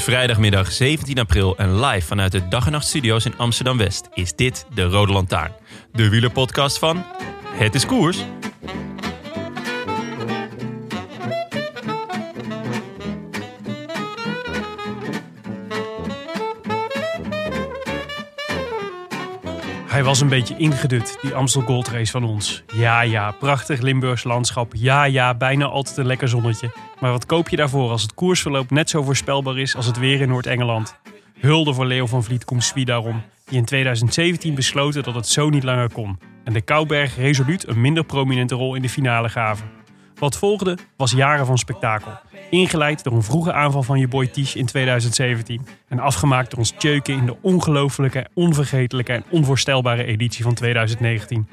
Vrijdagmiddag 17 april en live vanuit de Dag en Nacht Studio's in Amsterdam-West is dit de Rode Lantaarn. De wielerpodcast van Het is Koers. Hij was een beetje ingedut, die Amstel Gold Race van ons. Ja, ja, prachtig Limburgs landschap. Ja, ja, bijna altijd een lekker zonnetje. Maar wat koop je daarvoor als het koersverloop net zo voorspelbaar is als het weer in Noord-Engeland? Hulde voor Leo van Vliet Koemswie daarom, die in 2017 besloten dat het zo niet langer kon. En de Kouberg resoluut een minder prominente rol in de finale gaven. Wat volgde was jaren van spektakel. Ingeleid door een vroege aanval van je boy Tisch in 2017. En afgemaakt door ons Tjeuken in de ongelofelijke, onvergetelijke en onvoorstelbare editie van 2019.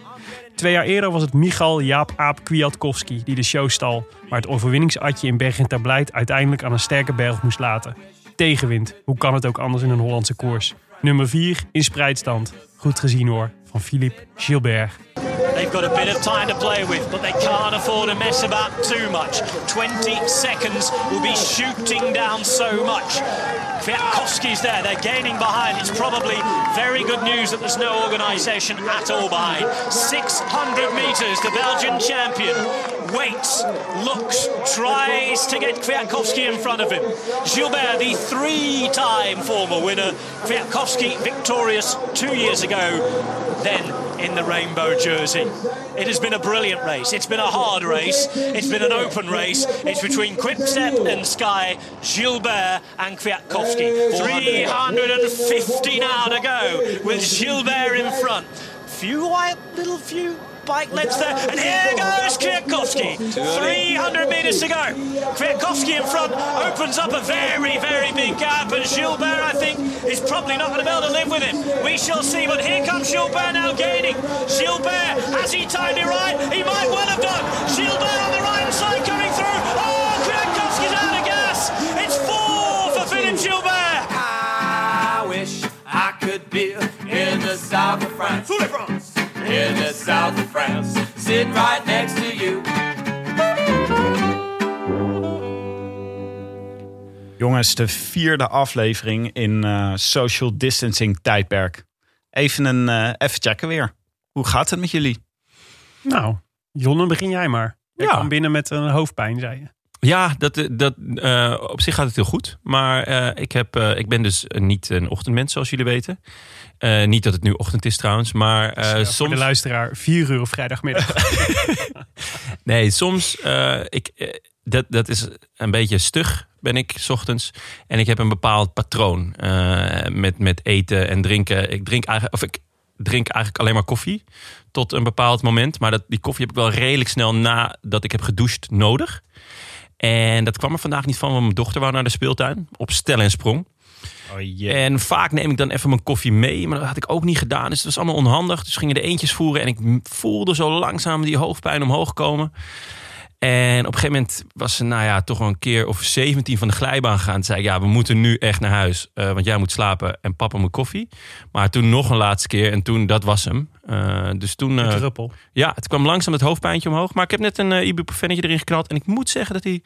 Twee jaar eerder was het Michal Jaap Aap Kwiatkowski die de show stal. Maar het overwinningsatje in Bergen ter Blijt uiteindelijk aan een sterke berg moest laten. Tegenwind, hoe kan het ook anders in een Hollandse koers? Nummer 4 in spreidstand. Goed gezien hoor, van Philippe Gilbert. They've got a bit of time to play with, but they can't afford to mess about too much. 20 seconds will be shooting down so much. Kwiatkowski's there, they're gaining behind. It's probably very good news that there's no organisation at all behind. 600 metres, the Belgian champion waits, looks, tries to get Kwiatkowski in front of him. Gilbert, the three-time former winner. Kwiatkowski victorious two years ago, then in the rainbow jersey. It has been a brilliant race. It's been a hard race. It's been an open race. It's between Quickstep and Sky, Gilbert and Kwiatkowski. 350 now to go with Gilbert in front. Few white little few bike lengths there. And here goes Kwiatkowski. 300 metres to go. Kwiatkowski in front opens up a very, very big gap. And Gilbert, I think, is probably not going to be able to live with him. We shall see. But here comes Gilbert now gaining. Gilbert, has he timed it right? He might well have done. Gilbert on the right side coming through. Oh, Kwiatkowski's out of gas. It's four for Philippe Gilbert. I wish I could be in the south of France. In the south of France, sitting right next to you. Jongens, de vierde aflevering in eh, social distancing tijdperk. Even een eh, even checken weer. Hoe gaat het met jullie? Nou, Jonne, begin jij maar. Ja. kwam binnen met een hoofdpijn, zei je. Ja, dat, dat, eh, op zich gaat het heel goed. Maar eh, ik, heb, eh, ik ben dus niet een ochtendmens, zoals jullie weten. Eh, niet dat het nu ochtend is trouwens, maar eh, Ja, Voor soms... de luisteraar, 4 uur op vrijdagmiddag. Nee, soms, eh, ik, eh, dat, dat is een beetje stug ben ik 's ochtends. En ik heb een bepaald patroon eh, met, met eten en drinken. Ik drink eigenlijk, of ik drink eigenlijk alleen maar koffie tot een bepaald moment. Maar dat, die koffie heb ik wel redelijk snel nadat ik heb gedoucht nodig. En dat kwam er vandaag niet van, want mijn dochter wou naar de speeltuin op stel en sprong. Oh. En vaak neem ik dan even mijn koffie mee, maar dat had ik ook niet gedaan. Dus het was allemaal onhandig. Dus gingen de eentjes voeren en ik voelde zo langzaam die hoofdpijn omhoog komen. En op een gegeven moment was ze, nou ja, toch wel een keer of 17 van de glijbaan gegaan. Toen zei ik, ja, we moeten nu echt naar huis. eh, want jij moet slapen en papa moet koffie. Maar toen nog een laatste keer en toen, dat was hem. Eh, dus toen, eh, druppel. ja, het kwam langzaam het hoofdpijntje omhoog. Maar ik heb net een uh, ibuprofennetje erin geknald. En ik moet zeggen dat hij,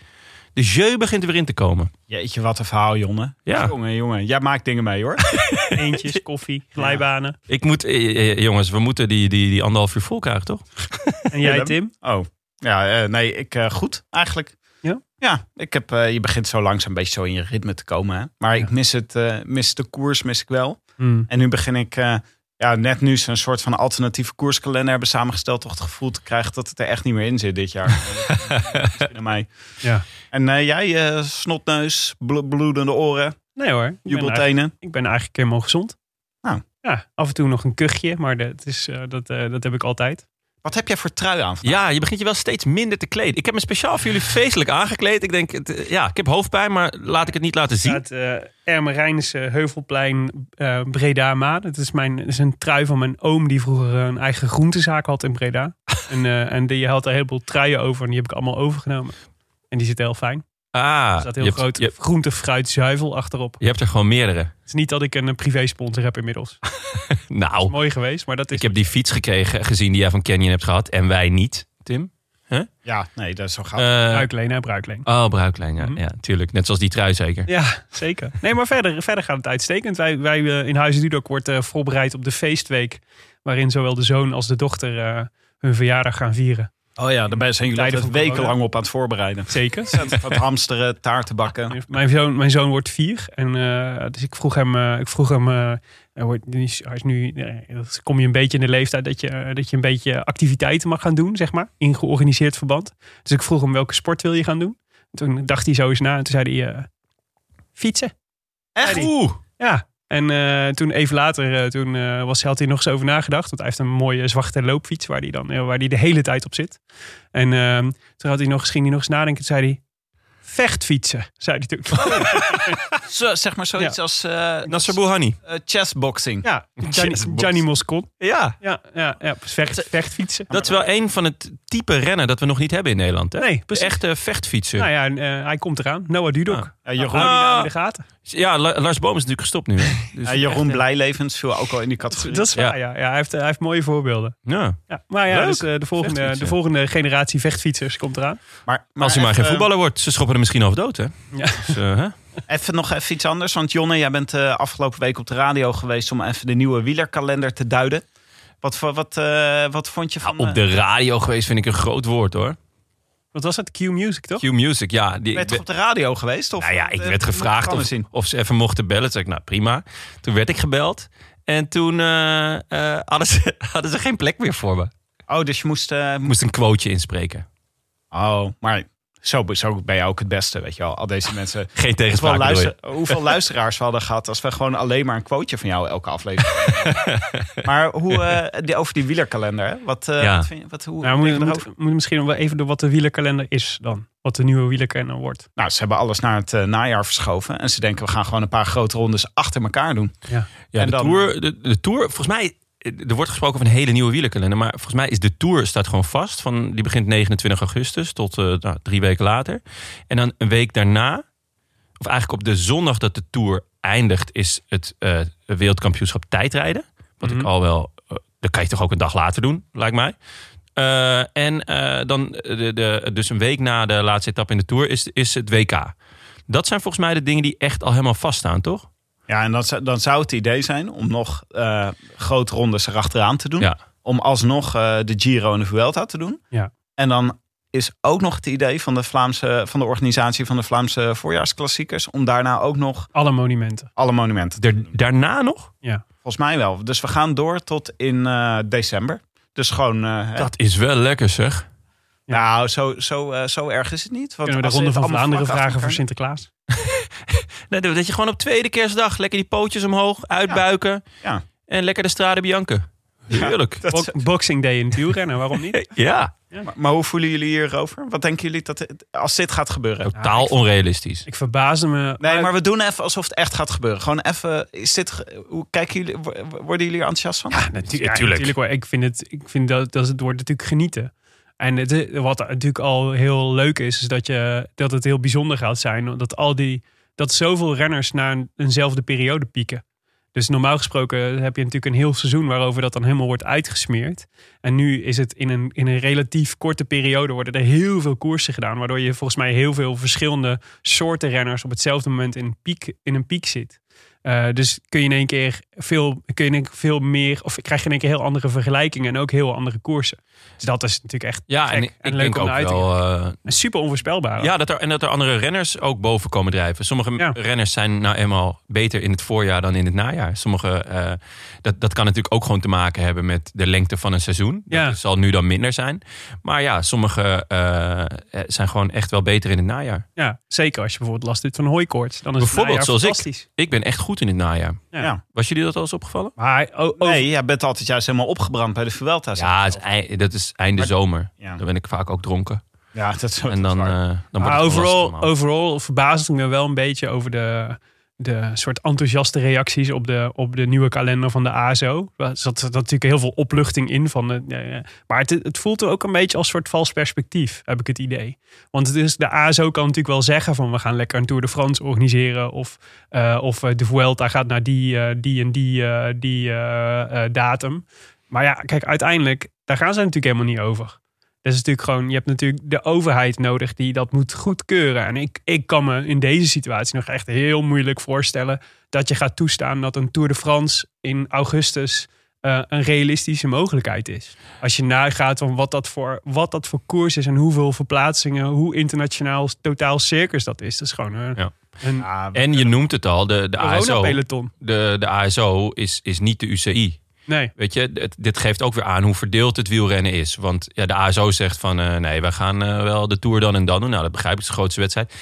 de jeu begint er weer in te komen. Jeetje, wat een verhaal, Jonne. Ja. Jongen, jongen. Jij maakt dingen mee, hoor. Eentjes, koffie, glijbanen. Ik moet, eh, eh, jongens, we moeten die, die, die anderhalf uur vol krijgen, toch? En jij, Tim? Oh, ja, eh, nee, ik eh, goed eigenlijk. Ja? Ja, ik heb, eh, je begint zo langzaam een beetje zo in je ritme te komen. Hè? Maar ik mis, het, eh, mis de koers, mis ik wel. Hmm. En nu begin ik, eh, ja, net nu ze een soort van alternatieve koerskalender hebben samengesteld. Toch het gevoel te krijgen dat het er echt niet meer in zit dit jaar. Mij. Ja. En eh, jij, eh, snotneus, blo- bloedende oren, Nee hoor, ik ben, eigenlijk, jubeltenen. ik ben eigenlijk helemaal gezond. Nou. Ja, af en toe nog een kuchje, maar dat, is, eh, dat, dat heb ik altijd. Wat heb jij voor trui aan? vandaag? Ja, je begint je wel steeds minder te kleden. Ik heb me speciaal voor jullie feestelijk aangekleed. Ik denk, het, eh, ja, ik heb hoofdpijn, maar laat ik het niet laten zien. Het uh, Ermerijnse Heuvelplein eh, Breda Maan. Het is, mijn, is een trui van mijn oom die vroeger een eigen groentezaak had in Breda. en, eh, en die had een heleboel truien over en die heb ik allemaal overgenomen. En die zitten heel fijn. Ah, Er staat heel je, hebt, groot je, groente, fruit, zuivel achterop. je hebt er gewoon meerdere. Het is niet dat ik een eh, privé-sponsor heb inmiddels. Nou, Mooi geweest, maar dat is... ik heb die fiets gekregen, gezien die jij van Canyon hebt gehad. En wij niet, Tim. Ja, nee, dat is zo gaaf. Eh, Bruikleen, hè, bruikleen. oh, bruiklijn, ja, Mhm. ja, tuurlijk. Net zoals die trui zeker. Ja, zeker. Nee, maar verder, verder gaat het uitstekend. Wij, wij eh, in Huizen Dudok wordt eh, voorbereid op de feestweek... waarin zowel de zoon als de dochter eh, hun verjaardag gaan vieren. Oh ja, daarbij zijn jullie wekenlang op aan het voorbereiden. Zeker. Wat hamsteren, taarten bakken. Mijn zoon, mijn zoon wordt vier. En, eh, dus ik vroeg hem, eh, ik vroeg hem eh, hij, is- hij is nu, kom je een beetje in de leeftijd dat je, dat je een beetje activiteiten mag gaan doen, zeg maar, in georganiseerd verband. Dus ik vroeg hem welke sport wil je gaan doen. Toen dacht hij zo eens na en toen zei hij fietsen. Echt? Oeh, Ja. En eh, toen even later, eh, toen eh, was, had hij nog eens over nagedacht. Want hij heeft een mooie zwarte loopfiets waar hij dan waar hij de hele tijd op zit. En ehm, toen had hij nog, ging hij nog eens nadenken. Toen zei hij, vechtfietsen, zei hij toen. Zo, zeg maar zoiets als eh Nasser Bouhanni. eh, chessboxing. Ja, Gianni. Gianni Moscon. Ja, Ja, ja, ja vecht, vechtfietsen. dat is wel een van het type rennen dat we nog niet hebben in Nederland. Hè? Nee, precies. echte vechtfietsen. Nou ja, en, eh, hij komt eraan. Noah Dudok. Ah. Ja, Jeroen, naam Ah. in de gaten. Ja, La- Lars Boom is natuurlijk gestopt nu. Hè? Dus ja, Jeroen echt, Blijlevens viel ook al in die categorie. Dat is waar, ja. ja. hij, heeft, hij heeft mooie voorbeelden. Ja. Ja, maar ja, Leuk. dus, de, volgende, de volgende generatie vechtfietsers komt eraan. Maar, maar Als hij maar geen voetballer wordt, ze schoppen misschien over dood, hè? Ja. Dus, eh, hè? Even nog even iets anders. Want Jonne, jij bent eh, afgelopen week op de radio geweest om even de nieuwe wielerkalender te duiden. Wat, voor- wat, eh, wat vond je van... op eh, de radio geweest vind ik een groot woord, hoor. Wat was het? Q-Music, toch? Q-Music, ja. Die, ben je toch op de radio geweest? Of, Nou ja, ik werd gevraagd of, of ze even mochten bellen. Toen zei ik, nou prima. Toen werd ik gebeld. En toen eh, eh, hadden, ze, hadden ze geen plek meer voor me. Oh, dus je moest... moest een quoteje inspreken. oh, maar zo, zo ben je ook het beste, weet je wel. Al deze mensen... Geen Hoeveel, tegenspraak luister, hoeveel luisteraars we hadden gehad als we gewoon alleen maar een quoteje van jou elke aflevering Maar hoe, eh, die, over die wielerkalender, hè? Wat, eh, Ja. wat vind je, wat, hoe, Nou, erover? moet misschien nog wel even door wat de wielerkalender is dan. Wat de nieuwe wielerkalender wordt. Nou, ze hebben alles naar het eh, najaar verschoven. En ze denken, we gaan gewoon een paar grote rondes achter elkaar doen. Ja. Ja, En de, dan- tour, de, de Tour, volgens mij, er wordt gesproken over een hele nieuwe wielerkalender. Maar volgens mij is de Tour staat gewoon vast. Van, die begint 29 augustus tot eh, nou, drie weken later. En dan een week daarna, of eigenlijk op de zondag dat de Tour eindigt, is het eh, wereldkampioenschap tijdrijden. Wat ik Mhm. al wel, eh, dat kan je toch ook een dag later doen, lijkt mij. En dan, de, de, dus een week na de laatste etappe in de Tour, is, is het WK. Dat zijn volgens mij de dingen die echt al helemaal vaststaan, toch? Ja, en dan, zou- dan zou het idee zijn om nog eh, grote rondes erachteraan te doen. Ja. Om alsnog eh, de Giro en de Vuelta te doen. Ja. En dan is ook nog het idee van de, Vlaamse, van de organisatie van de Vlaamse voorjaarsklassiekers... om daarna ook nog Alle monumenten. alle monumenten Er, daarna nog? Volgens mij wel. Dus we gaan door tot in eh, december. Dus gewoon... eh. Dat is wel lekker zeg. Nou, zo, zo, eh, zo erg is het niet. Want Kunnen we de Ronde van Vlaanderen vragen voor Sinterklaas? Nee, dat je gewoon op tweede kerstdag lekker die pootjes omhoog, uitbuiken. Ja. En lekker de strade Bianca. Heerlijk. Dat- Bo- Boxing Day in het wielrennen, waarom niet? Ja, maar, maar hoe voelen jullie hierover? Wat denken jullie dat het- als dit gaat gebeuren? totaal onrealistisch. Ik verbaasde me. Nee, maar we doen even alsof het echt gaat gebeuren. Gewoon even, is dit, hoe kijken jullie, wo- worden jullie er enthousiast van? Ja, natu- ja, tuurlijk. natuurlijk. hoor. Ik vind, het, ik vind dat, dat het wordt natuurlijk genieten. En het, wat natuurlijk al heel leuk is, is dat, je, dat het heel bijzonder gaat zijn. Dat, al die, dat zoveel renners naar een, eenzelfde periode pieken. Dus normaal gesproken heb je natuurlijk een heel seizoen waarover dat dan helemaal wordt uitgesmeerd. En nu is het in een, in een relatief korte periode worden er heel veel koersen gedaan. Waardoor je volgens mij heel veel verschillende soorten renners op hetzelfde moment in piek, in een piek zit. Eh, dus kun je in één keer veel, kun je in één keer veel meer, of krijg je in één keer heel andere vergelijkingen en ook heel andere koersen. Dus dat is natuurlijk echt Ja, gek en ik, ik leuk denk om uit eh, En super onvoorspelbaar. ja, dat er, en dat er andere renners ook boven komen drijven. Sommige Ja. renners zijn nou eenmaal beter in het voorjaar dan in het najaar. Sommige, eh, dat, dat kan natuurlijk ook gewoon te maken hebben met de lengte van een seizoen. Ja. Dat zal nu dan minder zijn. Maar ja, sommige zijn gewoon echt wel beter in het najaar. Ja, zeker als je bijvoorbeeld last hebt van hooikoorts. Dan is Bijvoorbeeld het zoals ik. Ik ben echt goed in het najaar. Ja. Ja. Was jullie dat al eens opgevallen? Maar oh, oh, Nee, jij bent altijd juist helemaal opgebrand bij de Vuelta. Ja, het is ei- dat is einde zomer. Ja. Dan ben ik vaak ook dronken. Ja, dat is zo. En dan, eh, dan maar overal, overal verbaas ik me wel een beetje over de, de soort enthousiaste reacties op de, op de nieuwe kalender van de ASO. Er zat, natuurlijk heel veel opluchting in. Van de, maar het, het voelt ook een beetje als een soort vals perspectief, heb ik het idee. Want het is, de ASO kan natuurlijk wel zeggen van we gaan lekker een Tour de France organiseren. Of, eh, of eh, de Vuelta gaat naar die, eh, die en die, die datum. Maar ja, kijk, uiteindelijk, daar gaan ze natuurlijk helemaal niet over. Dat is natuurlijk gewoon, je hebt natuurlijk de overheid nodig die dat moet goedkeuren. En ik, ik kan me in deze situatie nog echt heel moeilijk voorstellen dat je gaat toestaan dat een Tour de France in augustus eh, een realistische mogelijkheid is. Als je nagaat van wat dat, voor, wat dat voor koers is en hoeveel verplaatsingen, hoe internationaal totaal circus dat is. Dat is gewoon een, Ja. een Ja, En je noemt het al, de, de ASO, de, de ASO is, is niet de UCI. Nee. Weet je, dit geeft ook weer aan hoe verdeeld het wielrennen is. Want ja, de ASO zegt van eh, nee, wij gaan eh, wel de Tour dan en dan doen. Nou, dat begrijp ik, het is de grootste wedstrijd.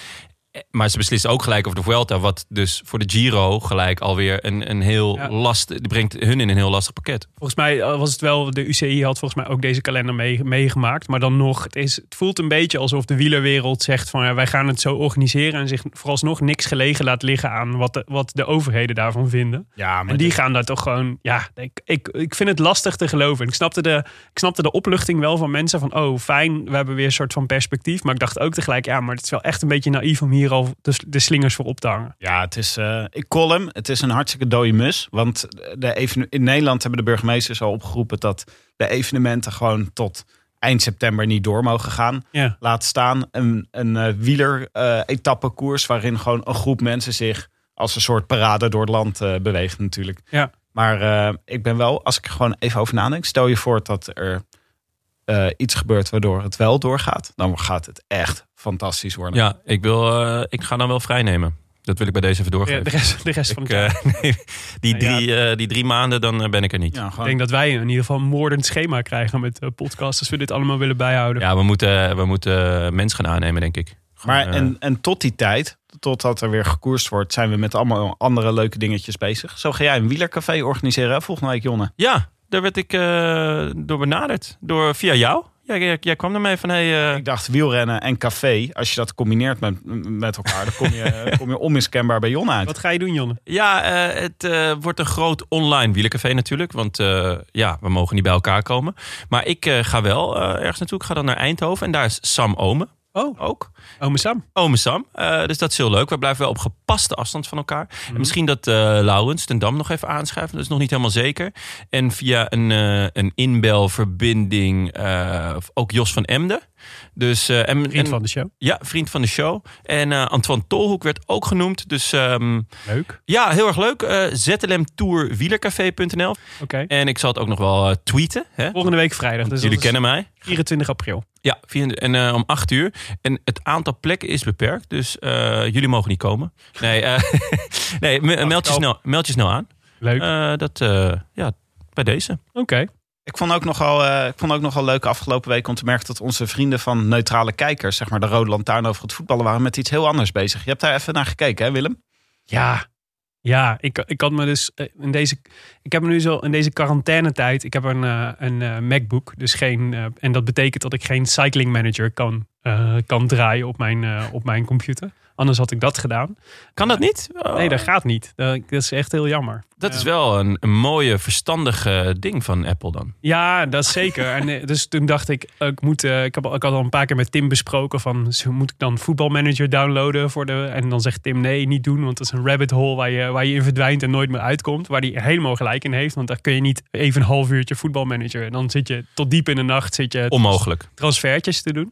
Maar ze beslissen ook gelijk over de Vuelta. Wat dus voor de Giro gelijk alweer een, een heel Ja. last... Die brengt hun in een heel lastig pakket. Volgens mij eh, was het wel, de UCI had volgens mij ook deze kalender mee- meegemaakt. Maar dan nog, het, is, het voelt een beetje alsof de wielerwereld zegt van ja, wij gaan het zo organiseren. En zich vooralsnog niks gelegen laat liggen aan wat de, wat de overheden daarvan vinden. ja, maar En die gaan daar toch gewoon, ja, ik, ik, ik vind het lastig te geloven. Ik snapte, de, ik snapte de opluchting wel van mensen van, oh fijn, we hebben weer een soort van perspectief. Maar ik dacht ook tegelijk, ja, maar het is wel echt een beetje naïef om hier al de, de slingers voor op te hangen. Ja, het is, eh, ik call hem. Het is een hartstikke dode mus. Want de even, in Nederland hebben de burgemeesters al opgeroepen dat de evenementen gewoon tot eind september niet door mogen gaan. Ja. Laat staan een, een uh, wieler-etappekoers waarin gewoon een groep mensen zich als een soort parade door het land eh, beweegt natuurlijk. Ja. Maar eh, ik ben wel, als ik er gewoon even over nadenk, stel je voor dat er eh, iets gebeurt waardoor het wel doorgaat, dan gaat het echt fantastisch worden. Ja, ik, wil, eh, ik ga dan wel vrijnemen. Dat wil ik bij deze even De, doorgeven. de rest, de rest van Ik, het jaar. eh, nee, die, Nou ja. drie, eh, die drie maanden, dan ben ik er niet. Ja, Ik denk dat wij in ieder geval een moordend schema krijgen met uh, podcasts. Als we dit allemaal willen bijhouden. Ja, we moeten, we moeten mens gaan aannemen, denk ik. Gewoon, Maar en, en tot die tijd, totdat er weer gekoerst wordt, zijn we met allemaal andere leuke dingetjes bezig. Zo ga jij een wielercafé organiseren hè, volgende week, Jonne. Ja, daar werd ik eh, door benaderd. Door, via jou. Ja, jij, jij kwam ermee van, hey, eh, Ik dacht wielrennen en café, als je dat combineert met, met elkaar, dan kom je, kom je onmiskenbaar bij Jonne uit. Wat ga je doen, Jonne? ja, eh, het eh, wordt een groot online wielercafé natuurlijk. Want eh, ja, we mogen niet bij elkaar komen. Maar ik eh, ga wel eh, ergens naartoe. Ik ga dan naar Eindhoven. En daar is Sam Omen Oh, ook. ome Sam. Ome Sam. Eh, dus dat is heel leuk. We blijven wel op gepaste afstand van elkaar. Mhm. En misschien dat eh Laurens ten Dam nog even aanschuiven. Dat is nog niet helemaal zeker. En via een, eh een inbelverbinding eh, ook Jos van Emden. Dus, en, Vriend en- van de show. Ja, vriend van de show. En Antoine Tolhoek werd ook genoemd. Dus ehm, Leuk. ja, heel erg leuk. Eh ZLMtourwielercafé.nl Oké. En ik zal het ook nog wel tweeten. Hè? Volgende week vrijdag. Dus Jullie kennen mij. 24 april. Ja, 24 en eh, om 8 uur. En het aantal plekken is beperkt. Dus eh, jullie mogen niet komen. Nee, eh, nee me- meld, je snel, meld je snel aan. Leuk. Eh, dat, eh, ja, bij deze. Oké. Ik vond ook nogal, eh, ik vond ook nogal leuk afgelopen week om te merken dat onze vrienden van neutrale kijkers, zeg maar de Rode Lantaarn over het voetballen, waren met iets heel anders bezig. Je hebt daar even naar gekeken, hè Willem? Ja. Ja, ik, ik had me dus eh, in deze. Ik heb me nu zo in deze quarantainetijd. Ik heb een, eh, een eh, MacBook. Dus geen. en dat betekent dat ik geen cycling manager kan, kan draaien op mijn, op mijn computer. Anders had ik dat gedaan. Kan dat niet? Oh. Nee, dat gaat niet. Dat, is echt heel jammer. Dat is wel een, een mooie, verstandige ding van Apple dan. Ja, dat is zeker. En eh, dus toen dacht ik, ik, moet, eh, ik, heb, ik had al een paar keer met Tim besproken van, moet ik dan voetbalmanager downloaden voor de. En dan zegt Tim nee, niet doen, want dat is een rabbit hole waar je, waar je in verdwijnt en nooit meer uitkomt. Waar hij helemaal gelijk in heeft, want daar kun je niet even een half uurtje voetbalmanager. En dan zit je tot diep in de nacht zit je Onmogelijk. transfertjes te doen.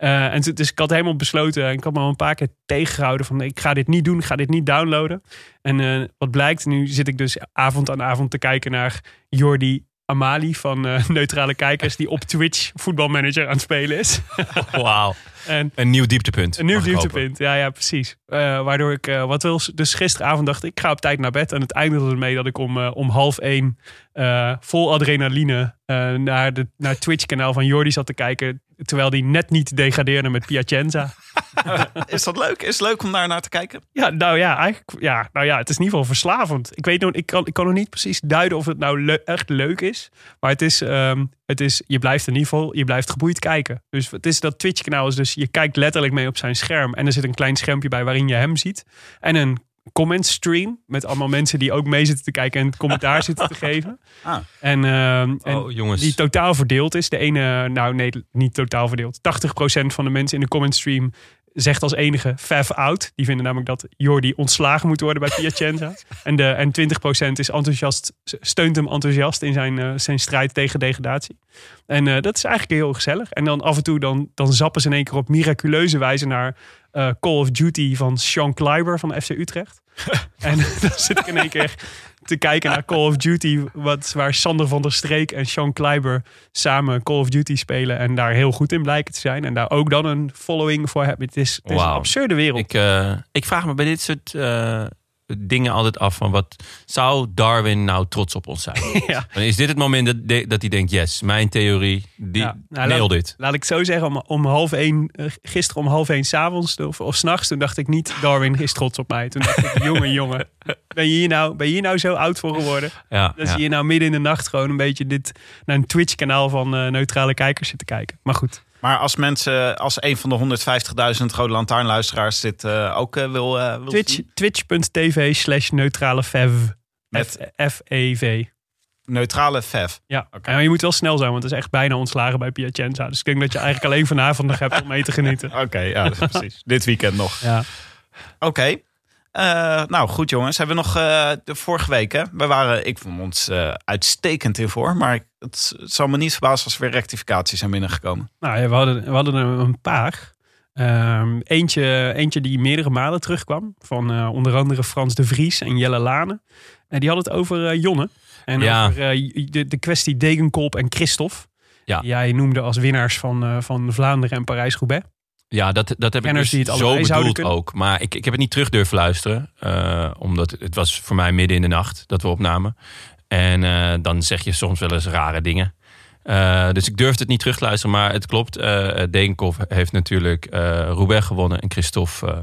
Eh, en dus ik had helemaal besloten, en ik had me al een paar keer tegengehouden van ik ga dit niet doen, ik ga dit niet downloaden. En eh, wat blijkt, nu zit ik dus avond aan avond te kijken naar Jordi Amali van eh, Neutrale Kijkers, die op Twitch voetbalmanager aan het spelen is. Wauw. En Een nieuw dieptepunt. een nieuw dieptepunt. Ja, ja, precies. Eh, waardoor ik, eh, wat wil, dus gisteravond dacht ik, ik ga op tijd naar bed. En het eindigde ermee dat ik om, eh, om half één eh, vol adrenaline eh, naar, de, naar het Twitch-kanaal van Jordi zat te kijken. Terwijl die net niet degradeerde met Piacenza. Is dat leuk? Is het leuk om daar naar te kijken? Ja, nou ja, eigenlijk, ja, nou ja, het is in ieder geval verslavend. Ik weet nog, ik kan, ik kan nog niet precies duiden of het nou le- echt leuk is. Maar het is, ehm, het is, je blijft in ieder geval, je blijft geboeid kijken. Dus het is dat Twitch-kanaal is dus, je kijkt letterlijk mee op zijn scherm. En er zit een klein schermpje bij waarin je hem ziet. En een comment stream met allemaal mensen die ook mee zitten te kijken en het commentaar zitten te geven. Ah. En, ehm, en Oh, jongens. die totaal verdeeld is. De ene, nou nee, niet totaal verdeeld. 80% van de mensen in de comment stream zegt als enige Fav out. Die vinden namelijk dat Jordi ontslagen moet worden bij Piacenza. en, de, en 20% is enthousiast, steunt hem enthousiast in zijn, eh, zijn strijd tegen degradatie. En eh, dat is eigenlijk heel gezellig. En dan af en toe dan, dan zappen ze in één keer op miraculeuze wijze naar eh, Call of Duty van Sean Kleiber van FC Utrecht. en dan zit ik in één keer te kijken naar Call of Duty, wat, waar Sander van der Streek en Sean Kleiber samen Call of Duty spelen en daar heel goed in blijken te zijn. En daar ook dan een following voor hebben. Het is, het is een absurde wereld. Ik, eh, ik vraag me bij dit soort eh, dingen altijd af van wat zou Darwin nou trots op ons zijn? Ja. Is dit het moment dat, de- dat hij denkt, yes, mijn theorie, die Ja. Nou, laat- dit. Laat ik zo zeggen, om, om half één, eh, gisteren om half één s'avonds of, of s'nachts, toen dacht ik niet, Darwin is trots op mij. Toen dacht ik, jongen, jongen, ben je hier nou, ben je hier nou zo oud voor geworden? Ja, Dat ja. zie je nou midden in de nacht gewoon een beetje dit, naar een Twitch-kanaal van eh, neutrale kijkers zitten kijken. Maar goed, Maar als mensen, als een van de 150.000 Rode Lantaarnluisteraars dit eh, ook eh, wil, eh, wil Twitch, twitch.tv slash neutrale fev. Met- F-E-V. neutrale FEV. Ja, en je moet wel snel zijn, want het is echt bijna ontslagen bij Piacenza. Dus ik denk dat je eigenlijk alleen vanavond nog hebt om mee te genieten. Oké, ja, precies. Dit weekend nog. Ja. Oké. Eh, nou, goed jongens. Hebben we nog eh, de vorige week, hè? We waren, ik vond ons eh, uitstekend in voor. Maar ik- het, het zal me niet verbazen als er weer rectificaties zijn binnengekomen. Nou ja, we hadden, we hadden er een paar. Ehm, eentje, eentje die meerdere malen terugkwam. Van eh, onder andere Frans de Vries en Jelle Lane. En die hadden het over Jonne. En Ja. over eh, de, de kwestie Degenkolb en Christophe. Ja. Die jij noemde als winnaars van, eh, van Vlaanderen en Parijs-Roubaix. Ja, dat, dat heb ik dus zo bedoeld kunnen. ook. Maar ik, ik heb het niet terug durven luisteren. eh, omdat het was voor mij midden in de nacht dat we opnamen. En eh, dan zeg je soms wel eens rare dingen. Eh, dus ik durfde het niet terug te luisteren. Maar het klopt. eh Degenkov heeft natuurlijk eh Roubaix gewonnen. En Christophe eh,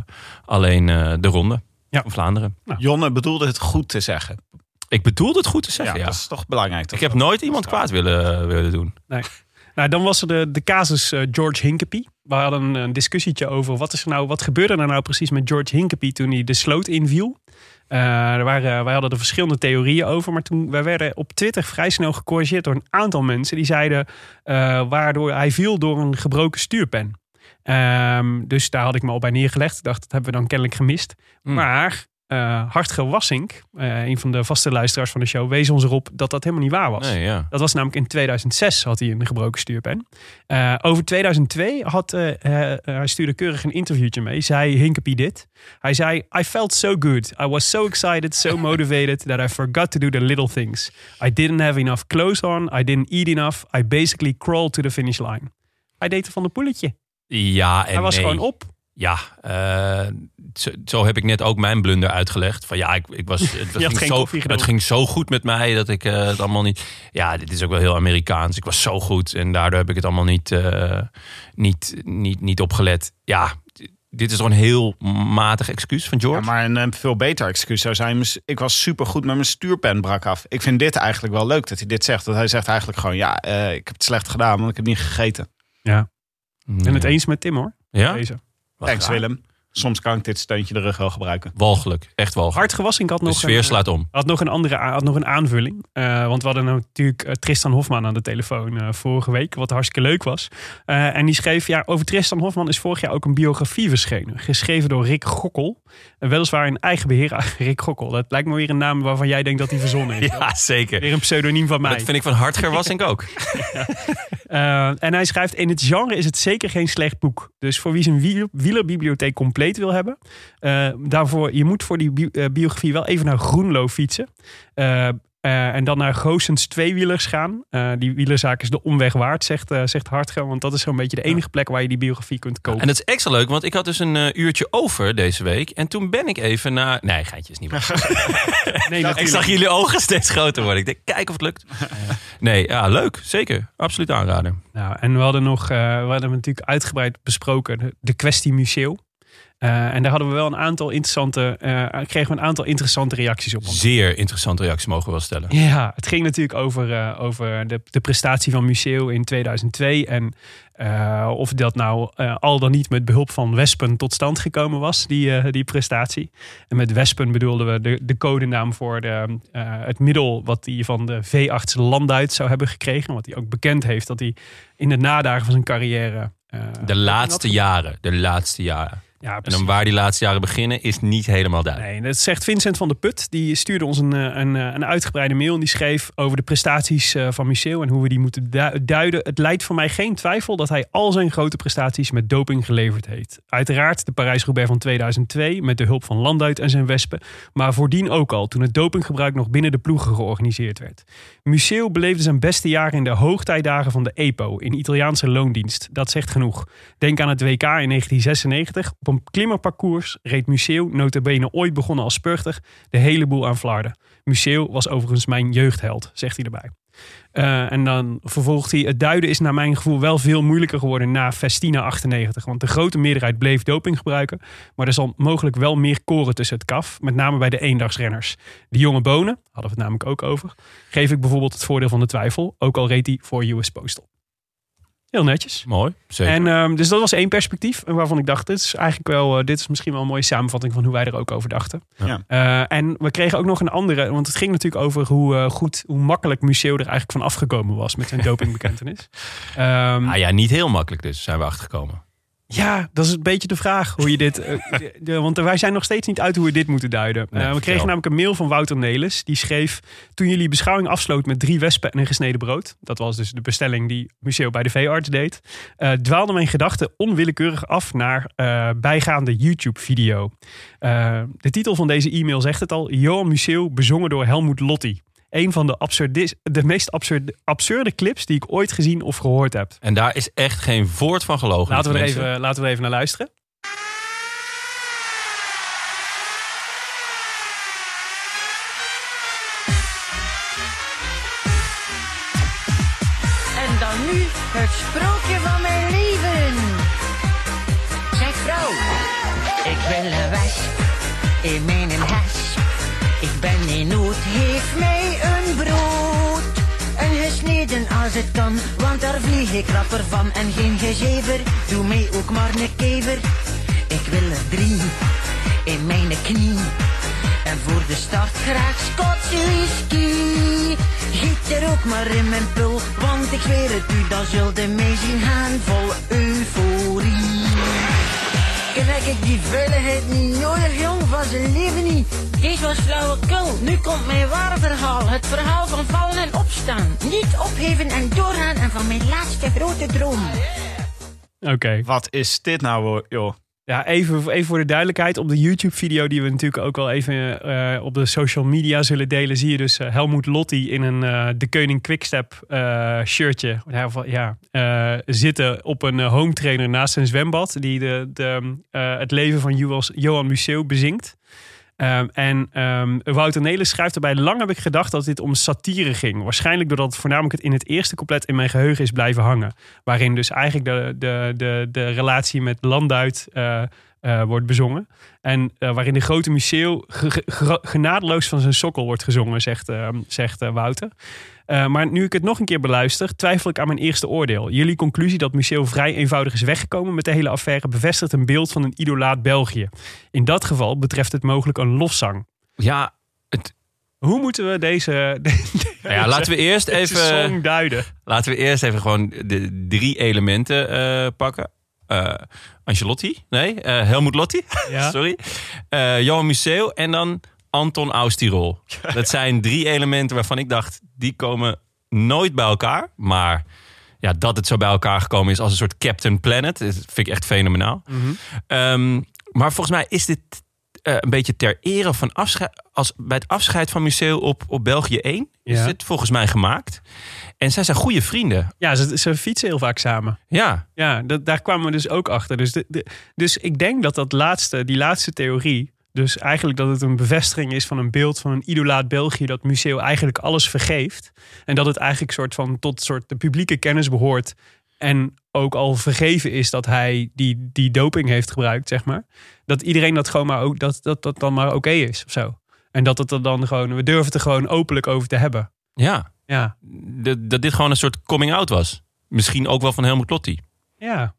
alleen eh, de ronde Ja. van Vlaanderen. Jonne bedoelde het goed te zeggen. Ik bedoelde het goed te zeggen. Ja, dat is toch belangrijk. Ik toch? heb nooit iemand kwaad willen, willen doen. Nou, dan was er de, de casus eh, George Hinkepie. We hadden een, een discussietje over wat, is er nou, wat gebeurde er nou precies met George Hinkepie toen hij de sloot inviel. Eh, er waren, wij hadden er verschillende theorieën over. Maar toen, wij werden op Twitter vrij snel gecorrigeerd door een aantal mensen. Die zeiden eh, waardoor hij viel door een gebroken stuurpen. Ehm, dus daar had ik me al bij neergelegd. Ik dacht, dat hebben we dan kennelijk gemist. Hmm. Maar eh Hartge Wassink, eh, een van de vaste luisteraars van de show, wees ons erop dat dat helemaal niet waar was. Nee, ja. Dat was namelijk in 2006 had hij een gebroken stuurpen. Eh, over 2002 had hij stuurde keurig een interviewtje mee. Zei Hinkepie dit. Hij zei: I felt so good. I was so excited, so motivated that I forgot to do the little things. I didn't have enough clothes on. I didn't eat enough. I basically crawled to the finish line. Hij deed er van de poeletje. Ja, en hij was nee. gewoon op. Ja, eh, zo, zo heb ik net ook mijn blunder uitgelegd. Van ja, ik, ik was, het, ging zo, het ging zo goed met mij dat ik eh, het allemaal niet. Ja, dit is ook wel heel Amerikaans. Ik was zo goed en daardoor heb ik het allemaal niet, eh, niet, niet, niet opgelet. Ja, dit is toch een heel matig excuus van George. Ja, maar een, eh, veel beter excuus zou zijn. Ik was supergoed met mijn stuurpen brak af. Ik vind dit eigenlijk wel leuk dat hij dit zegt. Dat hij zegt eigenlijk gewoon: ja, eh, ik heb het slecht gedaan, want ik heb niet gegeten. Ja. Ik ben het eens met Tim hoor. Ja? Deze. Thanks. Willem. Soms kan ik dit steuntje de rug wel gebruiken. Walgelijk, echt walgelijk. Hartgewassing had De nog sfeer een, slaat om. had nog een andere had nog een aanvulling. Eh, want we hadden natuurlijk eh, Tristan Hofman aan de telefoon eh, vorige week. Wat hartstikke leuk was. Eh, en die schreef, ja, over Tristan Hofman is vorig jaar ook een biografie verschenen. Geschreven door Rick Gokkel. En weliswaar in eigen beheer. Rick Gokkel, dat lijkt me weer een naam waarvan jij denkt dat hij verzonnen is. Ja, zeker. Weer een pseudoniem van mij. Dat vind ik van Hartger Wassink ook. Eh, en hij schrijft: In het genre is het zeker geen slecht boek. Dus voor wie zijn wiel- wielerbibliotheek compleet wil hebben, eh, daarvoor, je moet voor die bi- eh, biografie wel even naar Groenlo fietsen. Eh, eh, en dan naar Goossens tweewielers gaan. Eh, die wielerzaak is de omweg waard, zegt, eh zegt Hartger. Want dat is zo'n beetje de enige plek waar je die biografie kunt kopen. En dat is extra leuk, want ik had dus een uurtje over deze week. En toen ben ik even naar... Nee, geintje is niet waar. nee, ik zag jullie ogen steeds groter worden. Ik denk, kijk of het lukt. Nee, ja, leuk. Zeker. Absoluut aanraden. Nou, en we hadden nog, eh, we hadden natuurlijk uitgebreid besproken de, de kwestie Museeuw. Eh, en daar hadden we wel een aantal interessante, eh, kregen we een aantal interessante reacties op. Zeer interessante reacties mogen we wel stellen. Ja, het ging natuurlijk over, eh, over de, de prestatie van Museeuw in 2002. En of dat nou al dan niet met behulp van Wespen tot stand gekomen was, die, die prestatie. En met Wespen bedoelden we de, de codenaam voor de, het middel wat hij van de veearts Landuit zou hebben gekregen. Wat hij ook bekend heeft dat hij in de nadagen van zijn carrière... De laatste jaren. De laatste jaren. Ja, En dan waar die laatste jaren beginnen is niet helemaal duidelijk. Nee, dat zegt Vincent van der Put. Die stuurde ons een, eh, een, eh, een uitgebreide mail. En die schreef over de prestaties eh, van Museeuw en hoe we die moeten du- duiden. Het leidt voor mij geen twijfel dat hij al zijn grote prestaties met doping geleverd heeft. Uiteraard de Parijs-Roubaix van 2002 met de hulp van Landuit en zijn wespen. Maar voordien ook al, toen het dopinggebruik nog binnen de ploegen georganiseerd werd. Museeuw beleefde zijn beste jaren in de hoogtijdagen van de EPO in Italiaanse loondienst. Dat zegt genoeg. Denk aan het WK in 1996. Op een klimmerparcours reed Museeuw, notabene ooit begonnen als spurter, de hele boel aan Vlaarden. Museeuw was overigens mijn jeugdheld, zegt hij erbij. Eh, en dan vervolgt hij: Het duiden is naar mijn gevoel wel veel moeilijker geworden na Festina 98. Want de grote meerderheid bleef doping gebruiken. Maar er zal mogelijk wel meer koren tussen het kaf. Met name bij de eendagsrenners. De jonge bonen, hadden we het namelijk ook over. Geef ik bijvoorbeeld het voordeel van de twijfel. Ook al reed hij voor US Postal. Heel netjes. Mooi. Zeker. En, ehm, dus dat was één perspectief. En waarvan ik dacht, dit is eigenlijk wel, eh, dit is misschien wel een mooie samenvatting van hoe wij er ook over dachten. Ja. Eh, en we kregen ook nog een andere, want het ging natuurlijk over hoe eh, goed, hoe makkelijk Museeuw er eigenlijk van afgekomen was met zijn dopingbekentenis. Ehm, ah ja, niet heel makkelijk dus, zijn we achtergekomen. Ja, dat is een beetje de vraag hoe je dit. eh, de- de- want wij zijn nog steeds niet uit hoe we dit moeten duiden. Eh, we kregen namelijk een mail van Wouter Nelis. Die schreef. Toen jullie beschouwing afsloot met drie wespen en een gesneden brood. Dat was dus de bestelling die Museeuw bij de veearts deed. eh, dwaalde mijn gedachten onwillekeurig af naar bijgaande YouTube-video. De titel van deze e-mail zegt het al: Johan Museeuw bezongen door Helmoet Lotti. Een van de, absurdis, de meest absurde, absurde clips die ik ooit gezien of gehoord heb. En daar is echt geen woord van gelogen. Laten we, er mensen. even, laten we er even naar luisteren. En dan nu het sprookje van mijn leven. Zeg vrouw, ik wil een wesp in mijn ben in nood, geef mij een brood. Een gesneden als het kan, want daar vlieg ik rapper van. En geen gezever, doe mij ook maar een kever. Ik wil er drie in mijn knie. En voor de start graag Schotse whisky. Giet er ook maar in mijn pul, want ik zweer het u, dan zult de mij zien gaan vol euforie. Krijg ik die veiligheid niet nodig, jong, van zijn leven niet. Deze was flauwekul, nu komt mijn ware verhaal. Het verhaal van vallen en opstaan. Niet opgeven en doorgaan en van mijn laatste grote droom. Oké. Wat is dit nou, joh? Ja, even, even voor de duidelijkheid. Op de YouTube-video die we natuurlijk ook wel even eh, op de social media zullen delen... zie je dus eh, Helmoet Lotti in een eh, De Koning Quickstep shirtje ja, zitten op een home trainer naast zijn zwembad... die de, de, het leven van Johan Museeuw bezingt. Ehm, en ehm, Wouter Nelis schrijft erbij... Lang heb ik gedacht dat dit om satire ging. Waarschijnlijk doordat het voornamelijk het in het eerste couplet in mijn geheugen is blijven hangen. Waarin dus eigenlijk de, de, de, de relatie met Landuit... eh, eh, wordt bezongen. En eh, waarin de grote museum ge- genadeloos van zijn sokkel wordt gezongen, zegt, eh, zegt eh, Wouter. Maar nu ik het nog een keer beluister, twijfel ik aan mijn eerste oordeel. Jullie conclusie dat Museeuw vrij eenvoudig is weggekomen met de hele affaire bevestigt een beeld van een idolaat België. In dat geval betreft het mogelijk een lofzang. Ja, Hoe moeten we deze, nou ja, laten we eerst even... song duiden? Laten we eerst even gewoon de drie elementen pakken. Angelotti, nee, eh Helmut Lotti, Ja. sorry. Eh Johan Museo en dan Anton Austirol. Dat zijn drie elementen waarvan ik dacht, die komen nooit bij elkaar. Maar ja, dat het zo bij elkaar gekomen is als een soort Captain Planet, dat vind ik echt fenomenaal. Ehm, maar volgens mij is dit eh, een beetje ter ere van afscheid, als bij het afscheid van Museo op, op België 1 is Ja. dit volgens mij gemaakt. En zij zijn goede vrienden. Ja, ze, ze fietsen heel vaak samen. Ja, Ja, dat, daar kwamen we dus ook achter. Dus, de, de- dus ik denk dat, dat laatste, die laatste theorie, dus eigenlijk dat het een bevestiging is van een beeld van een idolaat België, dat Museo eigenlijk alles vergeeft. En dat het eigenlijk soort van tot soort de publieke kennis behoort. En ook al vergeven is dat hij die, die doping heeft gebruikt, zeg maar. Dat iedereen dat gewoon maar ook, dat dat, dat dan maar oké is of zo. En dat het er dan gewoon, we durven het er gewoon openlijk over te hebben. ja. Ja, Dat, dat dit gewoon een soort coming out was. Misschien ook wel van Helmut Lotti. ja.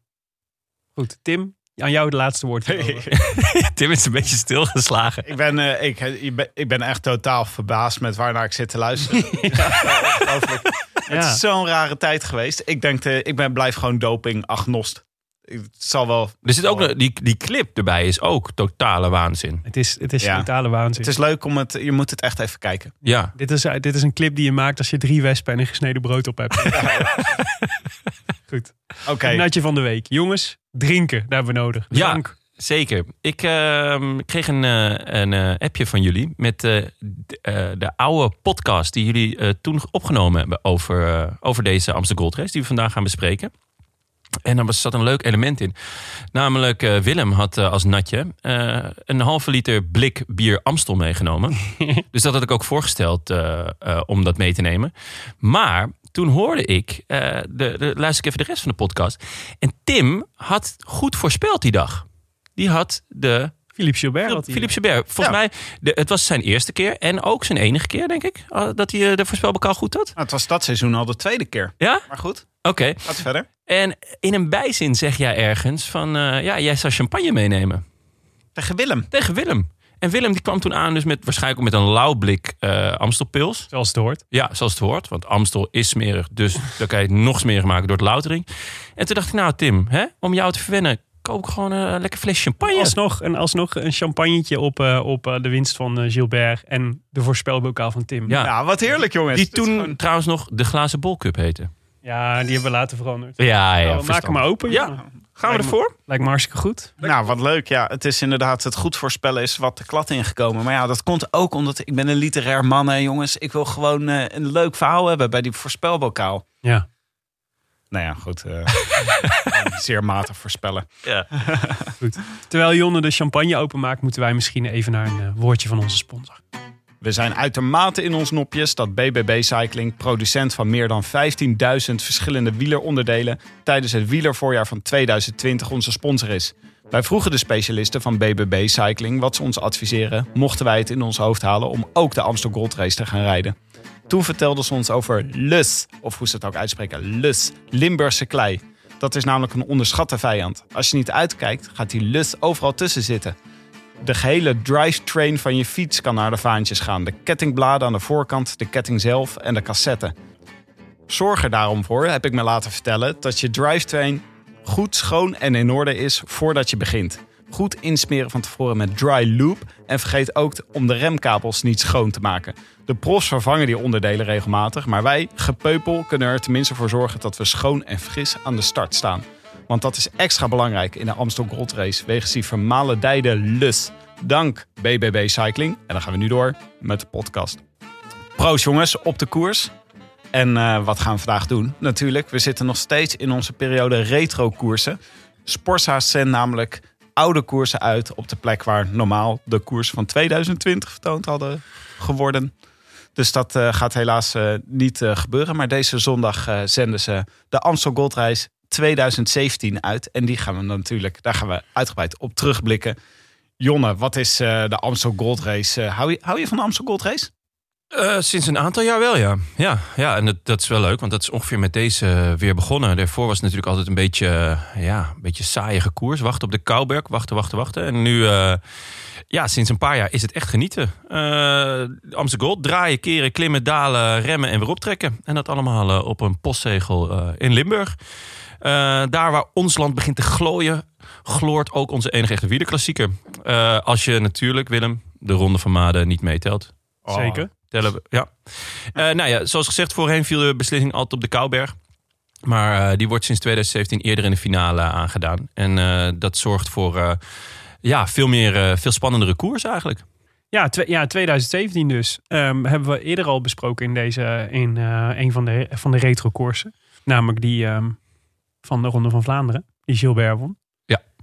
Goed, Tim, aan jou het laatste woord. Tim is een beetje stilgeslagen. Ik ben, eh, ik, ik, ben, ik ben echt totaal verbaasd met waarnaar ik zit te luisteren. Het is zo'n rare tijd geweest. Ik denk, eh, ik ben, blijf gewoon doping agnost. Het zal wel. Er zit ook die, die clip erbij is ook totale waanzin. Het is, het is Ja. totale waanzin. Het is leuk om het. Je moet het echt even kijken. Ja, Dit is, dit is een clip die je maakt als je drie wespen en een gesneden brood op hebt. Goed. Oké. Natje van de week. Jongens, drinken, daar hebben we nodig. Ja. Zeker. Ik ehm, kreeg een, eh, een eh, appje van jullie met eh, de oude podcast die jullie toen opgenomen hebben over, over deze Amsterdam Gold Race die we vandaag gaan bespreken. En daar was- zat een leuk element in. Namelijk, Willem had als natje een halve liter blik bier Amstel meegenomen. dus dat had ik ook voorgesteld om dat mee te nemen. Maar toen hoorde ik, de, de, luister ik even de rest van de podcast. En Tim had goed voorspeld die dag. Die had de Philippe Gilbert. Philippe Gilbert. Volgens mij, de, het was zijn eerste keer en ook zijn enige keer, denk ik, dat hij eh, de voorspelbokaal goed had. Nou, het was dat seizoen al de tweede keer. Ja? Maar goed, Oké. gaat verder. En in een bijzin zeg jij ergens van, eh, ja, jij zou champagne meenemen. Tegen Willem. Tegen Willem. En Willem die kwam toen aan dus met waarschijnlijk met een lauw blik eh Amstelpils. Zoals het hoort. Ja, zoals het hoort. Want Amstel is smerig. Dus dan kan je het nog smerig maken door het loutering. En toen dacht ik, nou Tim, hè, om jou te verwennen, koop ik gewoon een lekker flesje champagne. Alsnog, en alsnog een champagnetje op, eh, op eh, de winst van eh, Gilbert en de voorspelbokaal van Tim. Ja. Ja, wat heerlijk jongens. Die toen gewoon- trouwens nog de glazen bolcup heette. Ja, die hebben we later veranderd. Ja, ja. Nou, we maken hem maar open. Ja. Ja. Gaan we ervoor? Lijkt me hartstikke goed. Nou, wat leuk. Ja, het is inderdaad het goed voorspellen is wat de klad ingekomen. Maar ja, dat komt ook omdat ik ben een literair man, hè, jongens. Ik wil gewoon eh, een leuk verhaal hebben bij die voorspelbokaal. Ja. Nou ja, goed. eh, zeer matig voorspellen. Ja. Terwijl Jonne de champagne openmaakt, moeten wij misschien even naar een eh, woordje van onze sponsor. We zijn uitermate in ons nopjes dat BBB Cycling, producent van meer dan 15.000 verschillende wieleronderdelen, tijdens het wielervoorjaar van 2020 onze sponsor is. Wij vroegen de specialisten van BBB Cycling wat ze ons adviseren, mochten wij het in ons hoofd halen om ook de Amstel Gold Race te gaan rijden. Toen vertelden ze ons over Lus, of hoe ze het ook uitspreken, Lus, Limburgse klei. Dat is namelijk een onderschatte vijand. Als je niet uitkijkt, gaat die Lus overal tussen zitten. De gehele drivetrain van je fiets kan naar de vaantjes gaan. De kettingbladen aan de voorkant, de ketting zelf en de cassette. Zorg er daarom voor, heb ik me laten vertellen, dat je drivetrain goed schoon en in orde is voordat je begint. Goed insmeren van tevoren met dry loop en vergeet ook om de remkabels niet schoon te maken. De profs vervangen die onderdelen regelmatig, maar wij, gepeupel, kunnen er tenminste voor zorgen dat we schoon en fris aan de start staan. Want dat is extra belangrijk in de Amstel Gold Race wegens die vermalendijde lus. Dank BBB Cycling. En dan gaan we nu door met de podcast. Proost jongens, op de koers. En eh, wat gaan we vandaag doen? Natuurlijk, we zitten nog steeds in onze periode retro koersen. Zendt namelijk oude koersen uit op de plek waar normaal de koers van 2020 vertoond hadden geworden. Dus dat eh, gaat helaas eh, niet eh, gebeuren. Maar deze zondag zenden ze de Amstel Race 2017 uit. En die gaan we natuurlijk, daar gaan we uitgebreid op terugblikken. Jonne, wat is de Amstel Gold Race? Hou, je, hou je van de Amstel Gold Race? Eh, sinds een aantal jaar wel, ja. Ja, ja en dat, dat is wel leuk, want dat is ongeveer met deze weer begonnen. Daarvoor was het natuurlijk altijd een beetje, eh, ja, een beetje saaiige koers. Wachten op de Kouberg, wachten, wachten, wachten. En nu, eh, ja, sinds een paar jaar is het echt genieten. Uh, Amsterdam Gold, draaien, keren, klimmen, dalen, remmen en weer optrekken. En dat allemaal op een postzegel in Limburg. Daar waar ons land begint te glooien, gloort ook onze enige echte wielerklassieker. Als je natuurlijk, Willem, de Ronde van Maden niet meetelt. Zeker. Tellen ja. Eh, nou ja, zoals gezegd, voorheen viel de beslissing altijd op de Kouberg. Maar eh, die wordt sinds 2017 eerder in de finale aangedaan. En eh, dat zorgt voor ja, veel, meer, veel spannendere koers eigenlijk. Ja, ja 2017 dus. Ehm, hebben we eerder al besproken in, deze, in een van de, van de retro-koersen. Namelijk die ehm, van de Ronde van Vlaanderen. Die Gilbert won.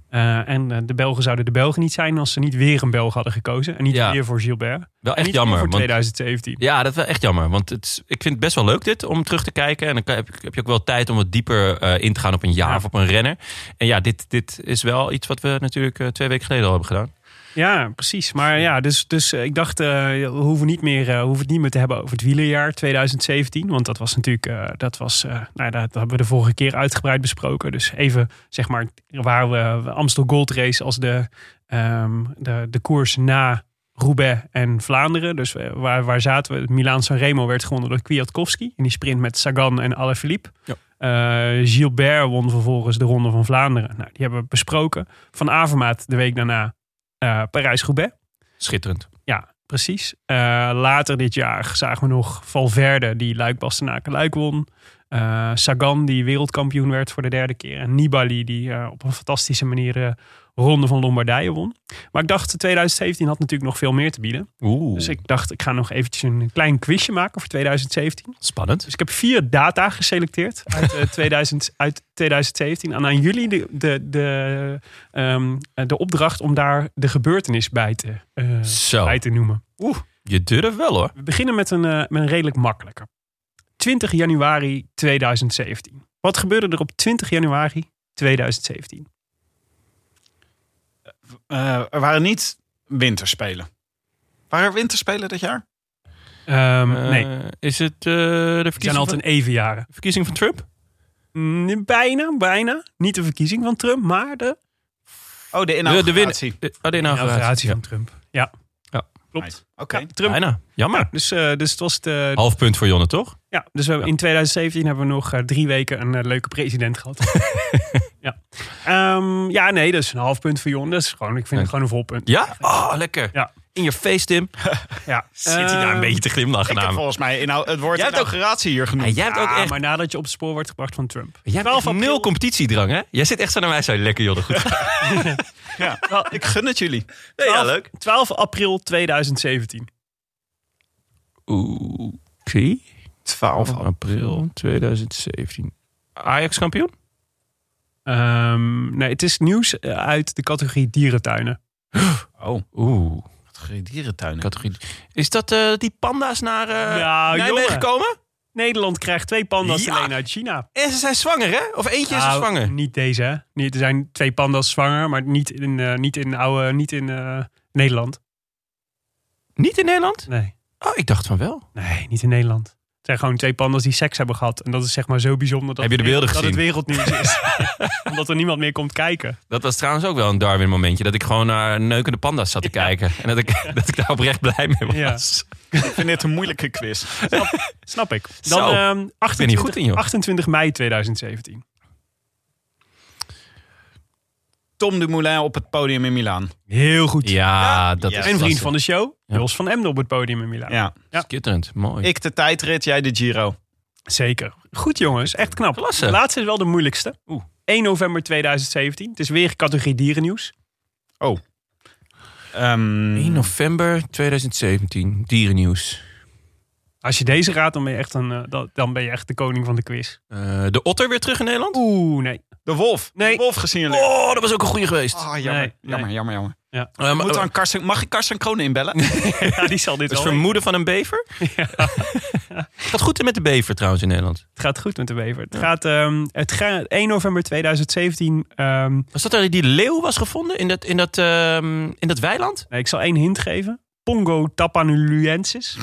Eh, en eh, de Belgen zouden de Belgen niet zijn als ze niet weer een Belg hadden gekozen. En niet Ja. weer voor Gilbert. Wel echt jammer. voor want- 2017. Ja, dat is wel echt jammer. Want het, is- ik vind het best wel leuk dit om terug te kijken. En dan heb, heb je ook wel tijd om wat dieper eh, in te gaan op een jaar Ja. of op een renner. En ja, dit, dit is wel iets wat we natuurlijk twee weken geleden al hebben gedaan. Ja, precies. Maar ja, dus, dus eh, ik dacht, eh, we, hoeven niet meer, eh, hoeven het niet meer te hebben over het wielerjaar 2017. Want dat was natuurlijk, dat was, nou, dat hebben we de vorige keer uitgebreid besproken. Dus even, zeg maar, waar we Amstel Gold Race als de, ehm, de, de koers na Roubaix en Vlaanderen. Dus waar, waar zaten we? Milaan Sanremo werd gewonnen door Kwiatkowski. In die sprint met Sagan en Alaphilippe. Ja. Gilbert won vervolgens de Ronde van Vlaanderen. Nou, die hebben we besproken. Van Avermaat de week daarna Parijs-Roubaix. Schitterend. Ja, precies. Eh, later dit jaar zagen we nog Valverde, die Luik Bastenaken Luik won. Eh, Sagan, die wereldkampioen werd voor de derde keer. En Nibali, die eh, op een fantastische manier eh Ronde van Lombardije won. Maar ik dacht, 2017 had natuurlijk nog veel meer te bieden. Oeh, Dus ik dacht, ik ga nog eventjes een klein quizje maken voor 2017. spannend. Dus ik heb vier data geselecteerd uit, eh, 2000, uit 2017. En aan jullie de, de, de, ehm, de opdracht om daar de gebeurtenis bij te, eh, bij te noemen. je durft wel hoor. We beginnen met een, eh, met een redelijk makkelijke. 20 januari 2017. Wat gebeurde er op 20 januari 2017? Eh, er waren niet winterspelen. Waren er winterspelen dit jaar? Ehm, Eh, nee, Is het eh, de het zijn verkiezing, altijd van, evenjaren. verkiezing van Trump? Mm, Bijna, bijna. Niet de verkiezing van Trump, maar de Oh, de De, de, inauguratie. win, de, oh, de inauguratie. inauguratie Ja. van Trump. Ja. Klopt. Oké. Ja, Trump. Bijna. Jammer. Ja, dus, eh, dus het was de, Half punt voor Jonne, toch? Ja, dus we in 2017 hebben we nog eh, drie weken een eh, leuke president gehad. ja. Ehm, ja, nee, dat is een half punt voor Jon. Dat is gewoon, ik vind het gewoon een vol punt. Ja? Oh, lekker. Ja. In je face, Tim. Ja. Zit hij daar een Ehm, beetje te glimlachen Ik heb volgens mij inhou- het woord Jij hebt ook- inauguratie hier Ja, genoemd. jij hebt ook ja, echt, maar nadat je op het spoor wordt gebracht van Trump. jij hebt 12 echt april. nul competitiedrang, hè? Jij zit echt zo naar mij zo lekker, Jonne. Goed. Ja. Ik gun het jullie. ja, 12 leuk. 12 april 2017. Oeh, oké. 12 april 2017. Ajax kampioen? Ehm, nee, het is nieuws eh, uit de categorie dierentuinen. Oh, Oeh, categorie dierentuinen. categorie. Is dat eh, die panda's naar eh Nou, Nijmegen jongen. komen? Nederland krijgt twee panda's Ja. alleen uit China. En ze zijn zwanger, hè? Of eentje is er Nou, zwanger? Niet deze, hè? Niet, er zijn twee panda's zwanger, maar niet in, eh, niet in, oude, niet in eh, Nederland. Niet in Nederland? Nee. Oh, ik dacht van wel. Nee, niet in Nederland. Het zijn gewoon twee panda's die seks hebben gehad. En dat is zeg maar zo bijzonder dat, Heb je de beelden dat gezien? het wereldnieuws is. Omdat er niemand meer komt kijken. Dat was trouwens ook wel een Darwin momentje. Dat ik gewoon naar neukende panda's zat te kijken. En dat ik, dat ik daar oprecht blij mee Ja. was. Ik vind dit een moeilijke quiz. Snap ik. Dan Zo. ehm, ben hier 28, goed in, joh. 28 mei 2017. Tom Dumoulin op het podium in Milaan. Heel goed. Ja, dat Ja. is En vriend van de show, Ja. Jos van Emden op het podium in Milaan. Ja. Ja. Skitterend, mooi. Ik de tijdrit, jij de Giro. Zeker. Goed jongens, echt knap. Klasse. De laatste is wel de moeilijkste. Oeh. 1 november 2017. Het is weer categorie dierennieuws. Ehm, 1 november 2017, dierennieuws. Als je deze raadt, dan ben je echt, een, eh, dan- dan ben je echt de koning van de quiz. Eh, de otter weer terug in Nederland? Oeh, nee. De wolf. Nee. De wolf gesignaleerd. Oh, dat was ook een goede geweest. Ah, jammer, Nee, nee. jammer, jammer, jammer. Ja. Eh, Moet dan Karsten, mag ik Karsten Kroon inbellen? ja, die zal dit het wel. vermoeden van een bever? Gaat goed met de bever trouwens in Nederland. Het gaat goed met de Wever. Het gaat ehm, het ga, 1 november 2017. ehm, Was dat er die leeuw was gevonden in dat, in dat, ehm, in dat weiland? nee, ik zal één hint geven. Pongo tapanulensis.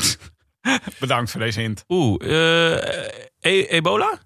Bedankt voor deze hint. Oeh, eh, e- ebola?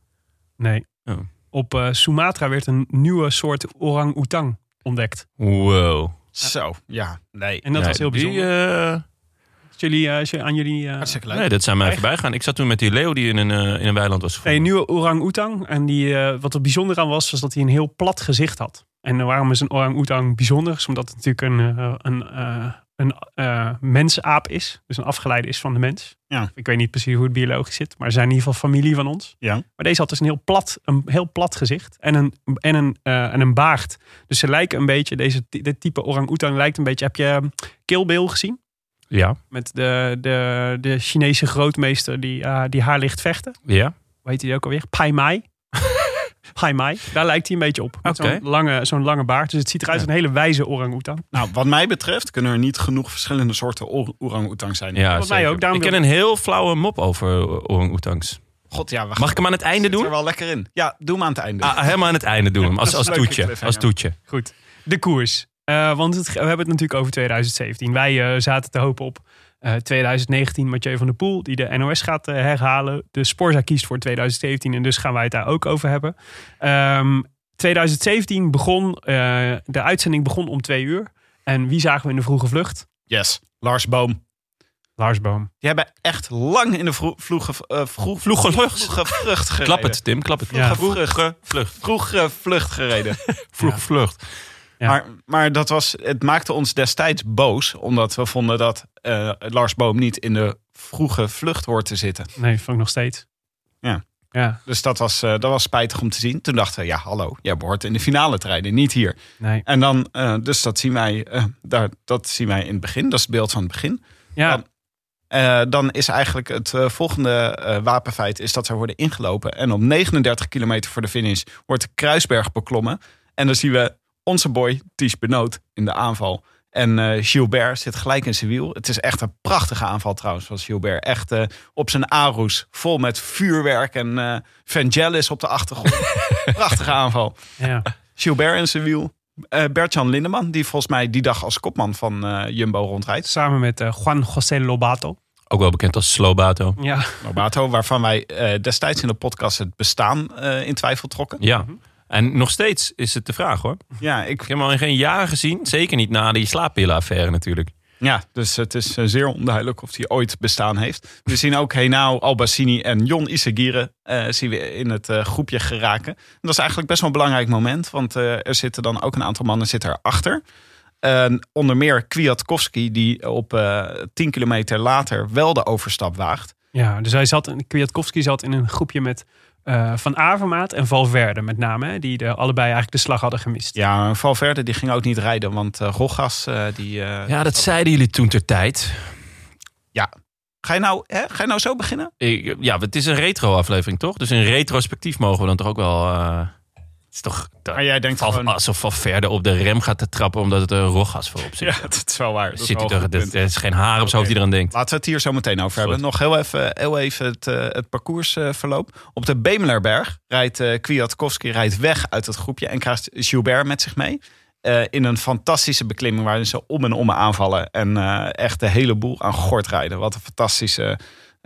Nee. Oh. Op eh, Sumatra werd een nieuwe soort orang-oetang ontdekt. Wow. Zo, ja. Nee. En dat Nee, was heel die, bijzonder. eh, Als jullie, eh, als je aan jullie... eh, Hartstikke leuk. nee, dat zijn mij voorbij gaan. Ik zat toen met die leeuw die in een, in een weiland was Nee, gevonden. een nieuwe orang-oetang. En die, wat er bijzonder aan was, was dat hij een heel plat gezicht had. En waarom is een orang-oetang bijzonder? Is omdat het natuurlijk een, een, eh, een eh, mensaap is. Dus een afgeleide is van de mens. Ja. Ik weet niet precies hoe het biologisch zit. Maar ze zijn in ieder geval familie van ons. Ja. Maar deze had dus een heel plat, een heel plat gezicht. En een, en een, eh, en een baard. Dus ze lijken een beetje, deze, dit type orang-oetang lijkt een beetje... Heb je eh, Kill Bill gezien? Ja, Met de, de, de Chinese grootmeester die, eh, die haar ligt vechten. ja. Hoe heet hij ook alweer? Pai Mai. Pai Mai. Daar lijkt hij een beetje op. Met. Zo'n lange, zo'n lange baard. Dus het ziet eruit als een hele wijze orang-oetang. Nou, wat mij betreft kunnen er niet genoeg verschillende soorten or- orang-oetang zijn. ja Wat mij ook, daarom Ik ken een heel flauwe mop over orang-oetangs. God, ja, Mag ik hem aan het einde zitten er doen? wel lekker in. Ja, doe hem aan het einde. Ah, helemaal aan het einde doen hem. Als, als toetje. Als toetje. Goed. De koers. Eh, want het, we hebben het natuurlijk over 2017. Wij eh, zaten te hopen op eh, 2019. Mathieu van der Poel, die de NOS gaat eh, herhalen. De Sporza kiest voor 2017. En dus gaan wij het daar ook over hebben. Ehm, 2017 begon, eh, de uitzending begon om twee uur. En wie zagen we in de vroege vlucht? Yes, Lars Boom. Lars Boom. Die hebben echt lang in de vro- vroege, eh, vroeg, Vroege vlucht. gereden. Klap het, Tim. Klap het. Ja. Vroege vlucht. Vroege vlucht gereden. Vroege vlucht. Ja. Maar, maar dat was, het maakte ons destijds boos. Omdat we vonden dat eh, Lars Boom niet in de vroege vlucht hoort te zitten. Nee, vond ik nog steeds. Ja. Ja, Dus dat was, eh, dat was spijtig om te zien. Toen dachten we, ja hallo, jij behoort in de finale te rijden, niet hier. nee. En dan, eh, dus dat zien, wij, daar, dat zien wij in het begin. Dat is het beeld van het begin. Ja, Dan- dan is eigenlijk het volgende wapenfeit is dat ze worden ingelopen. En op 39 kilometer voor de finish wordt de Kruisberg beklommen. En dan zien we onze boy Ties Benoot in de aanval. En eh, Gilbert zit gelijk in zijn wiel. Het is echt een prachtige aanval trouwens van Gilbert. Echt eh, op zijn Aroes, vol met vuurwerk en eh Vangelis op de achtergrond. prachtige aanval. ja. Gilbert in zijn wiel. Eh Bert-Jan Lindeman, die volgens mij die dag als kopman van eh, Jumbo rondrijdt. Samen met eh, Juan José Lobato. Ook wel bekend als Slobato. Ja, Lobato, waarvan wij eh, destijds in de podcast het bestaan eh, in twijfel trokken. Ja. En nog steeds is het de vraag hoor. Ja, ik, Ik heb hem al in geen jaren gezien. Zeker niet na die slaappillenaffaire natuurlijk. ja dus het is eh, zeer onduidelijk of die ooit bestaan heeft. We zien ook Henao Albassini en Jon Isagire eh, zien we in het eh, groepje geraken. En dat is eigenlijk best wel een belangrijk moment, want eh, er zitten dan ook een aantal mannen zitten erachter. Onder meer Kwiatkowski, die op eh 10 kilometer later wel de overstap waagt. Ja, dus hij zat, Kwiatkowski zat in een groepje met eh, Van Avermaat en Valverde met name. Hè, die de, allebei eigenlijk de slag hadden gemist. Ja, Valverde die ging ook niet rijden, want eh Rogas eh, die... eh, Ja, dat zeiden jullie toen ter tijd. Ga, je nou, hè? Ga je nou zo beginnen? Ik, ja, het is een retro-aflevering toch? Dus in retrospectief mogen we dan toch ook wel. Is toch. Maar jij denkt gewoon... Alsof Valverde op de rem gaat te trappen omdat het een roggas voorop zit. Ja, dat is wel waar. Dat is Zit een er, er is geen haar op zijn hoofd die eraan denkt. Laten we het hier zo meteen over hebben. Goed. Nog heel even, heel even het, eh, het parcoursverloop. Op de Bemelerberg rijdt eh Kwiatkowski rijdt weg uit het groepje en krijgt Gilbert met zich mee. Eh, in een fantastische beklimming waarin ze om en om aanvallen. En eh, echt de hele boel aan gort rijden. Wat een fantastische,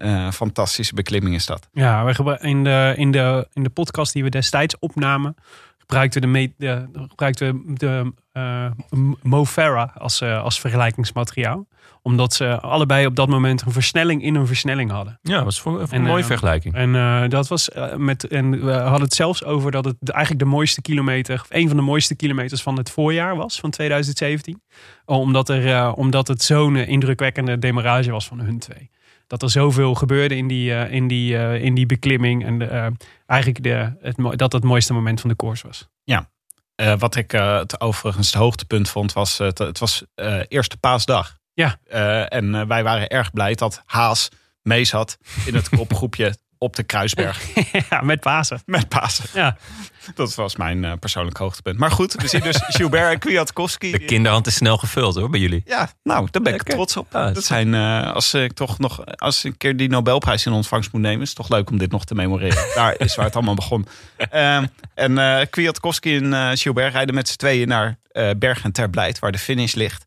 eh, fantastische beklimming is dat. Ja, we in, de, in, de, in de podcast die we destijds opnamen, gebruikten we de, me- de, gebruikten we de eh, M- Mo Farah als, eh, als vergelijkingsmateriaal. Omdat ze allebei op dat moment een versnelling in een versnelling hadden. Ja, dat was voor, voor En, een mooie eh, vergelijking. En eh, dat was eh, met. En we hadden het zelfs over dat het de- eigenlijk de mooiste kilometer, of een van de mooiste kilometers van het voorjaar was van 2017. Omdat, er, eh, omdat het zo'n eh, indrukwekkende demarrage was van hun twee. Dat er zoveel gebeurde in die, eh, in die, eh, in die beklimming. En de, eh, eigenlijk de, het, dat het mooiste moment van de koers was. Eh, wat ik het overigens het hoogtepunt vond, was het, het was eerste paasdag. Ja. En wij waren erg blij dat Haas mee zat in het kopgroepje op de Kruisberg ja, met Pasen. met Pasen. Ja. Dat was mijn eh, persoonlijk hoogtepunt. Maar goed, we zien dus Gilbert en Kwiatkowski. De kinderhand is snel gevuld hoor, bij jullie. Ja, nou, daar ben ik Lekker. trots op. Ja, dat zijn, eh, als ik toch nog, als ik een keer die Nobelprijs in ontvangst moet nemen, is het toch leuk om dit nog te memoreren. Daar is waar het allemaal begon. Ehm, en eh Kwiatkowski en eh, Gilbert rijden met z'n tweeën naar eh Bergen ter Blijt, waar de finish ligt.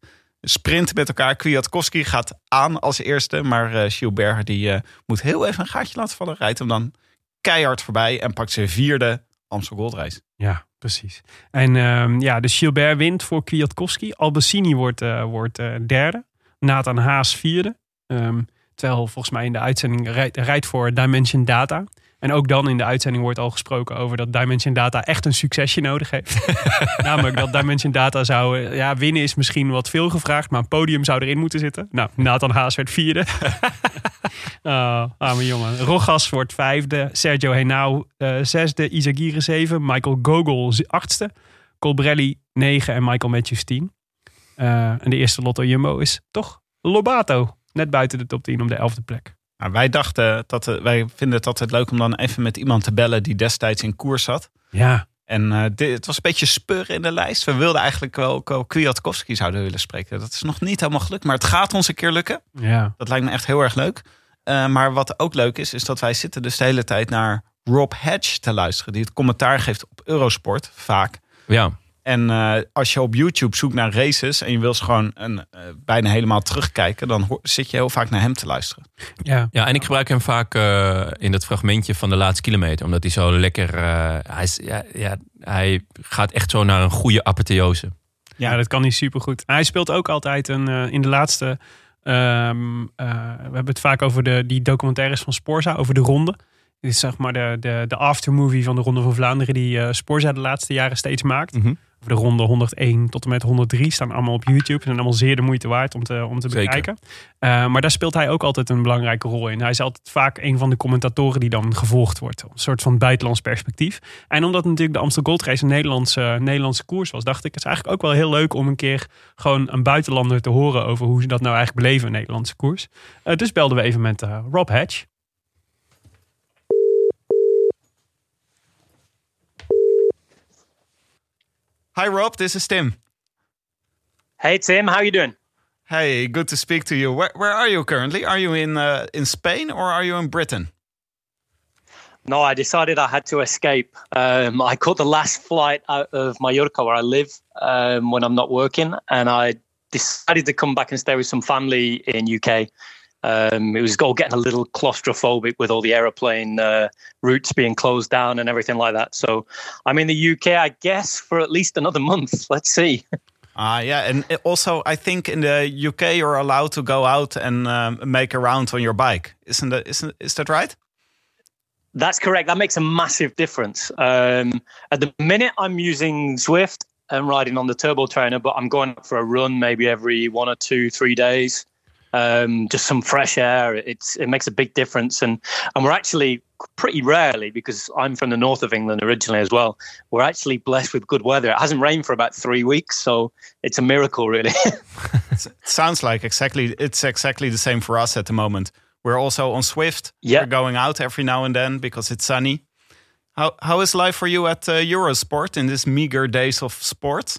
Sprint met elkaar. Kwiatkowski gaat aan als eerste, maar eh, Gilbert die eh, moet heel even een gaatje laten vallen. Rijdt hem dan keihard voorbij en pakt zijn vierde Amstel Gold Race. Ja, precies. En ehm, ja, de Gilbert wint voor Kwiatkowski. Albacini wordt, eh, wordt derde. Nathan Haas vierde. Ehm, terwijl volgens mij in de uitzending rijdt, rijdt voor Dimension Data. En ook dan in de uitzending wordt al gesproken over dat Dimension Data echt een succesje nodig heeft. Namelijk dat Dimension Data zou... eh, Ja, winnen is misschien wat veel gevraagd, maar een podium zou erin moeten zitten. Nou, Nathan Haas werd vierde. Oh, arme jongen. Rogas wordt vijfde. Sergio Henao eh, zesde. Izagirre zeven. Michael Gogol achtste. Colbrelli negen. En Michael Matthews tien. Eh, en de eerste Lotto Jumbo is toch Lobato. Net buiten de top 10 om de elfde plek. Nou, wij dachten dat eh, wij vinden het altijd leuk om dan even met iemand te bellen die destijds in koers zat. Ja, En eh, dit, het was een beetje spur in de lijst. We wilden eigenlijk wel, wel Kwiatkowski zouden willen spreken. Dat is nog niet helemaal gelukt, maar het gaat ons een keer lukken. ja. Dat lijkt me echt heel erg leuk. Eh, maar wat ook leuk is, is dat wij zitten dus de hele tijd naar Rob Hedge te luisteren. Die het commentaar geeft op Eurosport, vaak. Ja, En eh, als je op YouTube zoekt naar races en je wil ze gewoon een, eh, bijna helemaal terugkijken, dan zit je heel vaak naar hem te luisteren. ja. ja en ik gebruik hem vaak eh, in dat fragmentje van de laatste kilometer. Omdat hij zo lekker... eh, hij, is, ja, ja, hij gaat echt zo naar een goede apotheose. Ja, dat kan hij supergoed. Hij speelt ook altijd een, eh, in de laatste... ehm, eh, we hebben het vaak over de, die documentaires van Sporza, over de ronde. Dit is zeg maar de, de, de aftermovie van de Ronde van Vlaanderen... die eh Sporza de laatste jaren steeds maakt. Mhm. Over de ronde 101 tot en met 103 staan allemaal op YouTube. Zijn allemaal zeer de moeite waard om te, om te bekijken. Eh, maar daar speelt hij ook altijd een belangrijke rol in. Hij is altijd vaak een van de commentatoren die dan gevolgd wordt. Een soort van buitenlands perspectief. En omdat natuurlijk de Amstel Gold Race een Nederlandse, Nederlandse koers was, dacht ik, het is eigenlijk ook wel heel leuk om een keer gewoon een buitenlander te horen over hoe ze dat nou eigenlijk beleven, een Nederlandse koers. Eh, dus belden we even met eh, Rob Hedge. Hi Rob, this is Tim. Hey Tim, how you doing? Hey, good to speak to you. Where, where are you currently? Are you in uh, in Spain or are you in Britain? No, I decided I had to escape. Um, I caught the last flight out of Mallorca, where I live, um, when I'm not working, and I decided to come back and stay with some family in UK. Um, it was all getting a little claustrophobic with all the aeroplane uh, routes being closed down and everything like that. So I'm in the UK, I guess, for at least another month. Let's see. Ah, yeah, and also I think in the UK you're allowed to go out and um, make a round on your bike. Isn't that isn't is that right? That's correct. That makes a massive difference. Um, at the minute, I'm using Zwift and riding on the turbo trainer, but I'm going for a run maybe every one or two, three days. Um, just some fresh air. It's it makes a big difference, and and we're actually pretty rarely because I'm from the north of England originally as well. We're actually blessed with good weather. It hasn't rained for about three weeks, so it's a miracle, really. Sounds like exactly it's exactly the same for us at the moment. We're also on Swift. Yeah. We're going out every now and then because it's sunny. How how is life for you at uh, Eurosport in this meager days of sport?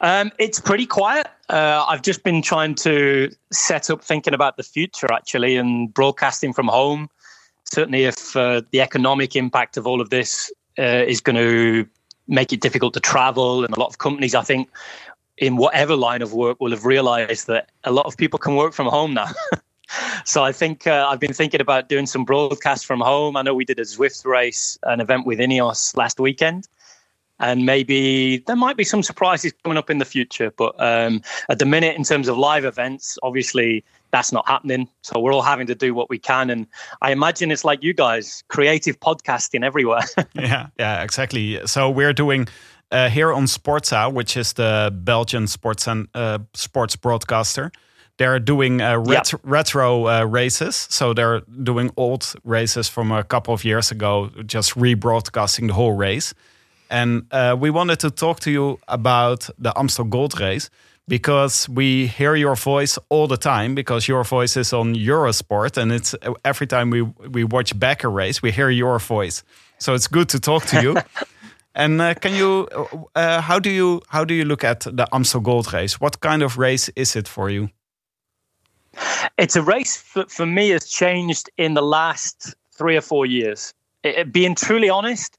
Um, it's pretty quiet. Uh, I've just been trying to set up thinking about the future actually and broadcasting from home. Certainly, if uh, the economic impact of all of this uh, is going to make it difficult to travel, and a lot of companies, I think, in whatever line of work, will have realized that a lot of people can work from home now. so I think uh, I've been thinking about doing some broadcasts from home. I know we did a Zwift race, an event with Ineos last weekend and maybe there might be some surprises coming up in the future. But um, at the minute, in terms of live events, obviously that's not happening. So we're all having to do what we can, and I imagine it's like you guys, creative podcasting everywhere. yeah, yeah, exactly. So we're doing uh, here on Sportza, which is the Belgian sports and uh, sports broadcaster. They're doing uh, ret- retro uh, races, so they're doing old races from a couple of years ago, just rebroadcasting the whole race. And uh, we wanted to talk to you about the Amstel Gold Race because we hear your voice all the time because your voice is on Eurosport and it's every time we we watch back a race we hear your voice. So it's good to talk to you. and uh, can you uh, how do you how do you look at the Amstel Gold Race? What kind of race is it for you? It's a race for, for me has changed in the last three or four years. It, being truly honest,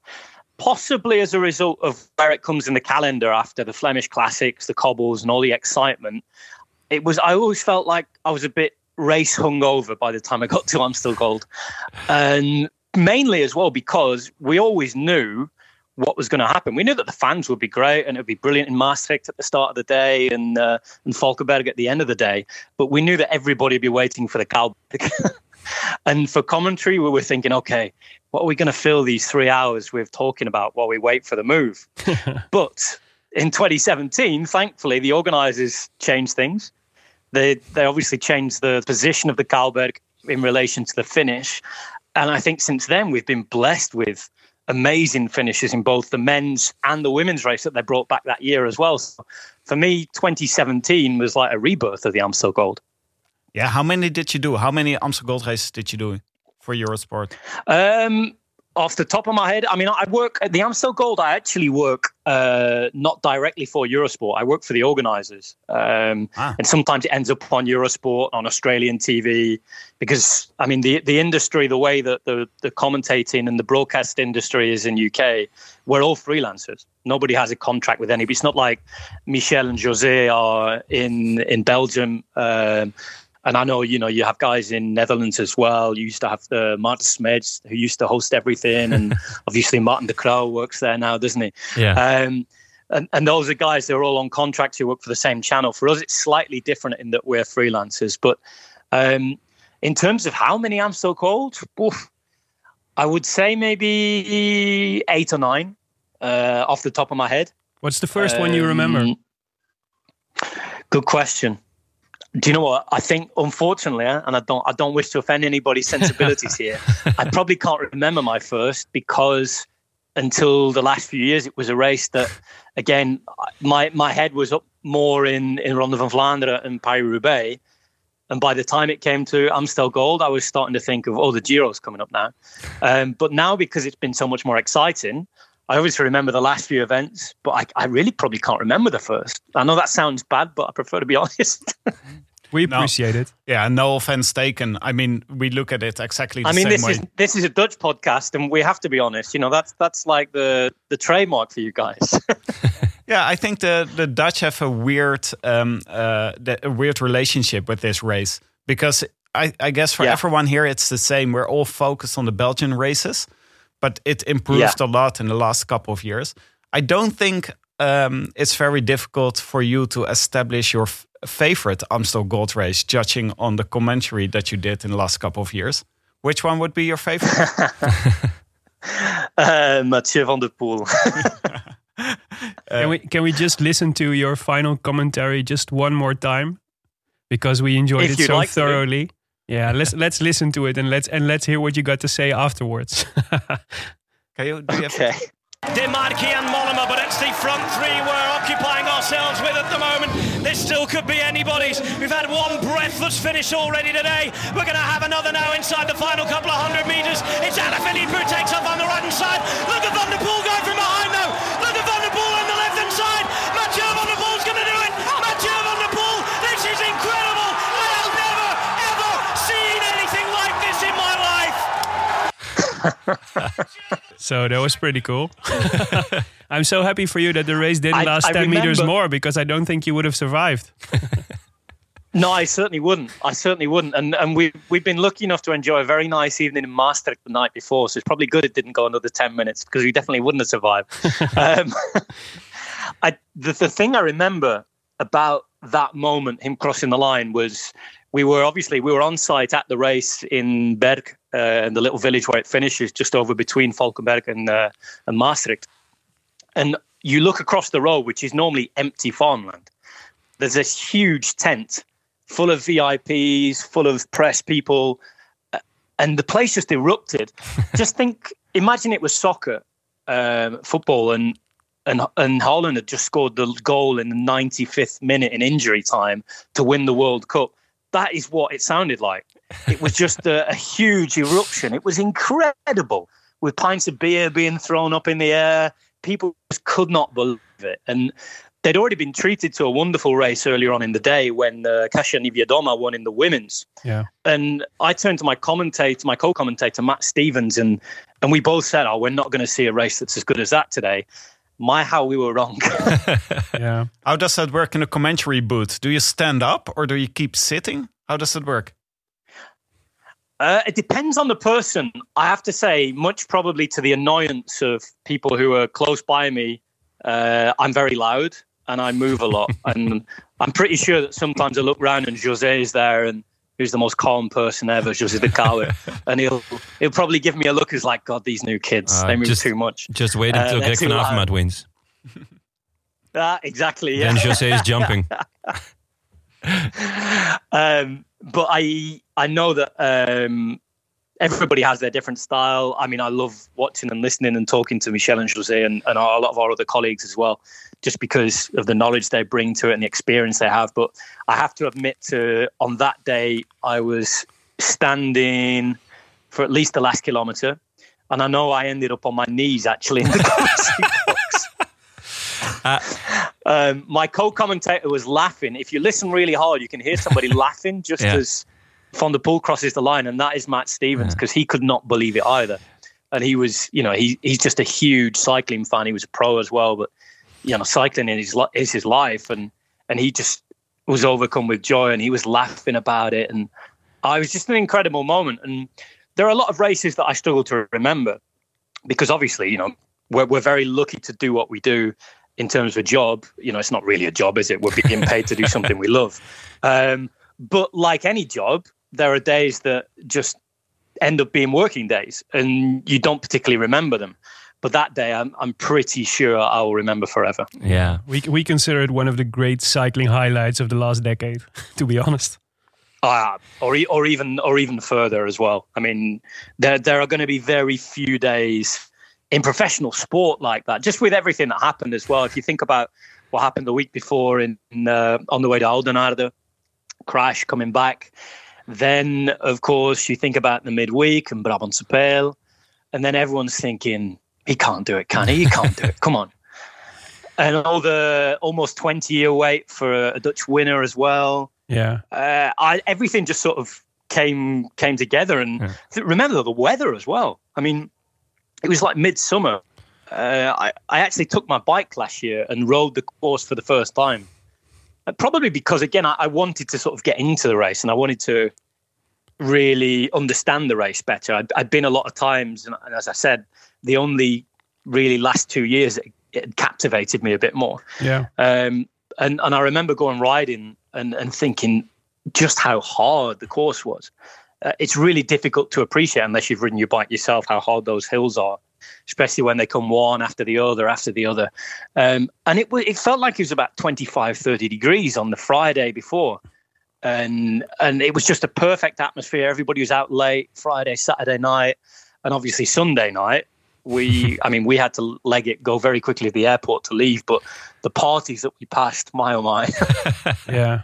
possibly as a result of where it comes in the calendar after the Flemish Classics, the cobbles, and all the excitement. It was. I always felt like I was a bit race hungover by the time I got to Amstel Gold, and mainly as well because we always knew what was going to happen. We knew that the fans would be great and it would be brilliant in Maastricht at the start of the day and uh, and Falkenberg at the end of the day, but we knew that everybody would be waiting for the Kaalberg. and for commentary, we were thinking, okay, what are we going to fill these three hours with talking about while we wait for the move? but in 2017, thankfully, the organisers changed things. They they obviously changed the position of the Kaalberg in relation to the finish, and I think since then we've been blessed with amazing finishes in both the men's and the women's race that they brought back that year as well. So for me, 2017 was like a rebirth of the Amstel Gold. Yeah, how many did you do? How many Amstel Gold races did you do for Eurosport? Um, off the top of my head, I mean, I work at the Amstel Gold. I actually work uh, not directly for Eurosport. I work for the organisers, um, ah. and sometimes it ends up on Eurosport on Australian TV because I mean the the industry, the way that the the commentating and the broadcast industry is in UK, we're all freelancers. Nobody has a contract with anybody. It's not like Michel and Jose are in in Belgium. Um, and I know, you know, you have guys in Netherlands as well. You used to have the Martin Smeds who used to host everything, and obviously Martin de Croo works there now, doesn't he? Yeah. Um, and, and those are guys that are all on contracts who work for the same channel. For us, it's slightly different in that we're freelancers. But um, in terms of how many Amstel Gold, oof, I would say maybe eight or nine uh, off the top of my head. What's the first um, one you remember? Um, good question. Do you know what? I think, unfortunately, and I don't, I don't wish to offend anybody's sensibilities here. I probably can't remember my first because until the last few years, it was a race that, again, my my head was up more in in Ronde van Vlaanderen and Paris Roubaix, and by the time it came to Amstel Gold, I was starting to think of, oh, the Giro's coming up now. Um, but now, because it's been so much more exciting, I obviously remember the last few events, but I, I, really probably can't remember the first. I know that sounds bad, but I prefer to be honest. we appreciate no, it. Yeah, no offense taken. I mean, we look at it exactly. I mean, this way. is this is a Dutch podcast, and we have to be honest. You know, that's that's like the the trademark for you guys. yeah, I think the the Dutch have a weird um, uh, the, a weird relationship with this race because I, I guess for yeah. everyone here it's the same. We're all focused on the Belgian races but it improved yeah. a lot in the last couple of years. I don't think um, it's very difficult for you to establish your favorite Amstel Gold race, judging on the commentary that you did in the last couple of years. Which one would be your favorite? uh, Mathieu van der Poel. uh, can we can we just listen to your final commentary just one more time because we enjoyed it so like thoroughly. Yeah, let's let's listen to it and let's and let's hear what you got to say afterwards. Can you, do you okay. Demarchi and Mollema, but it's the front three we're occupying ourselves with at the moment. This still could be anybody's. We've had one breathless finish already today. We're going to have another now inside the final couple of hundred metres. It's Alaphilippe who takes off on the right hand side. Look at Van der Poel going from behind though. Look at Van der Poel on the left hand side. Mathieu Van der Poel's going to do it. Mathieu Van der Poel, this is incredible. so that was pretty cool. I'm so happy for you that the race didn't I, last I 10 remember, meters more because I don't think you would have survived. no, I certainly wouldn't. I certainly wouldn't. And and we we've been lucky enough to enjoy a very nice evening in Maastricht the night before, so it's probably good it didn't go another 10 minutes because we definitely wouldn't have survived. um, I, the, the thing I remember about that moment, him crossing the line, was we were obviously we were on site at the race in Berg, uh, in the little village where it finishes, just over between Falkenberg and uh, and Maastricht. And you look across the road, which is normally empty farmland. There's this huge tent full of VIPs, full of press people, uh, and the place just erupted. just think, imagine it was soccer, um, football, and and and Holland had just scored the goal in the 95th minute in injury time to win the World Cup. That is what it sounded like. It was just a, a huge eruption. It was incredible, with pints of beer being thrown up in the air. People just could not believe it, and they'd already been treated to a wonderful race earlier on in the day when uh, Kasia Niewiadoma won in the women's. Yeah. And I turned to my commentator, my co-commentator Matt Stevens, and and we both said, "Oh, we're not going to see a race that's as good as that today." My, how we were wrong. yeah. How does that work in a commentary booth? Do you stand up or do you keep sitting? How does it work? Uh, it depends on the person. I have to say, much probably to the annoyance of people who are close by me, uh, I'm very loud and I move a lot. and I'm pretty sure that sometimes I look around and Jose is there and who's the most calm person ever, Jose Cauer. and he'll he'll probably give me a look who's like, God, these new kids, Uh, they move just- too much. Just wait Uh, until they're Greg van. Avermaet wins. Ah, exactly. Yeah. Then Jose is jumping. um, but I I know that um, everybody has their different style. I mean, I love watching and listening and talking to Michelle and Jose and, and a lot of our other colleagues as well, just because of the knowledge they bring to it and the experience they have. But I have to admit, to on that day, I was standing for at least the last kilometre, and I know I ended up on my knees actually in the box. Um, my co-commentator was laughing. If you listen really hard, you can hear somebody laughing just Yeah. as Van der Poel crosses the line, and that is Matt Stevens because he could not believe it either. And he was, you know, he he's just a huge cycling fan. He was a pro as well, but you know, cycling is his is his life, and and he just was overcome with joy, and he was laughing about it, and I was just an incredible moment. And there are a lot of races that I struggle to remember because obviously, you know, we're, we're very lucky to do what we do in terms of a job. You know, it's not really a job, is it? We're being paid to do something we love. Um, but like any job, there are days that just end up being working days and you don't particularly remember them. But that day, I'm, I'm pretty sure I will remember forever. Yeah. We, we consider it one of the great cycling highlights of the last decade, to be honest. Uh, or e- or even or even further as well. I mean, there there are going to be very few days in professional sport like that. Just with everything that happened as well. If you think about what happened the week before in, in uh, on the way to Aldenarde, crash coming back. Then of course you think about the midweek and Brabantse Pijl, and then everyone's thinking he can't do it, can he? He can't do it. Come on. And all the almost twenty year wait for a, a Dutch winner as well Yeah. uh, I, everything just sort of came came together. And th- remember the weather as well. I mean, it was like midsummer. Uh, I I actually took my bike last year and rode the course for the first time. Uh, probably because again I, I wanted to sort of get into the race and I wanted to really understand the race better. I'd, I'd been a lot of times, and, and as I said, the only really last two years it, it captivated me a bit more. Yeah. Um, and and I remember going riding and and thinking just how hard the course was. Uh, it's really difficult to appreciate unless you've ridden your bike yourself how hard those hills are, especially when they come one after the other after the other. Um, and it it felt like it was about 25, 30 degrees on the Friday before. And and it was just a perfect atmosphere. Everybody was out late Friday, Saturday night, and obviously Sunday night we i mean we had to leg it go very quickly to the airport to leave but the parties that we passed my oh my yeah.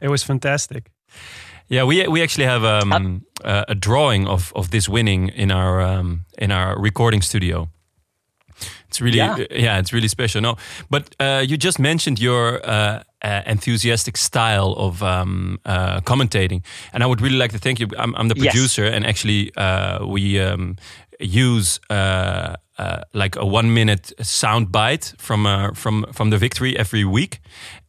It was fantastic. Yeah, we we actually have um, uh, a drawing of, of this winning in our um, in our recording studio. It's really Yeah. yeah, it's really special. No, but uh, you just mentioned your uh, uh, enthusiastic style of um, uh, commentating, and I would really like to thank you. I'm, I'm the Yes. producer, and actually uh, we um, use. Uh, uh, like a one minute sound bite from uh, from from the victory every week,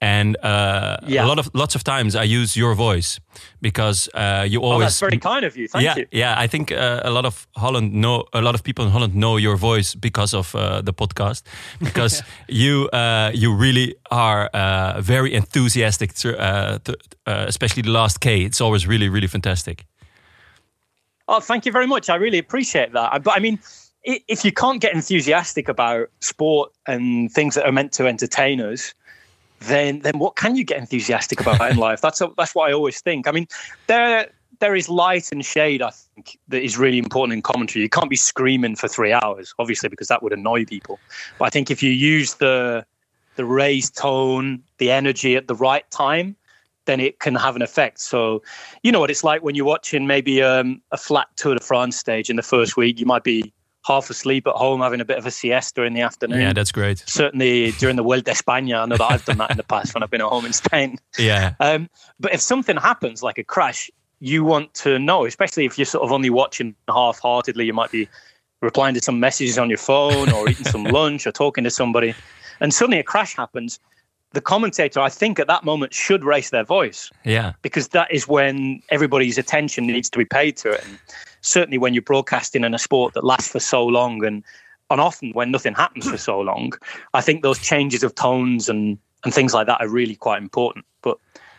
and uh, Yeah. a lot of lots of times I use your voice because uh, you oh always that's very kind of you thank yeah, you yeah. I think uh, a lot of Holland know a lot of people in Holland know your voice because of uh, the podcast, because you uh, you really are uh, very enthusiastic, uh, uh, especially the last K. It's always really really fantastic. oh thank you very much i really appreciate that but i mean if you can't get enthusiastic about sport and things that are meant to entertain us then then what can you get enthusiastic about in life that's a, that's what i always think i mean there there is light and shade. I think that is really important in commentary. You can't be screaming for three hours, obviously, because that would annoy people. But I think if you use the the raised tone, the energy at the right time, then it can have an effect. So, you know what it's like when you're watching maybe um, a flat Tour de France stage in the first week. You might be half asleep at home, having a bit of a siesta in the afternoon. Yeah, that's great. Certainly during the World España, I know that I've done that in the past when I've been at home in Spain. Yeah. Um, but if something happens, like a crash, you want to know, especially if you're sort of only watching half-heartedly. You might be replying to some messages on your phone or eating some lunch or talking to somebody, and suddenly a crash happens. The commentator, I think, at that moment should raise their voice Yeah. because that is when everybody's attention needs to be paid to it. And certainly when you're broadcasting in a sport that lasts for so long and and often when nothing happens for so long, I think those changes of tones and and things like that are really quite important. But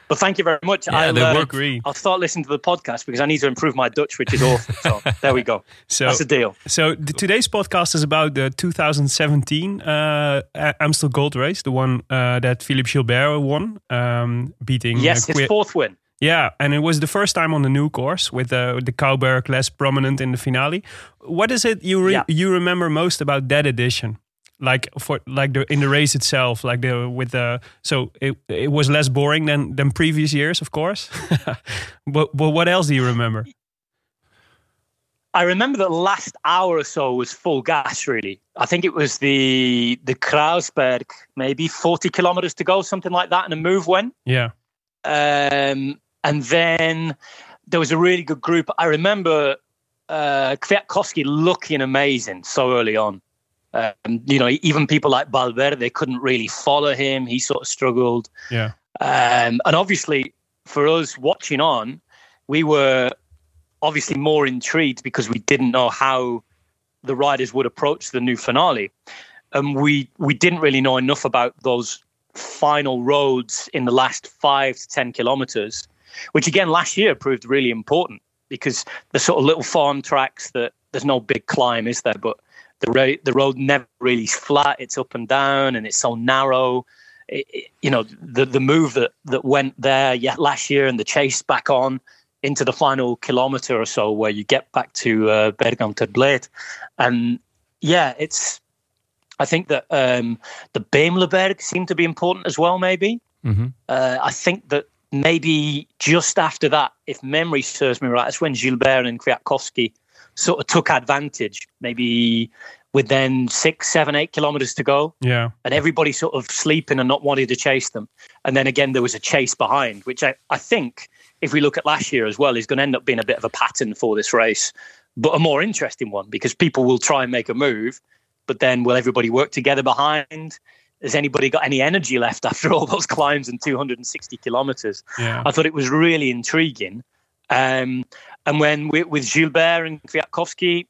but thank you very much. Yeah, I'll, uh, work- I'll start listening to the podcast because I need to improve my Dutch, which is awful. So there we go. So That's a deal. So the, today's podcast is about the 2017 uh, Amstel Gold Race, the one uh, that Philippe Gilbert won, um, beating. Yes, uh, his fourth win. Yeah, and it was the first time on the new course with uh, the Cowberg less prominent in the finale. What is it you re- Yeah. you remember most about that edition? Like for like the in the race itself, like the with the so it it was less boring than than previous years, of course. but but what else do you remember? I remember the last hour or so was full gas. Really, I think it was the the Krausberg, maybe forty kilometers to go, something like that, and a move went. Yeah, Um, and then there was a really good group. I remember uh, Kwiatkowski looking amazing so early on. Um, you know, even people like Valverde they couldn't really follow him. He sort of struggled. yeah, Um, and obviously, for us watching on, we were obviously more intrigued because we didn't know how the riders would approach the new finale, and we we didn't really know enough about those final roads in the last five to ten kilometers, which again last year proved really important because the sort of little farm tracks that there's no big climb, is there? But the road the road never really is flat; it's up and down, and it's so narrow. It, it- you know the the move that that went there yet last year and the chase back on into the final kilometer or so where you get back to uh, Bergam and yeah it's I think that um, the Beemleberg seemed to be important as well maybe. Hmm uh, I think that maybe just after that if memory serves me right that's when Gilbert and Kwiatkowski sort of took advantage maybe with then six seven eight kilometers to go yeah, and everybody sort of sleeping and not wanting to chase them. And then again, there was a chase behind, which I, I think, if we look at last year as well, is going to end up being a bit of a pattern for this race, but a more interesting one because people will try and make a move, but then will everybody work together behind? Has anybody got any energy left after all those climbs and 260 kilometers? yeah. I thought it was really intriguing. Um, and when we, with Gilbert and Kwiatkowski,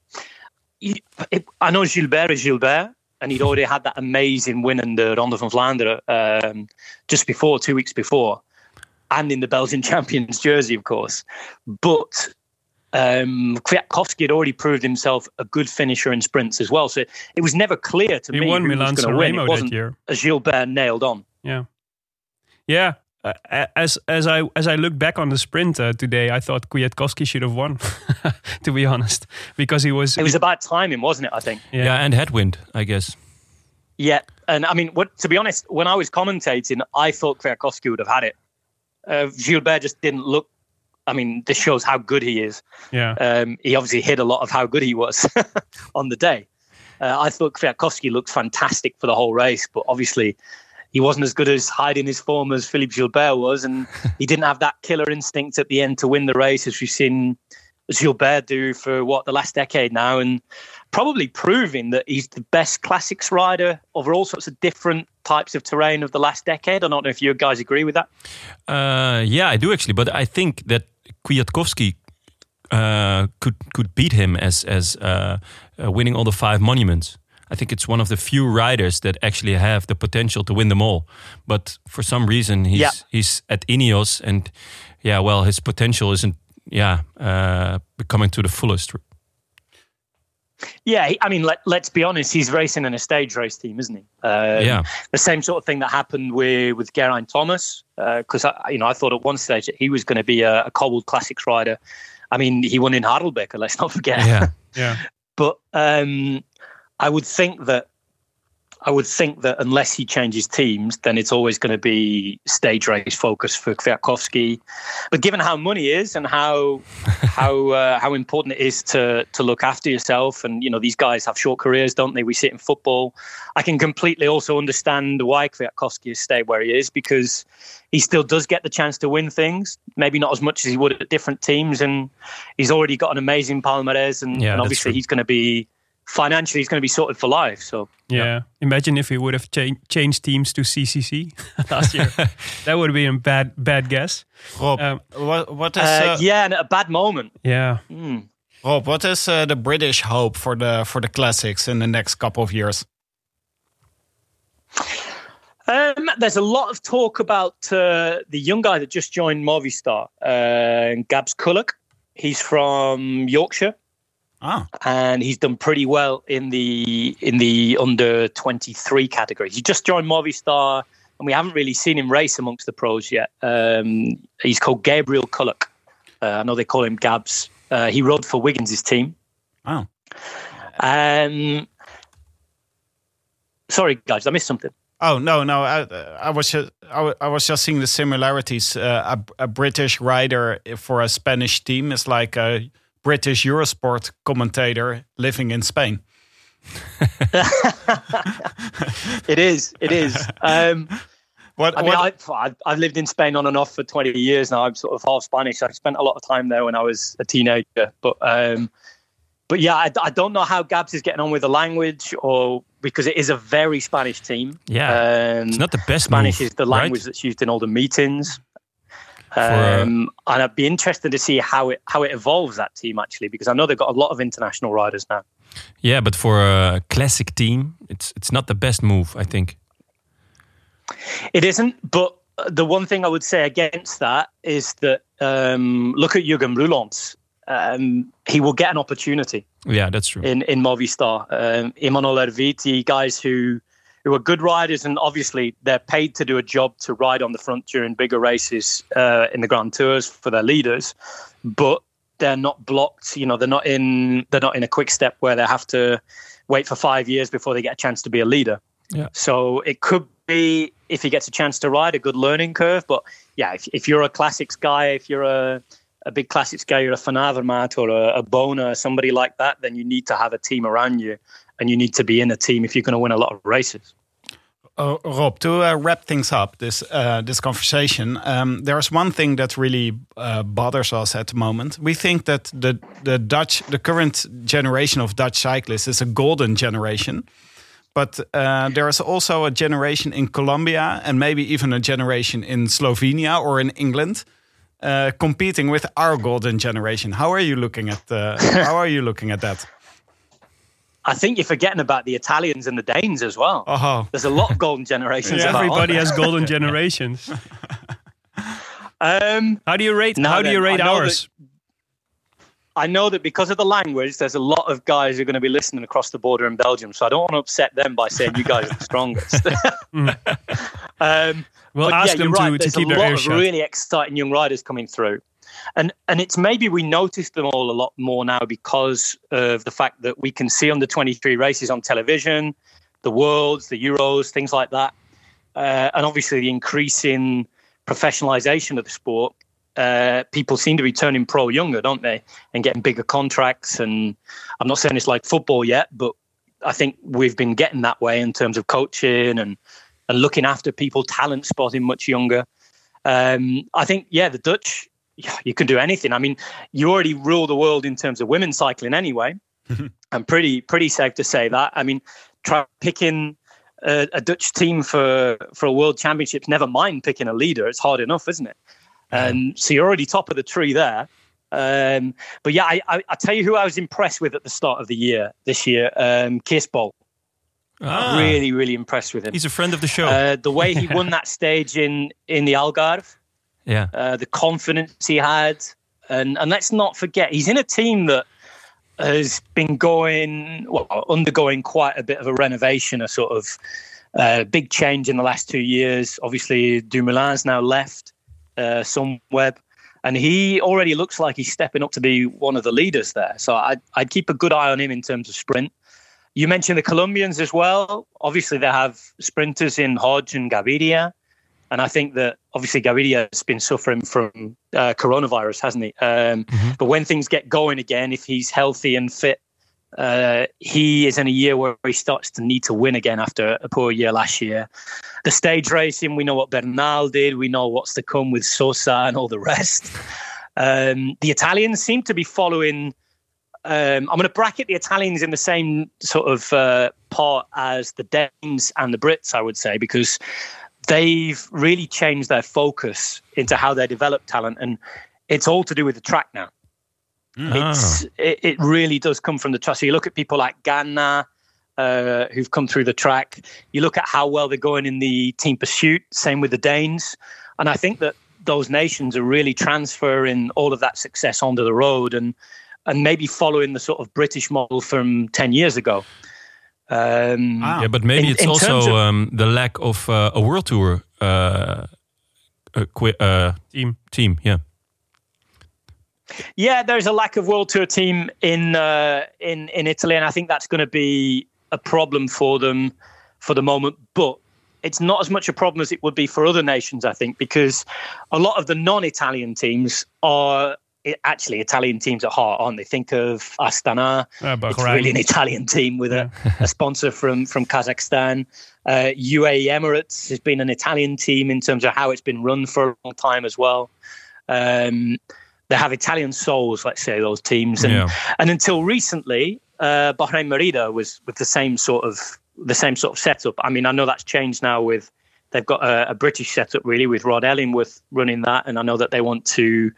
he- it, I know Gilbert is Gilbert, and he'd already had that amazing win in the Ronde van Vlaanderen um, just before, two weeks before, and in the Belgian champions jersey, of course. But um, Kwiatkowski had already proved himself a good finisher in sprints as well. So it was never clear to He me won who was going to win. It wasn't year. a Gilbert nailed on. Yeah, yeah. Uh, as as I as I look back on the sprint uh, today, I thought Kwiatkowski should have won. to be honest, because he was. It was about timing, wasn't it? I think. Yeah. Yeah. and headwind, I guess. Yeah, and I mean, what to be honest, when I was commentating, I thought Kwiatkowski would have had it. Uh, Gilbert just didn't look. I mean, this shows how good he is. yeah. Um, he obviously hid a lot of how good he was on the day. Uh, I thought Kwiatkowski looked fantastic for the whole race, but obviously he wasn't as good as hiding his form as Philippe Gilbert was, and he didn't have that killer instinct at the end to win the race, as we've seen Gilbert do for what the last decade now, and probably proving that he's the best classics rider over all sorts of different types of terrain of the last decade. I don't know if you guys agree with that. Uh, yeah, I do actually, but I think that Kwiatkowski uh, could could beat him as as uh, uh, winning all the five monuments. I think it's one of the few riders that actually have the potential to win them all. But for some reason, he's Yeah. he's at Ineos, and yeah, well, his potential isn't yeah uh, becoming to the fullest. Yeah, I mean, let, let's be honest. He's racing in a stage race team, isn't he? Um, Yeah. The same sort of thing that happened with with Geraint Thomas. because I, you know I thought at one stage that he was going to be a, a cobbled classics rider. I mean, he won in Hardelbecker. Let's not forget. Yeah. Yeah. But um, I would think that I would think that unless he changes teams, then it's always going to be stage race focus for Kwiatkowski. But given how money is and how how uh, how important it is to to look after yourself, and you know these guys have short careers, don't they? We see it in football. I can completely also understand why Kwiatkowski has stayed where he is because he still does get the chance to win things. Maybe not as much as he would at different teams, and he's already got an amazing palmarès, and, Yeah, and obviously he's going to be financially he's going to be sorted for life. So Yeah. Imagine if he would have cha- changed teams to CCC last year. that would have been a bad bad guess. Rob, Um, what, what is uh, uh, yeah, and a bad moment. Yeah. Hmm. Rob? What is uh, the British hope for the for the classics in the next couple of years? Um, there's a lot of talk about uh, the young guy that just joined Movistar, uh, Gabs Kullock. He's from Yorkshire, Ah, and he's done pretty well in the in the under 23 category. He just joined Movistar, and we haven't really seen him race amongst the pros yet. Um, he's called Gabriel Kullock. Uh, I know they call him Gabs. Uh, he rode for Wiggins' team. Wow. Um, sorry, guys, I missed something. Oh no, no! I, I was just I, I was just seeing the similarities. Uh, a, a British rider for a Spanish team is like a British Eurosport commentator living in Spain. It is. It is. Um, What? I mean, what I, I've- I've lived in Spain on and off for 20 years now. I'm sort of half Spanish. I spent a lot of time there when I was a teenager. But um, but yeah, I, I don't know how Gabs is getting on with the language or because it is a very Spanish team. Yeah. Um, It's not the best Spanish move, is the right? language that's used in all the meetings. Uh, Um, and I'd be interested to see how it how it evolves that team actually, because I know they've got a lot of international riders now. Yeah, but for a classic team, it's it's not the best move, I think. It isn't, but the one thing I would say against that is that um, look at Jurgen Roulants. Um, he will get an opportunity Yeah, that's true. in in Movistar. Um, Imanol Erviti, guys who who are good riders, and obviously they're paid to do a job to ride on the front during bigger races uh, in the Grand Tours for their leaders, but they're not blocked. You know, they're not in they're not in a quick step where they have to wait for five years before they get a chance to be a leader. Yeah. So it could be if he gets a chance to ride a good learning curve. But yeah, if, if you're a classics guy, if you're a a big classics guy, you're a Van Avermaet or a, a Bona, somebody like that, then you need to have a team around you, and you need to be in a team if you're going to win a lot of races. Uh, Rob, to uh, wrap things up, this uh, this conversation, um, there's one thing that really uh, bothers us at the moment. We think that the the Dutch, the current generation of Dutch cyclists is a golden generation, but uh, there is also a generation in Colombia and maybe even a generation in Slovenia or in England. Uh, competing with our golden generation. How are you looking at how are you looking at that? I think you're forgetting about the Italians and the Danes as well. Oh, There's a lot of golden generations. about, Everybody has golden generations. Um, How do you rate? How do you rate I ours? I know that because of the language, there's a lot of guys who are going to be listening across the border in Belgium. So I don't want to upset them by saying you guys are the strongest. um, We'll ask yeah, them to, right. to There's a lot of really exciting young riders coming through, and and it's maybe we notice them all a lot more now because of the fact that we can see under 23 races on television, the worlds, the Euros, things like that, uh, and obviously the increasing professionalization of the sport. Uh, people seem to be turning pro younger, don't they, and getting bigger contracts. And I'm not saying it's like football yet, but I think we've been getting that way in terms of coaching and and looking after people, talent spotting much younger. Um, I think, yeah, the Dutch, yeah, you can do anything. I mean, you already rule the world in terms of women's cycling anyway. I'm pretty pretty safe to say that. I mean, try picking a, a Dutch team for for a world championships. Never mind picking a leader; it's hard enough, isn't it? And so you're already top of the tree there. Um, but yeah, I, I, I tell you who I was impressed with at the start of the year this year, um, Kirsbol. Ah, Really, really impressed with him. he's a friend of the show. Uh, the way he won that stage in in the Algarve, yeah. uh, the confidence he had, and and let's not forget he's in a team that has been going well undergoing quite a bit of a renovation, a sort of Uh, big change in the last two years. Obviously, Dumoulin's now left uh, Sunweb, and he already looks like he's stepping up to be one of the leaders there. So I'd, I'd keep a good eye on him in terms of sprint. You mentioned the Colombians as well. Obviously, they have sprinters in Hodge and Gaviria. And I think that obviously Gaviria has been suffering from uh, coronavirus, hasn't he? Um, Mm-hmm. But when things get going again, if he's healthy and fit, uh, he is in a year where he starts to need to win again after a poor year last year. The stage racing, we know what Bernal did. We know what's to come with Sosa and all the rest. Um, the Italians seem to be following. Um, I'm going to bracket the Italians in the same sort of uh, part as the Danes and the Brits, I would say, because they've really changed their focus into how they develop talent, and it's all to do with the track now. It's it, it really does come from the track. So you look at people like Ganna, uh, who've come through the track. You look at how well they're going in the team pursuit. Same with the Danes, and I think that those nations are really transferring all of that success onto the road and and maybe following the sort of British model from ten years ago. Um, Yeah, but maybe in- it's in also of- um, the lack of uh, a world tour uh, uh, uh, team. Team, yeah. Yeah, there's a lack of world tour team in uh, in in Italy, and I think that's going to be a problem for them for the moment. But it's not as much a problem as it would be for other nations, I think, because a lot of the non-Italian teams are i- actually Italian teams at heart, aren't they? Think of Astana. Uh, it's really an Italian team with a, a sponsor from from Kazakhstan. Uh, UAE Emirates has been an Italian team in terms of how it's been run for a long time as well. Um, they have Italian souls, let's say those teams, and Yeah. and until recently, uh, Bahrain Merida was with the same sort of the same sort of setup. I mean, I know that's changed now with they've got a, a British setup really with Rod Ellingworth running that, and I know that they want to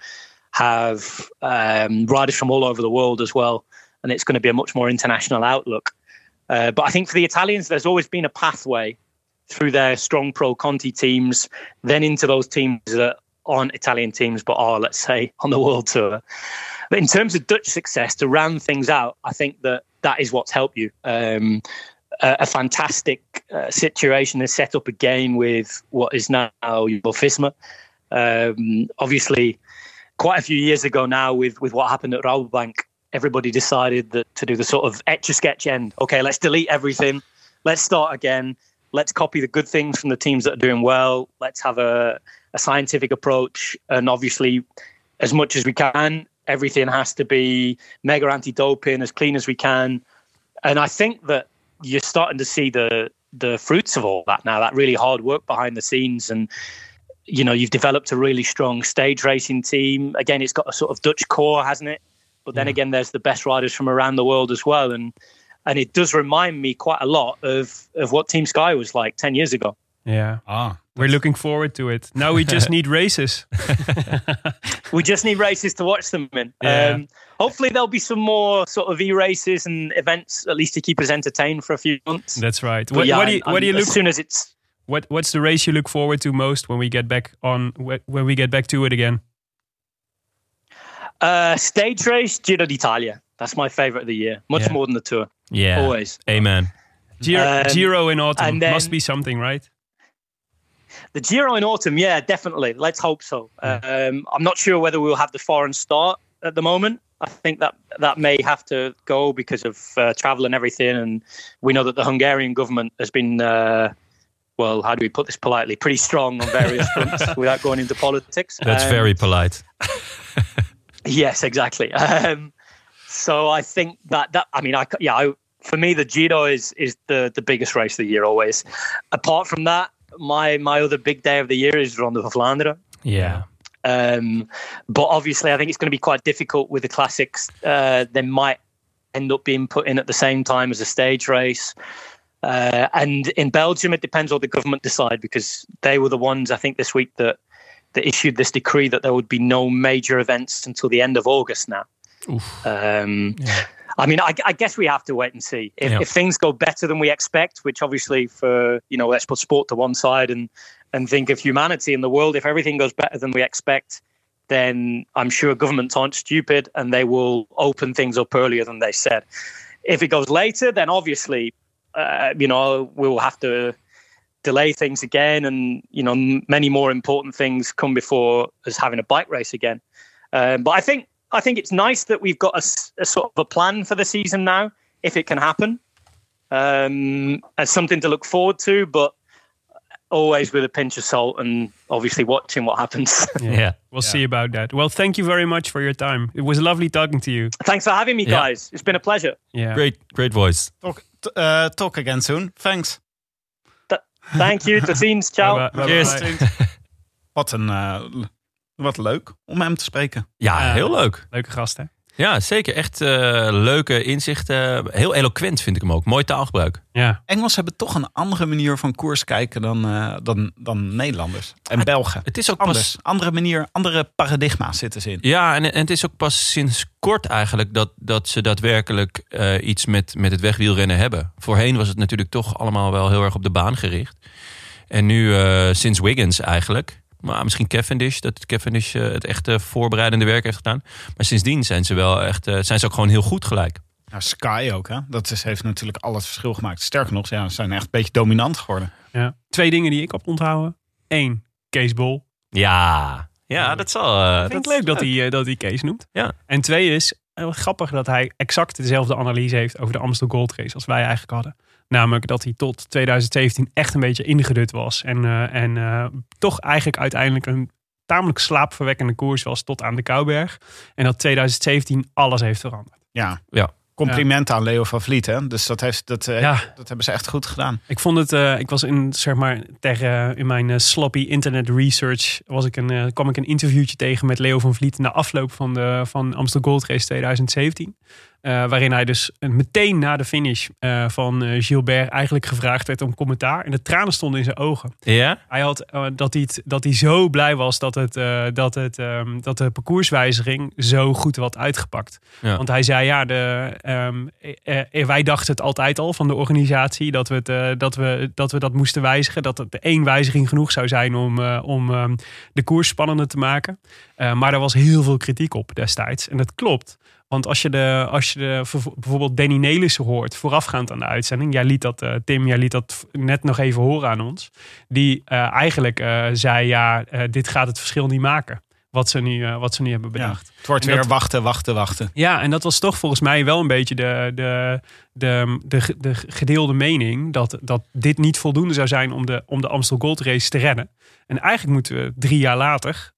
have um, riders from all over the world as well, and it's going to be a much more international outlook. Uh, but I think for the Italians, there's always been a pathway through their strong pro Conti teams, then into those teams that aren't Italian teams but are, let's say, on the world tour. But in terms of Dutch success, to round things out, I think that that is what's helped you. Um, a, a fantastic uh, situation is set up again with what is now Jumbo-Visma. Um, obviously, quite a few years ago now, with with what happened at Rabobank, everybody decided that to do the sort of etch a sketch end. Okay, let's delete everything. Let's start again. Let's copy the good things from the teams that are doing well. Let's have a, a scientific approach, and obviously, as much as we can, everything has to be mega anti-doping, as clean as we can. And I think that you're starting to see the the fruits of all that now. That really hard work behind the scenes, and you know, you've developed a really strong stage racing team. Again, it's got a sort of Dutch core, hasn't it? But then again, there's the best riders from around the world as well, and and it does remind me quite a lot of of what Team Sky was like ten years ago. Yeah. Ah, We're looking forward to it. Now we just need races. we just need races to watch them in. Yeah. Um, hopefully, there'll be some more sort of e races and events, at least to keep us entertained for a few months. That's right. But What, yeah, what do you, what do you look as soon as it's What What's the race you look forward to most when we get back on when we get back to it again? uh, stage race, Giro d'Italia. That's my favorite of the year, much Yeah. more than the tour. Yeah. Always. Amen. Giro, Um, Giro in autumn then- must be something, right? The Giro in autumn, yeah, definitely. Let's hope so. Um, I'm not sure whether we'll have the foreign start at the moment. I think that that may have to go because of uh, travel and everything. And we know that the Hungarian government has been, uh, well, how do we put this politely, pretty strong on various fronts without going into politics. That's Um, very polite. Yes, exactly. Um, so I think that that I mean, I yeah, I, for me the Giro is is the the biggest race of the year always. Apart from that, my my other big day of the year is Ronde van Vlaanderen. Yeah. Um, but obviously, I think it's going to be quite difficult with the classics. Uh, they might end up being put in at the same time as a stage race. Uh, and in Belgium, it depends what the government decide because they were the ones I think this week that that issued this decree that there would be no major events until the end of August now. Um, I mean, I, I guess we have to wait and see if, Yeah. if things go better than we expect. Which obviously, for you know, let's put sport to one side and and think of humanity in the world. If everything goes better than we expect, then I'm sure governments aren't stupid and they will open things up earlier than they said. If it goes later, then obviously, uh, you know, we will have to delay things again, and you know m- many more important things come before us having a bike race again. Um, but I think I think it's nice that we've got a sort of a plan for the season now, if it can happen, um, and something to look forward to. But always with a pinch of salt, and obviously watching what happens. Yeah, We'll see about that. Well, thank you very much for your time. It was lovely talking to you. Thanks for having me, Yeah. guys. It's been a pleasure. Yeah. Great, great voice. Talk, eh, talk again soon. Thanks. Thank you. Tot ziens. Ciao. Bye bye. Cheers. Bye bye. Wat, een, eh, wat leuk om hem te spreken. Ja, Ja. heel leuk. Leuke gast, hè? Ja, zeker. Echt eh, leuke inzichten. Heel eloquent vind ik hem ook. Mooi taalgebruik. Ja. Engels hebben toch een andere manier van koers kijken dan, eh, dan, dan Nederlanders. En Belgen. Het is ook Anders. pas... Andere manier, andere paradigma's zitten ze in. Ja, en, en het is ook pas sinds kort eigenlijk dat, dat ze daadwerkelijk eh, iets met, met het wegwielrennen hebben. Voorheen was het natuurlijk toch allemaal wel heel erg op de baan gericht. En nu eh, sinds Wiggins eigenlijk. Maar misschien Cavendish, dat Cavendish eh, het echte voorbereidende werk heeft gedaan. Maar sindsdien zijn ze wel echt, eh, zijn ze ook gewoon heel goed gelijk. Ja, Sky ook, hè? Dat is, heeft natuurlijk al het verschil gemaakt. Sterker nog, ja, ze zijn echt een beetje dominant geworden. ja. Twee dingen die ik op onthouden. Eén, Kees Bol. Ja, ja dat zal. eh, Ik vind dat het leuk dat hij, dat hij Kees noemt. Ja. En twee is, heel grappig dat hij exact dezelfde analyse heeft over de Amstel Gold Race als wij eigenlijk hadden. Namelijk dat hij tot 2017 echt een beetje ingedut was. En, eh, en eh, toch eigenlijk uiteindelijk een tamelijk slaapverwekkende koers was tot aan de Kouberg. En dat 2017 alles heeft veranderd. Ja. Ja. Complimenten aan Leo van Vliet, hè? Dus dat, heeft, dat, eh, Ja. dat hebben ze echt goed gedaan. Ik vond het, eh, ik was in, zeg maar, tegen, in mijn sloppy internet research, was ik een, kwam ik een interviewtje tegen met Leo van Vliet na afloop van de van Amstel Gold Race 2017. Eh, waarin hij dus meteen na de finish eh, van eh, Gilbert eigenlijk gevraagd werd om commentaar. En de tranen stonden in zijn ogen. Ja? Hij had dat, hij het- dat hij zo blij was dat, het, dat, het, ehm, dat de parcourswijziging zo goed had uitgepakt. Ja. Want hij zei ja, de, ehm, eh, eh, wij dachten het altijd al van de organisatie dat we, het, dat, we, dat we dat moesten wijzigen. Dat het één wijziging genoeg zou zijn om, om ehm, de koers spannender te maken. Maar er was heel veel kritiek op destijds. En dat klopt. Want als je, de, als je de, bijvoorbeeld Danny Nelissen hoort, voorafgaand aan de uitzending. Jij liet dat, eh, Tim, jij liet dat net nog even horen aan ons. Die eh, eigenlijk eh, zei, ja, dit gaat het verschil niet maken. Wat ze nu, wat ze nu hebben Ja. bedacht. Het wordt En weer dat- wachten, wachten, wachten. Ja, en dat was toch volgens mij wel een beetje de, de, de, de, de gedeelde mening. Dat, dat dit niet voldoende zou zijn om de, om de Amstel Gold Race te redden. En eigenlijk moeten we drie jaar later,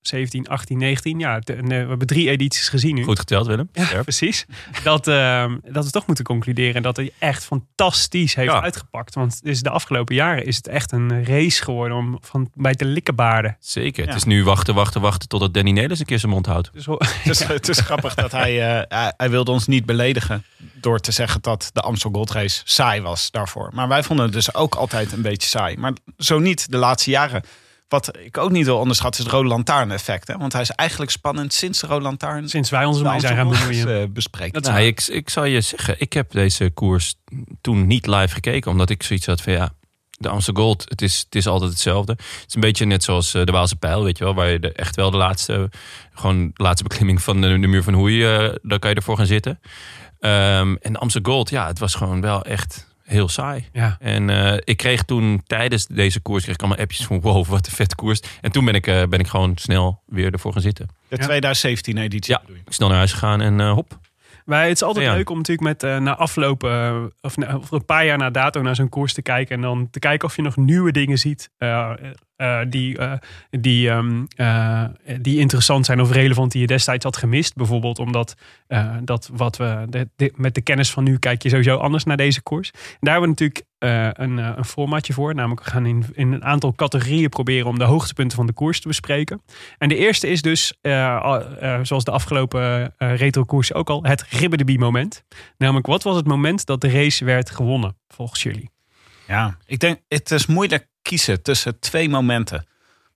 17, 18, 19, ja, de- ne- we hebben drie edities gezien nu. Goed geteld, Willem. Ja, precies. Dat, ehm, dat we toch moeten concluderen dat hij echt fantastisch heeft Ja. uitgepakt. Want dus de afgelopen jaren is het echt een race geworden om van bij te likkenbaarden. Zeker. Ja. Het is nu wachten, wachten, wachten totdat Danny Nelis een keer zijn mond houdt. Dus, Het is, het is grappig dat hij, eh, hij, hij wilde ons niet beledigen door te zeggen dat de Amstel Gold Race saai was daarvoor. Maar wij vonden het dus ook altijd een beetje saai. Maar zo niet de laatste jaren. Wat ik ook niet wil onderschatten is het Rode Lantaarn effect. Hè? Want hij is eigenlijk spannend sinds de Rode Lantaarn sinds wij ons de ermee zijn gaan bemoeien. Eh, Nou, ik, ik zal je zeggen, ik heb deze koers toen niet live gekeken. Omdat ik zoiets had van ja, de Amstel Gold, het is, het is altijd hetzelfde. Het is een beetje net zoals eh, de Waalse Pijl, weet je wel. Waar je de, echt wel de laatste, gewoon de laatste beklimming van de, de muur van Hoei, eh daar kan je ervoor gaan zitten. Ehm, en de Amstel Gold, ja, het was gewoon wel echt heel saai. Ja. En eh, ik kreeg toen tijdens deze koers kreeg ik allemaal appjes van wow, wat een vet koers. En toen ben ik, eh, ben ik gewoon snel weer ervoor gaan zitten. De Ja. 2017 editie Ja. Ik snel naar huis gegaan en eh, hop. Wij, het is altijd Ja. leuk om natuurlijk met eh, na aflopen, eh, of, na- of een paar jaar na dato naar zo'n koers te kijken. En dan te kijken of je nog nieuwe dingen ziet eh, die, die, ehm, eh, die interessant zijn of relevant die je destijds had gemist. Bijvoorbeeld omdat dat wat we de, de- met de kennis van nu kijk je sowieso anders naar deze koers. En daar hebben we natuurlijk eh, een, eh, een formatje voor. Namelijk we gaan in, in een aantal categorieën proberen om de hoogtepunten van de koers te bespreken. En de eerste is dus, eh, al- zoals de afgelopen retro-koers ook al, het ribbedebie moment. Namelijk, wat was het moment dat de race werd gewonnen, volgens jullie? Ja, ik denk het is moeilijk kiezen tussen twee momenten.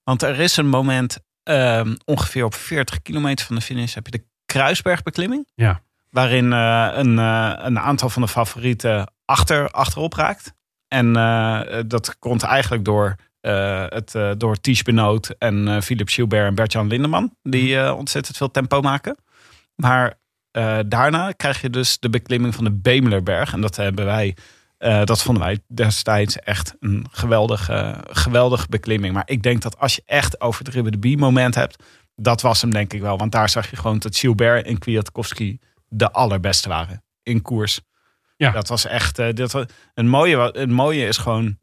Want er is een moment ehm, ongeveer op 40 kilometer van de finish heb je de Kruisbergbeklimming. Ja. Waarin een, een aantal van de favorieten achter, achterop raakt. En eh, dat komt eigenlijk door, eh het, eh, door Ties Benoot en eh Philip Gilbert en Bert-Jan Lindeman. Die eh, ontzettend veel tempo maken. Maar eh, daarna krijg je dus de beklimming van de Bemelerberg. En dat hebben wij Eh, dat vonden wij destijds echt een geweldige, geweldige beklimming. Maar ik denk dat als je echt over het Ribbe de B moment hebt, dat was hem denk ik wel. Want daar zag je gewoon dat Gilbert en Kwiatkowski de allerbeste waren in koers. Ja. Dat was echt. eh dat een, mooie, een mooie is gewoon.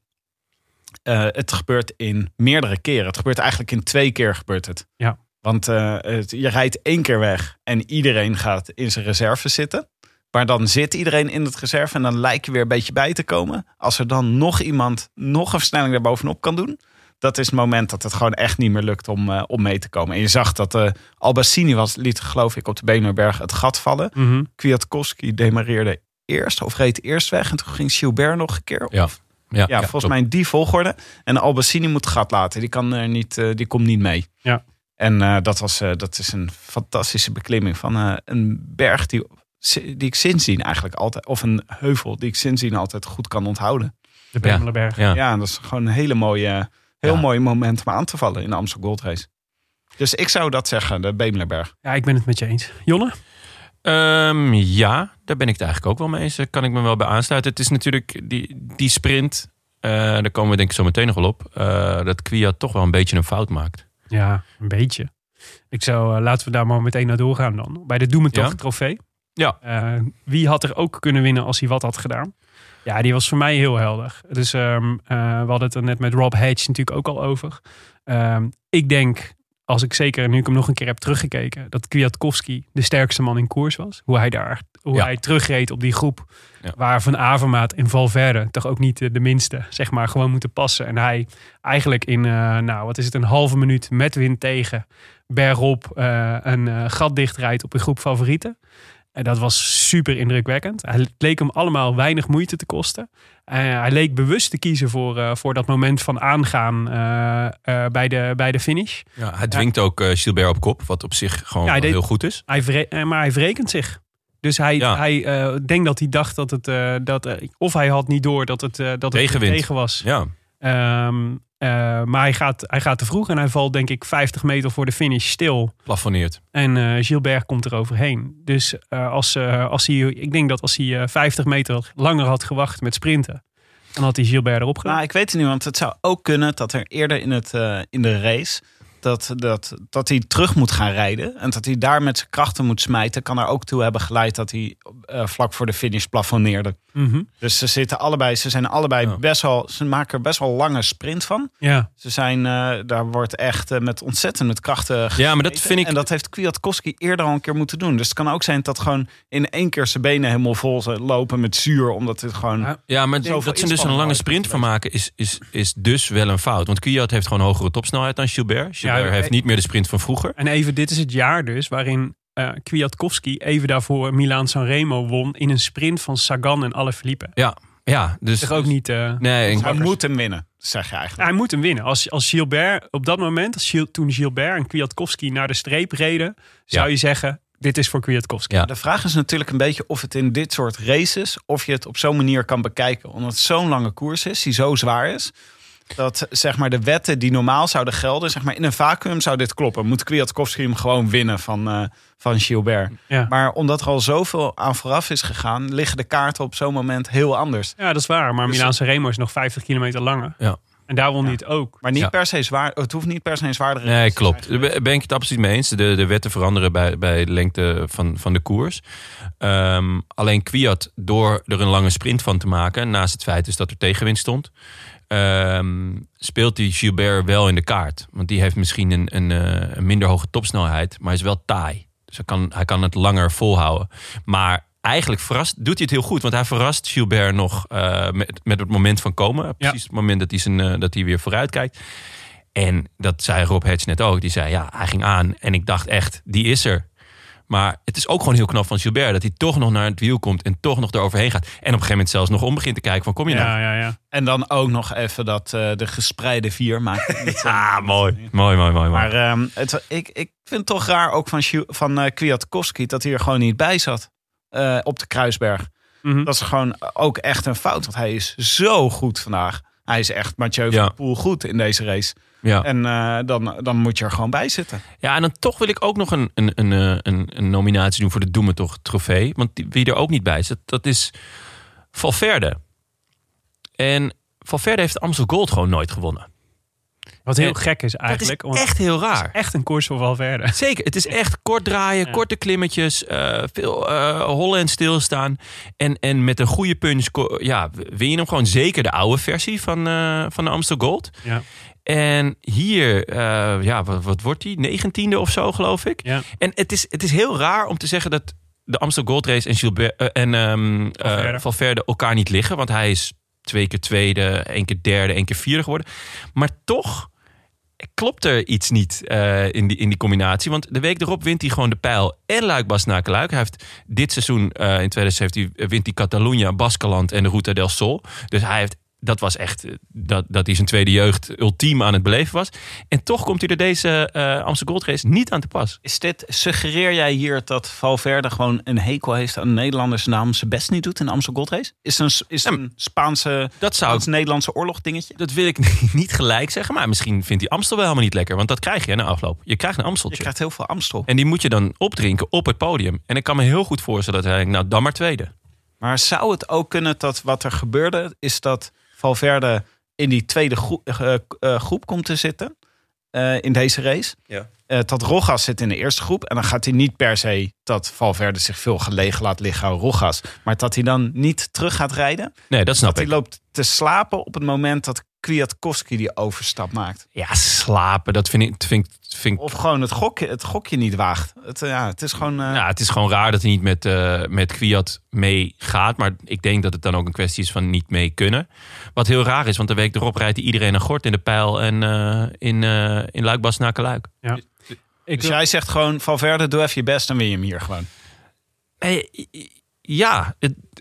eh, het gebeurt in meerdere keren. Het gebeurt eigenlijk in twee keer gebeurt het. Ja. Want eh, het, je rijdt één keer weg en iedereen gaat in zijn reserve zitten. Maar dan zit iedereen in het reserve en dan lijkt je weer een beetje bij te komen. Als er dan nog iemand nog een versnelling daarbovenop kan doen. Dat is het moment dat het gewoon echt niet meer lukt om, om mee te komen. En je zag dat eh Albassini was, liet geloof ik op de Beneberg het gat vallen. Mhm. Kwiatkowski demareerde eerst of reed eerst weg. En toen ging Gilbert nog een keer. Ja. Of- Ja, ja, volgens mij in die volgorde. En Albassini moet het gat laten. Die, kan er niet, eh, die komt niet mee. Ja. En eh, dat, was, eh, dat is een fantastische beklimming van eh, een berg die, die ik sindsdien eigenlijk altijd... Of een heuvel die ik sindsdien altijd goed kan onthouden. De Bemelerberg. Ja. Ja, dat is gewoon een hele mooie, heel Ja. mooi moment om aan te vallen in de Amstel Gold Race. Dus ik zou dat zeggen, de Bemelerberg. Ja, ik ben het met je eens. Jonne? Ehm, ja, daar ben ik het eigenlijk ook wel mee eens. Daar kan ik me wel bij aansluiten. Het is natuurlijk die, die sprint. eh, daar komen we denk ik zo meteen nog wel op. eh, dat Kwiat toch wel een beetje een fout maakt. Ja, een beetje. Ik zou, eh, laten we daar maar meteen naar doorgaan dan. Bij de Doementocht Ja. trofee. Ja. Wie had er ook kunnen winnen als hij wat had gedaan? Ja, die was voor mij heel helder. Dus ehm, eh, we hadden het er net met Rob Hedge natuurlijk ook al over. Ehm, ik denk, als ik zeker, nu ik hem nog een keer heb teruggekeken, dat Kwiatkowski de sterkste man in koers was. Hoe hij daar, hoe Ja. hij terugreed op die groep. Ja. Waar Van Avermaat en Valverde toch ook niet de, de minste, zeg maar, gewoon moeten passen. En hij eigenlijk in, eh, nou, wat is het, een halve minuut met wind tegen, bergop, eh, een eh, gat dichtrijdt op een groep favorieten. En dat was super indrukwekkend. Hij het leek hem allemaal weinig moeite te kosten. Eh, hij leek bewust te kiezen voor, eh, voor dat moment van aangaan eh, bij, de, bij de finish. Ja, hij dwingt ook Gilbert op kop. Wat op zich gewoon Ja, deed- heel goed is. Hij maar hij wrekent zich. Dus hij, Ja. hij denkt dat hij dacht dat het. dat, of hij had niet door dat het, dat het tegen was. Ja, Ehm, eh, maar hij gaat, hij gaat te vroeg en hij valt, denk ik, 50 meter voor de finish stil. plafonneert. En eh, Gilbert komt er overheen. Dus eh, als, eh, als hij, ik denk dat als hij eh, 50 meter langer had gewacht met sprinten, dan had hij Gilbert erop gedaan. Nou, ik weet het niet, want het zou ook kunnen dat er eerder in, het, eh, in de race... Dat, dat, dat hij terug moet gaan rijden. En dat hij daar met zijn krachten moet smijten. Kan er ook toe hebben geleid dat hij eh, vlak voor de finish plafonneerde. Mhm. Dus ze zitten allebei, ze zijn allebei best wel, ze maken er best wel lange sprint van. Ja, Ze zijn, eh, daar wordt echt eh, met ontzettend met krachten Ja, maar dat vind ik- En dat heeft Kwiatkowski eerder al een keer moeten doen. Dus het kan ook zijn dat gewoon in één keer zijn benen helemaal vol zijn lopen met zuur. Omdat het gewoon... Ja. Ja, maar dat ze dus een lange sprint van maken is, is, is dus wel een fout. Want Kwiat heeft gewoon hogere topsnelheid dan Gilbert. Ja, heeft niet meer de sprint van vroeger. en even, dit is het jaar dus waarin eh Kwiatkowski even daarvoor Milaan Sanremo won in een sprint van Sagan en Alaphilippe. Ja, ja dus... Toch ook niet... eh, Nee, hij en- moet hem winnen, zeg je eigenlijk. hij moet hem winnen. Als, als Gilbert op dat moment, als Gil- toen Gilbert en Kwiatkowski naar de streep reden, zou Ja. je zeggen, dit is voor Kwiatkowski. Ja. De vraag is natuurlijk een beetje of het in dit soort races, of je het op zo'n manier kan bekijken. Omdat het zo'n lange koers is, die zo zwaar is. Dat zeg maar de wetten die normaal zouden gelden, zeg maar in een vacuüm zou dit kloppen. Moet Kwiatkowski hem gewoon winnen van, eh, van Gilbert. Ja. Maar omdat er al zoveel aan vooraf is gegaan, liggen de kaarten op zo'n moment heel anders. Ja, dat is waar. Maar Dus- Milaan Sanremo is nog 50 kilometer langer. Ja. En daar won hij het ook. Maar niet Ja. per se zwaar. Het hoeft niet per se een zwaardere Nee, klopt. zijn. Daar ben ik het absoluut mee eens. De, de wetten veranderen bij, bij de lengte van, van de koers. Ehm, alleen Kwiat, door er een lange sprint van te maken... naast het feit dus dat er tegenwind stond... ehm, speelt die Gilbert wel in de kaart. Want die heeft misschien een, een, eh, een minder hoge topsnelheid... maar is wel taai. Dus hij kan, hij kan het langer volhouden. Maar eigenlijk verrast, doet hij het heel goed. Want hij verrast Gilbert nog eh, met, met het moment van komen. Precies het moment dat hij, zijn, eh, dat hij weer vooruit kijkt. En dat zei Rob Hedge net ook. Die zei, ja, hij ging aan. En ik dacht echt, die is er. Maar het is ook gewoon heel knap van Gilbert... dat hij toch nog naar het wiel komt en toch nog eroverheen gaat. En op een gegeven moment zelfs nog om begint te kijken van... kom je nou? Ja, ja, ja. En dan ook nog even dat eh, de gespreide vier maakt. niet zo- Ah, mooi. Mooi, mooi, mooi. mooi. Maar ehm, het, ik, ik vind het toch raar ook van, van eh, Kwiatkowski dat hij er gewoon niet bij zat eh, op de Kruisberg. Mhm. Dat is gewoon ook echt een fout, want hij is zo goed vandaag. Hij is echt Mathieu van Ja. der Poel goed in deze race. Ja. En eh, dan, dan moet je er gewoon bij zitten. ja, en dan toch wil ik ook nog een, een, een, eh, een, een nominatie doen... voor de Doementocht trofee. Want die, wie er ook niet bij zit, dat is Valverde. En Valverde heeft de Amstel Gold gewoon nooit gewonnen. Wat heel En gek is Dat eigenlijk. is echt heel het is raar. echt een koers voor Valverde. Zeker, het is echt kort draaien, Ja. korte klimmetjes, eh, veel eh hollen en stilstaan. En, en met een goede punch ja, win je hem gewoon zeker de oude versie van, eh, van de Amstel Gold. Ja. En hier, eh, ja, wat, wat wordt die? Negentiende of zo, geloof ik. Ja. En het is, het is heel raar om te zeggen dat de Amstel Gold Race en, Gilbert, eh, en ehm, eh, Valverde. Valverde elkaar niet liggen. Want hij is twee keer tweede, één keer derde, één keer vierde geworden. Maar toch klopt er iets niet in, die, in die combinatie. Want de week erop wint hij gewoon de pijl en Luik Basnaken Luik. Hij heeft dit seizoen in 2017 wint hij Catalunya, Baskeland en de Ruta del Sol. Dus hij heeft dat was echt eh, dat, dat hij zijn tweede jeugd ultiem aan het beleven was. En toch komt hij er deze eh Amsterdam Gold Race niet aan te pas. Is dit, suggereer jij hier dat Valverde gewoon een hekel heeft aan Nederlanders naam zijn best niet doet in de Amstel Gold Race? Is het een, is het een Spaanse, Dat zou ik Spaans-Nederlandse oorlog dingetje? Dat wil ik niet gelijk zeggen, maar misschien vindt hij Amstel wel helemaal niet lekker. Want dat krijg je na afloop. Je krijgt een Je Amsteltje. krijgt heel veel Amstel. En die moet je dan opdrinken op het podium. En ik kan me heel goed voorstellen dat hij nou dan maar tweede. Maar zou het ook kunnen dat wat er gebeurde, is dat Valverde in die tweede groep, eh, eh, groep komt te zitten eh, in deze race? Ja. Eh, dat Rogas zit in de eerste groep. En dan gaat hij niet per se dat Valverde zich veel gelegen laat liggen aan Rogas. Maar dat hij dan niet terug gaat rijden. Nee, dat snap Dat ik. hij loopt te slapen op het moment dat Kwiatkowski die overstap maakt. Ja, slapen, dat vind ik... Vind, vind Of gewoon het gokje, het gokje niet waagt. Het, eh, ja, het is gewoon... eh, ja, het is gewoon raar dat hij niet met, eh met Kwiat meegaat. Maar ik denk dat het dan ook een kwestie is van niet mee kunnen. Wat heel raar is, want de week erop rijdt iedereen een gort in de pijl en eh, in, eh in Luik Luik. Ik dus jij zegt gewoon, Valverde, doe even je best, dan win je hem hier gewoon. Ja,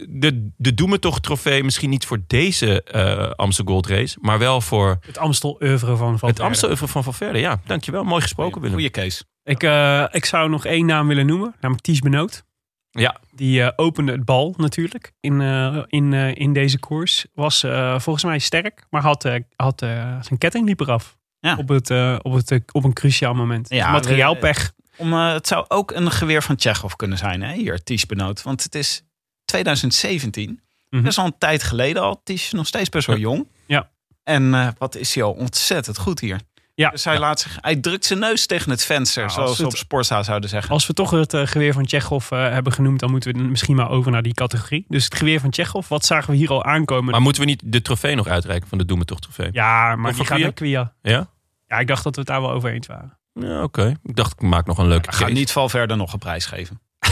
de, de Doe Me Toch trofee misschien niet voor deze eh Amsterdam Gold Race. Maar wel voor het Amstel oeuvre van Valverde. het Amsterdam van Valverde. Ja, dankjewel. Mooi gesproken Willem. Goeie case. Ik, eh, ik zou nog één naam willen noemen, namelijk Ties Benoot. Ja, Die eh, opende het bal natuurlijk in, eh, in, eh, in deze koers. Was eh, volgens mij sterk, maar had, had zijn ketting liep eraf. Ja. Op, het, eh, op, het, op een cruciaal moment. Ja, Materiaalpech. Om, eh, het zou ook een geweer van Tsjechov kunnen zijn, hè? hier, Ties Benoot. Want het is 2017. Mhm. Dat is al een tijd geleden al. Ties is nog steeds best wel jong. Ja. En eh, wat is hij al ontzettend goed hier. Ja. Dus hij, laat zich, hij drukt zijn neus tegen het venster, Nou, zoals het- op Sportza zouden zeggen. Als we toch het eh, geweer van Tsjechov eh, hebben genoemd, dan moeten we misschien maar over naar die categorie. Dus het geweer van Tsjechov, wat zagen we hier al aankomen? maar moeten we niet de trofee nog uitreiken van de Doe Me Toch trofee? ja, maar Of die gaat naar Quia. Ja? Ja, ik dacht dat we het daar wel over eens waren. Ja, oké. Ik dacht, ik maak nog een leuke case. niet Valverde nog een prijs geven.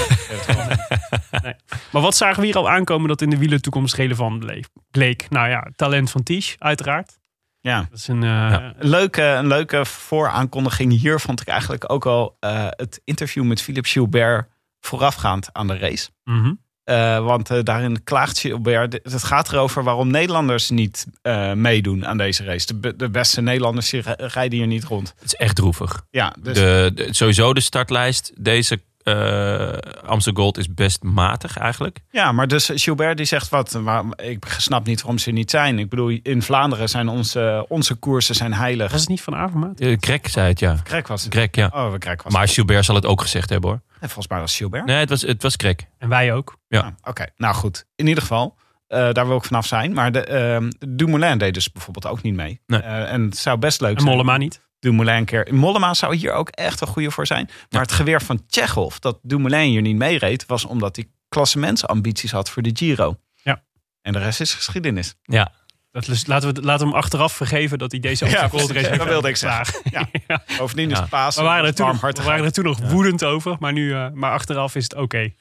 Maar wat zagen we hier al aankomen dat in de wielertoekomst relevant bleef? bleek? Nou ja, talent van Ties, uiteraard. Ja. Dat is een, eh, leuke, een leuke vooraankondiging hier vond ik eigenlijk ook al eh, het interview met Philippe Gilbert voorafgaand aan de race. mhm. Eh, want eh, daarin klaagt Gilbert. Het gaat erover waarom Nederlanders niet eh, meedoen aan deze race. De, be- de beste Nederlanders rijden hier niet rond. Het is echt droevig. Ja, dus De, de- sowieso de startlijst. Deze eh Amsterdam Gold is best matig eigenlijk. ja, maar dus Gilbert die zegt wat. Maar ik snap niet waarom ze niet zijn. Ik bedoel, in Vlaanderen zijn onze, onze koersen zijn heilig. Was het niet van Avermaat? Uh, zei het, ja. Krek was het. Greg, ja. Oh, we Krek was Maar het. Gilbert zal het ook gezegd hebben hoor. En volgens mij was Gilbert. Nee, het was, het was Greg. En wij ook. Ja. Ah, Oké, nou goed. In ieder geval, eh, daar wil ik vanaf zijn. Maar de, ehm Dumoulin deed dus bijvoorbeeld ook niet mee. Nee. Eh, en het zou best leuk En zijn. Mollema niet. Dumoulin keer. Mollema zou hier ook echt een goede voor zijn. Maar het geweer van Tsjechov, dat Dumoulin hier niet meereed, was omdat hij klassementsambities had voor de Giro. Ja. En de rest is geschiedenis. Ja. Dat, laten, we, laten we hem achteraf vergeven dat hij deze precies. Race dat wilde ik zeggen. Klaar. Ja. Bovendien is Ja. Pasen. We waren er toen, nog, we waren er toen nog woedend over, maar, nu, eh, maar achteraf is het oké.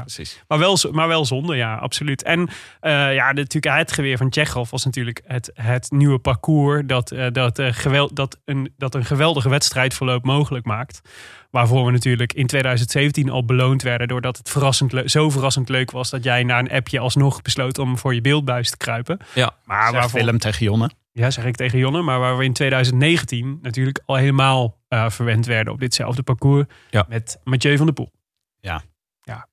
Precies. Maar wel, maar wel zonde, ja, absoluut. En eh, ja, natuurlijk het geweer van Tsjechov was natuurlijk het, het nieuwe parcours dat, eh, dat, eh, geweld, dat, een, dat een geweldige wedstrijdverloop mogelijk maakt. Waarvoor we natuurlijk in 2017 al beloond werden doordat het verrassend zo verrassend leuk was dat jij na een appje alsnog besloot om voor je beeldbuis te kruipen. Ja. Maar waarvoor, Willem tegen Jonne. ja, zeg ik tegen Jonne, maar waar we in 2019 natuurlijk al helemaal eh, verwend werden op ditzelfde parcours Ja. met Mathieu van der Poel.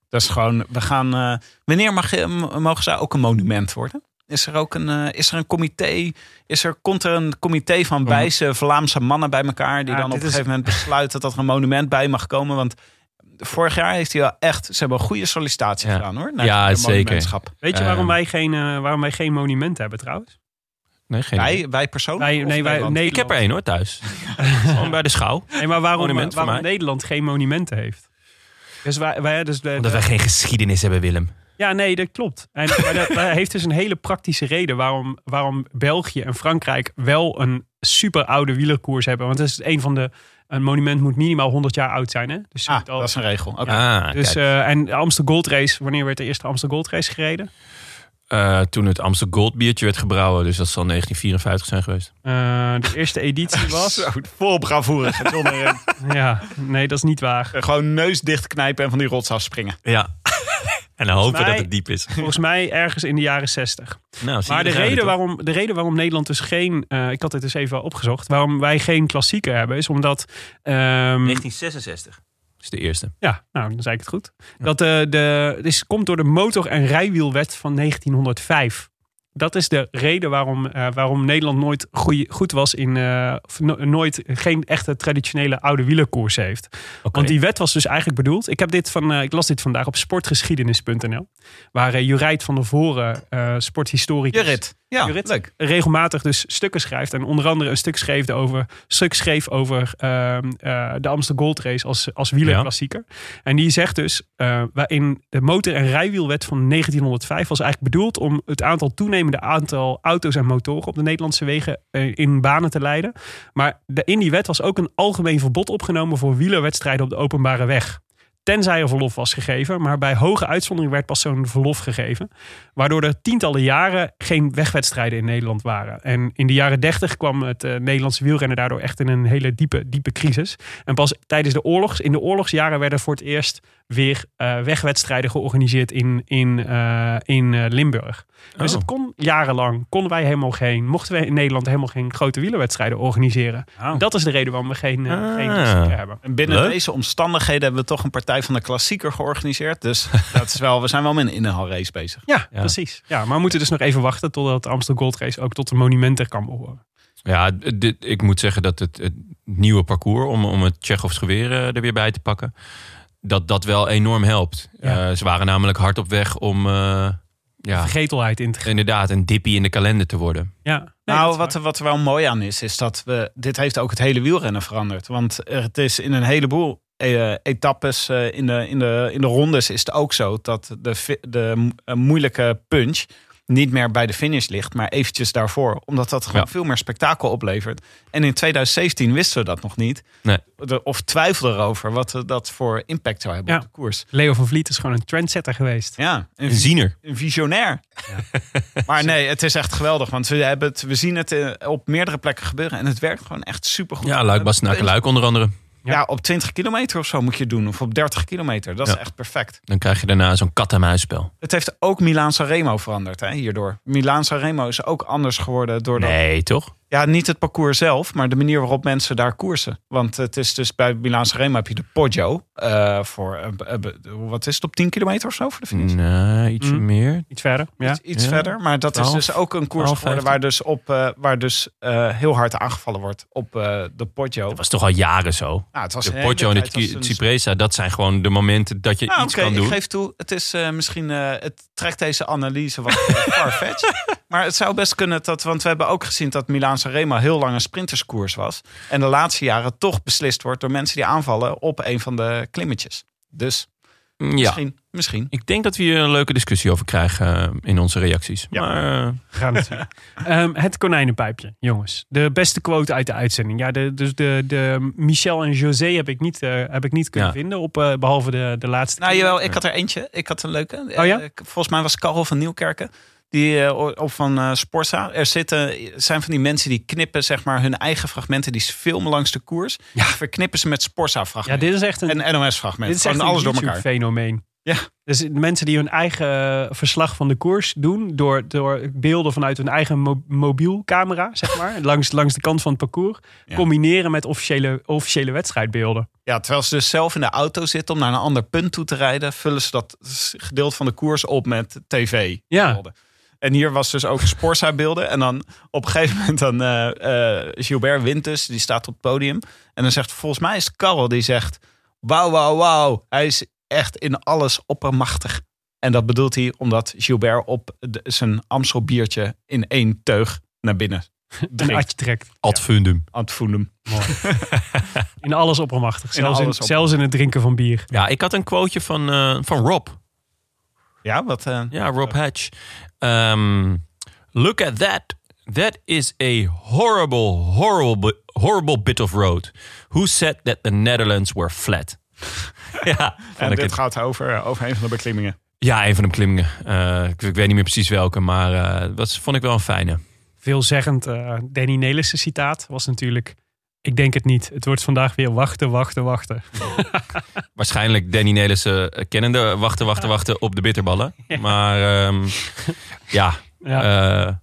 Dat is gewoon, we gaan. eh, wanneer mag, m- mogen zij ook een monument worden? Is er ook een, eh, is er een comité? Is er, komt er een comité van wijze Vlaamse mannen bij elkaar die Ja, dan op een is- gegeven moment besluiten dat er een monument bij mag komen? Want vorig jaar heeft hij wel echt... Ze hebben een goede sollicitatie Ja. gedaan hoor. naar Ja, zeker. Weet je Eh, waarom, wij geen, eh, waarom wij geen monument hebben trouwens? Nee, geen. Wij, wij persoonlijk? Wij, nee, wij, Nederland? Ik heb er één hoor thuis. Gewoon bij de schouw. Nee, maar waarom, Monument waarom. Nederland geen monumenten heeft? Dus wij, wij dus de, Omdat wij geen geschiedenis hebben, Willem. Ja, nee, dat klopt. En maar dat, dat heeft dus een hele praktische reden waarom, waarom België en Frankrijk wel een super oude wielerkoers hebben. Want het is een van de. Een monument moet minimaal 100 jaar oud zijn. Hè? Dus, Ah, al- dat is een regel. Oké. Ah, dus, kijk. eh, en de Amsterdam Gold Race, wanneer werd de eerste Amsterdam Gold Race gereden? Eh, toen het Amsterdam Gold biertje werd gebrouwen. Dus dat zal 1954 zijn geweest. Eh, de eerste editie was. Zo, vol bravoure ja, nee, dat is niet waar. Gewoon neus dichtknijpen en van die rots afspringen. Ja. en dan hopen mij- dat het diep is. Volgens mij ergens in de jaren 60. Nou, zie Maar de reden, waarom, de reden waarom Nederland dus geen. eh, ik had het dus even opgezocht. Waarom wij geen klassieker hebben, is omdat. ehm, 1966 is de eerste. Ja, nou, dan zei ik het goed. Dat de, de, is, komt door de motor- en rijwielwet van 1905. Dat is de reden waarom, eh, waarom Nederland nooit goeie, goed was in. eh, no- nooit geen echte traditionele oude wielerkoers heeft. Want die wet was dus eigenlijk bedoeld. Ik, heb dit van, ik las dit vandaag op sportgeschiedenis.nl. Waar uh, Jurijt van der Voren, sporthistoricus. Jurit. Ja, Jurit. leuk. regelmatig dus stukken schrijft. En onder andere een stuk schreef over, stuk schreef over ehm, eh, de Amsterdam Gold Race als, als wielerklassieker. En die zegt dus, eh, waarin de motor- en rijwielwet van 1905 was eigenlijk bedoeld om het aantal toenemende aantal auto's en motoren op de Nederlandse wegen eh, in banen te leiden. Maar de, in die wet was ook een algemeen verbod opgenomen voor wielerwedstrijden op de openbare weg. Tenzij er verlof was gegeven, maar bij hoge uitzondering werd pas zo'n verlof gegeven. Waardoor er tientallen jaren geen wegwedstrijden in Nederland waren. En in de jaren dertig kwam het eh, Nederlandse wielrennen daardoor echt in een hele diepe, diepe crisis. En pas tijdens de oorlogs, in de oorlogsjaren werden voor het eerst weer eh, wegwedstrijden georganiseerd in, in, eh, in eh, Limburg. Dus Oh. het kon jarenlang, konden wij helemaal geen, mochten wij in Nederland helemaal geen grote wielerwedstrijden organiseren. Oh. Dat is de reden waarom we geen, Ah. geen klassieker hebben. En binnen Leuk. deze omstandigheden hebben we toch een partij van de klassieker georganiseerd. Dus dat is wel, we zijn wel met een inhaalrace bezig. Ja, precies. Ja, maar we moeten dus nog even wachten totdat de Amsterdam Gold Race ook tot de monumenten kan behoren. Ja, dit, ik moet zeggen dat het, het nieuwe parcours om, om het Tsjechovs geweer er weer bij te pakken, dat dat wel enorm helpt. Ja. Eh, ze waren namelijk hard op weg om eh, ja, Vergetelheid in te gaan. inderdaad een dippie in de kalender te worden. Ja, nee, nou, wat, waar. wat er wel mooi aan is, is dat we. Dit heeft ook het hele wielrennen veranderd. Want er- het is in een heleboel eh, etappes eh, in, de, in, de, in de rondes is het ook zo dat de, de mo- moeilijke punch niet meer bij de finish ligt, maar eventjes daarvoor. Omdat dat gewoon Ja. veel meer spektakel oplevert. En in 2017 wisten we dat nog niet. Nee. Of twijfelden erover wat eh, dat voor impact zou hebben Ja. op de koers. Leo van Vliet is gewoon een trendsetter geweest. Ja, Een ziener. een visionair. maar nee, het is echt geweldig. Want we, hebben het, we zien het eh, op meerdere plekken gebeuren. En het werkt gewoon echt supergoed. Ja, Luik, Bastenaken, Luik onder andere. Ja, op 20 kilometer of zo moet je het doen. Of op 30 kilometer. Dat is echt perfect. Dan krijg je daarna zo'n kat-en-muisspel. Het heeft ook Milaan Sanremo veranderd hè, hierdoor. Milaan Sanremo is ook anders geworden doordat... Nee, toch? Ja, niet het parcours zelf, maar de manier waarop mensen daar koersen. Want het is dus bij Milaan Sanremo heb je de Poggio. eh, voor, eh, wat is het, op 10 kilometer of zo voor de finish? Nee, ietsje Mm. meer. Iets verder. Ja. Iets, iets Ja. verder. Maar dat is 12, dus ook een koers 12, geworden waar dus, op, eh, waar dus eh, heel hard aangevallen wordt op eh, de Poggio. Dat was toch al jaren zo. Nou, het was De Poggio en de Cipresa, dat zijn gewoon de momenten dat je Nou, iets oké, kan doen. ik geef toe, het is eh, misschien, eh, het trekt deze analyse wat farfetched. Maar het zou best kunnen dat, want we hebben ook gezien dat Milaan Sanremo heel lang een sprinterskoers was. En de laatste jaren toch beslist wordt door mensen die aanvallen op een van de klimmetjes. Dus Ja, misschien, misschien. ik denk dat we hier een leuke discussie over krijgen eh, in onze reacties. Ja. Maar eh, We gaan het zien. Ehm, het konijnenpijpje, jongens. De beste quote uit de uitzending. Ja, de, dus de, de Michel en José heb ik niet, eh, heb ik niet kunnen Ja. vinden. Op, eh, behalve de, de laatste. Nou keer. jawel, ik had er eentje. Ik had een leuke. Oh ja? Volgens mij was Karel van Nieuwkerken. Die eh, op van eh Sporza. Er zitten, zijn van die mensen die knippen zeg maar hun eigen fragmenten. Die filmen langs de koers. Ja. Verknippen ze met Sporza ja, dit is echt een, en NOS fragmenten. dit is echt Gewoon een alles door elkaar. YouTube-fenomeen. Ja. Dus mensen die hun eigen verslag van de koers doen... door, door beelden vanuit hun eigen mo- mobielcamera, zeg maar... langs, langs de kant van het parcours... Ja. combineren met officiële, officiële wedstrijdbeelden. Ja, terwijl ze dus zelf in de auto zitten om naar een ander punt toe te rijden, vullen ze dat gedeelte van de koers op met tv. Ja. En hier was dus ook Sporza beelden. En dan op een gegeven moment dan eh, eh, Gilbert wint dus, die staat op het podium. En dan zegt volgens mij is het Karel die zegt wauw, wauw, wauw. Hij is echt in alles oppermachtig. En dat bedoelt hij omdat Gilbert op de- zijn Amstel biertje in één teug naar binnen Een drinkt. atje trekt. Ad fundum. Aan het voelen. In alles oppermachtig. In Zelfs in, alles op- zelfs in het drinken van bier. Ja, ik had een quoteje van, eh, van Rob. Ja, wat... eh, Ja, Rob Hatch. Ehm, look at that. That is a horrible, horrible, horrible bit of road. Who said that the Netherlands were flat? ja, en dit het. gaat over, eh, over een van de beklimmingen. ja, een van de beklimmingen. Eh, ik, ik weet niet meer precies welke, maar eh, dat vond ik wel een fijne. Veelzeggend eh Danny Nelissen citaat was natuurlijk... Ik denk het niet. Het wordt vandaag weer wachten, wachten, wachten. Waarschijnlijk Danny Nelissen eh, kennende wachten, wachten, wachten op de bitterballen. Maar ehm, ja, Ja. eh,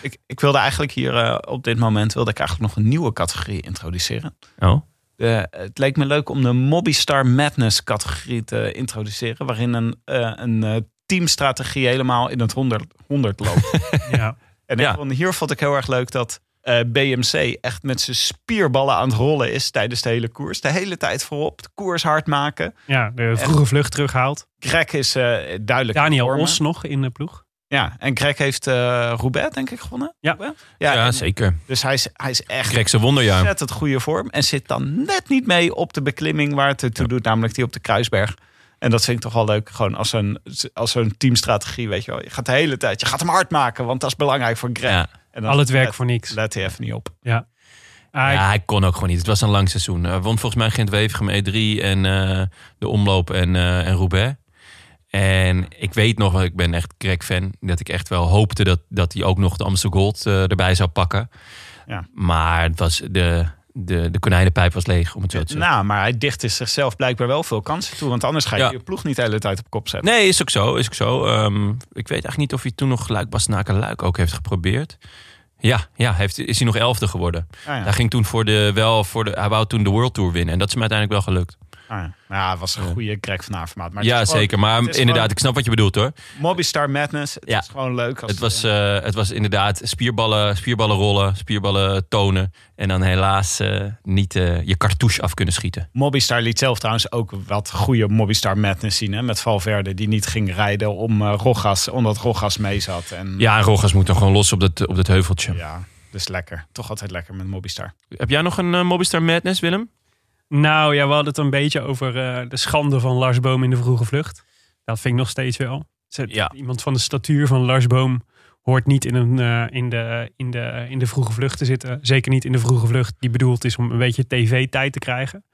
Ik, ik wilde eigenlijk hier eh, op dit moment wilde ik eigenlijk nog een nieuwe categorie introduceren. oh. De, het leek me leuk om de Mobbystar Madness categorie te introduceren. Waarin een, een teamstrategie helemaal in het 100, 100 loopt. ja. en Ja. ik vond, hier vond ik heel erg leuk dat eh, BMC echt met zijn spierballen aan het rollen is tijdens de hele koers. De hele tijd voorop, de koers hard maken. ja, de vroege vlucht terughaalt. Greg is eh, duidelijk Daniel. Os nog in de ploeg. Ja, en Greg heeft eh Roubaix denk ik gewonnen. Ja. Ja, en- zeker. Dus hij is, hij is echt Grekse wonderjaar. ontzettend goede vorm. En zit dan net niet mee op de beklimming waar het het toe doet. Namelijk die op de Kruisberg. En dat vind ik toch wel leuk. Gewoon als zo'n als zo'n teamstrategie, weet je wel. Je gaat de hele tijd, je gaat hem hard maken. Want dat is belangrijk voor Greg. Ja. En dan Al het werk let, voor niks. let hij even niet op. Ja. Ah, Ja, hij kon ook gewoon niet. Het was een lang seizoen. Hij won volgens mij Gent-Wevergem E3 en eh, de omloop en, eh en Roubaix. En ik weet nog, ik ben echt Greg-fan, dat ik echt wel hoopte dat, dat hij ook nog de Amstel Gold eh, erbij zou pakken. Ja. Maar het was de, de, de konijnenpijp was leeg, om het zo te zeggen. Nou, maar hij dicht is zichzelf blijkbaar wel veel kansen toe. Want anders ga je Ja. je ploeg niet de hele tijd op kop zetten. Nee, is ook zo. Is ook zo. Ehm, ik weet eigenlijk niet of hij toen nog Luik Bastenaken Luik ook heeft geprobeerd. Ja, ja heeft, is hij nog elfde geworden. Ah, ja. Hij ging toen voor de, wel voor de, hij wou toen de World Tour winnen. En dat is hem uiteindelijk wel gelukt. Ah, ja. Nou, het was een goede Greg van. Maar ja, gewoon- zeker. Maar inderdaad, gewoon ik snap wat je bedoelt hoor. Mobbystar Madness. Het Ja. is gewoon leuk. Als, Het was, eh, het was inderdaad spierballen, spierballen rollen, spierballen tonen. En dan helaas eh, niet eh, je cartouche af kunnen schieten. Mobbystar liet zelf trouwens ook wat goede Mobbystar Madness zien. Hè? Met Valverde die niet ging rijden om Rogas, omdat Rogas mee zat. En, Ja, en Rogas moet dan gewoon los op dat, op dat heuveltje. ja, dus lekker. Toch altijd lekker met Mobbystar. Heb jij nog een Mobbystar Madness, Willem? Nou ja, we hadden het een beetje over eh, de schande van Lars Boom in de vroege vlucht. Dat vind ik nog steeds wel. Zet- Ja. Iemand van de statuur van Lars Boom hoort niet in, een, eh, in, de, in, de, in de vroege vlucht te zitten. Zeker niet in de vroege vlucht die bedoeld is om een beetje tv-tijd te krijgen.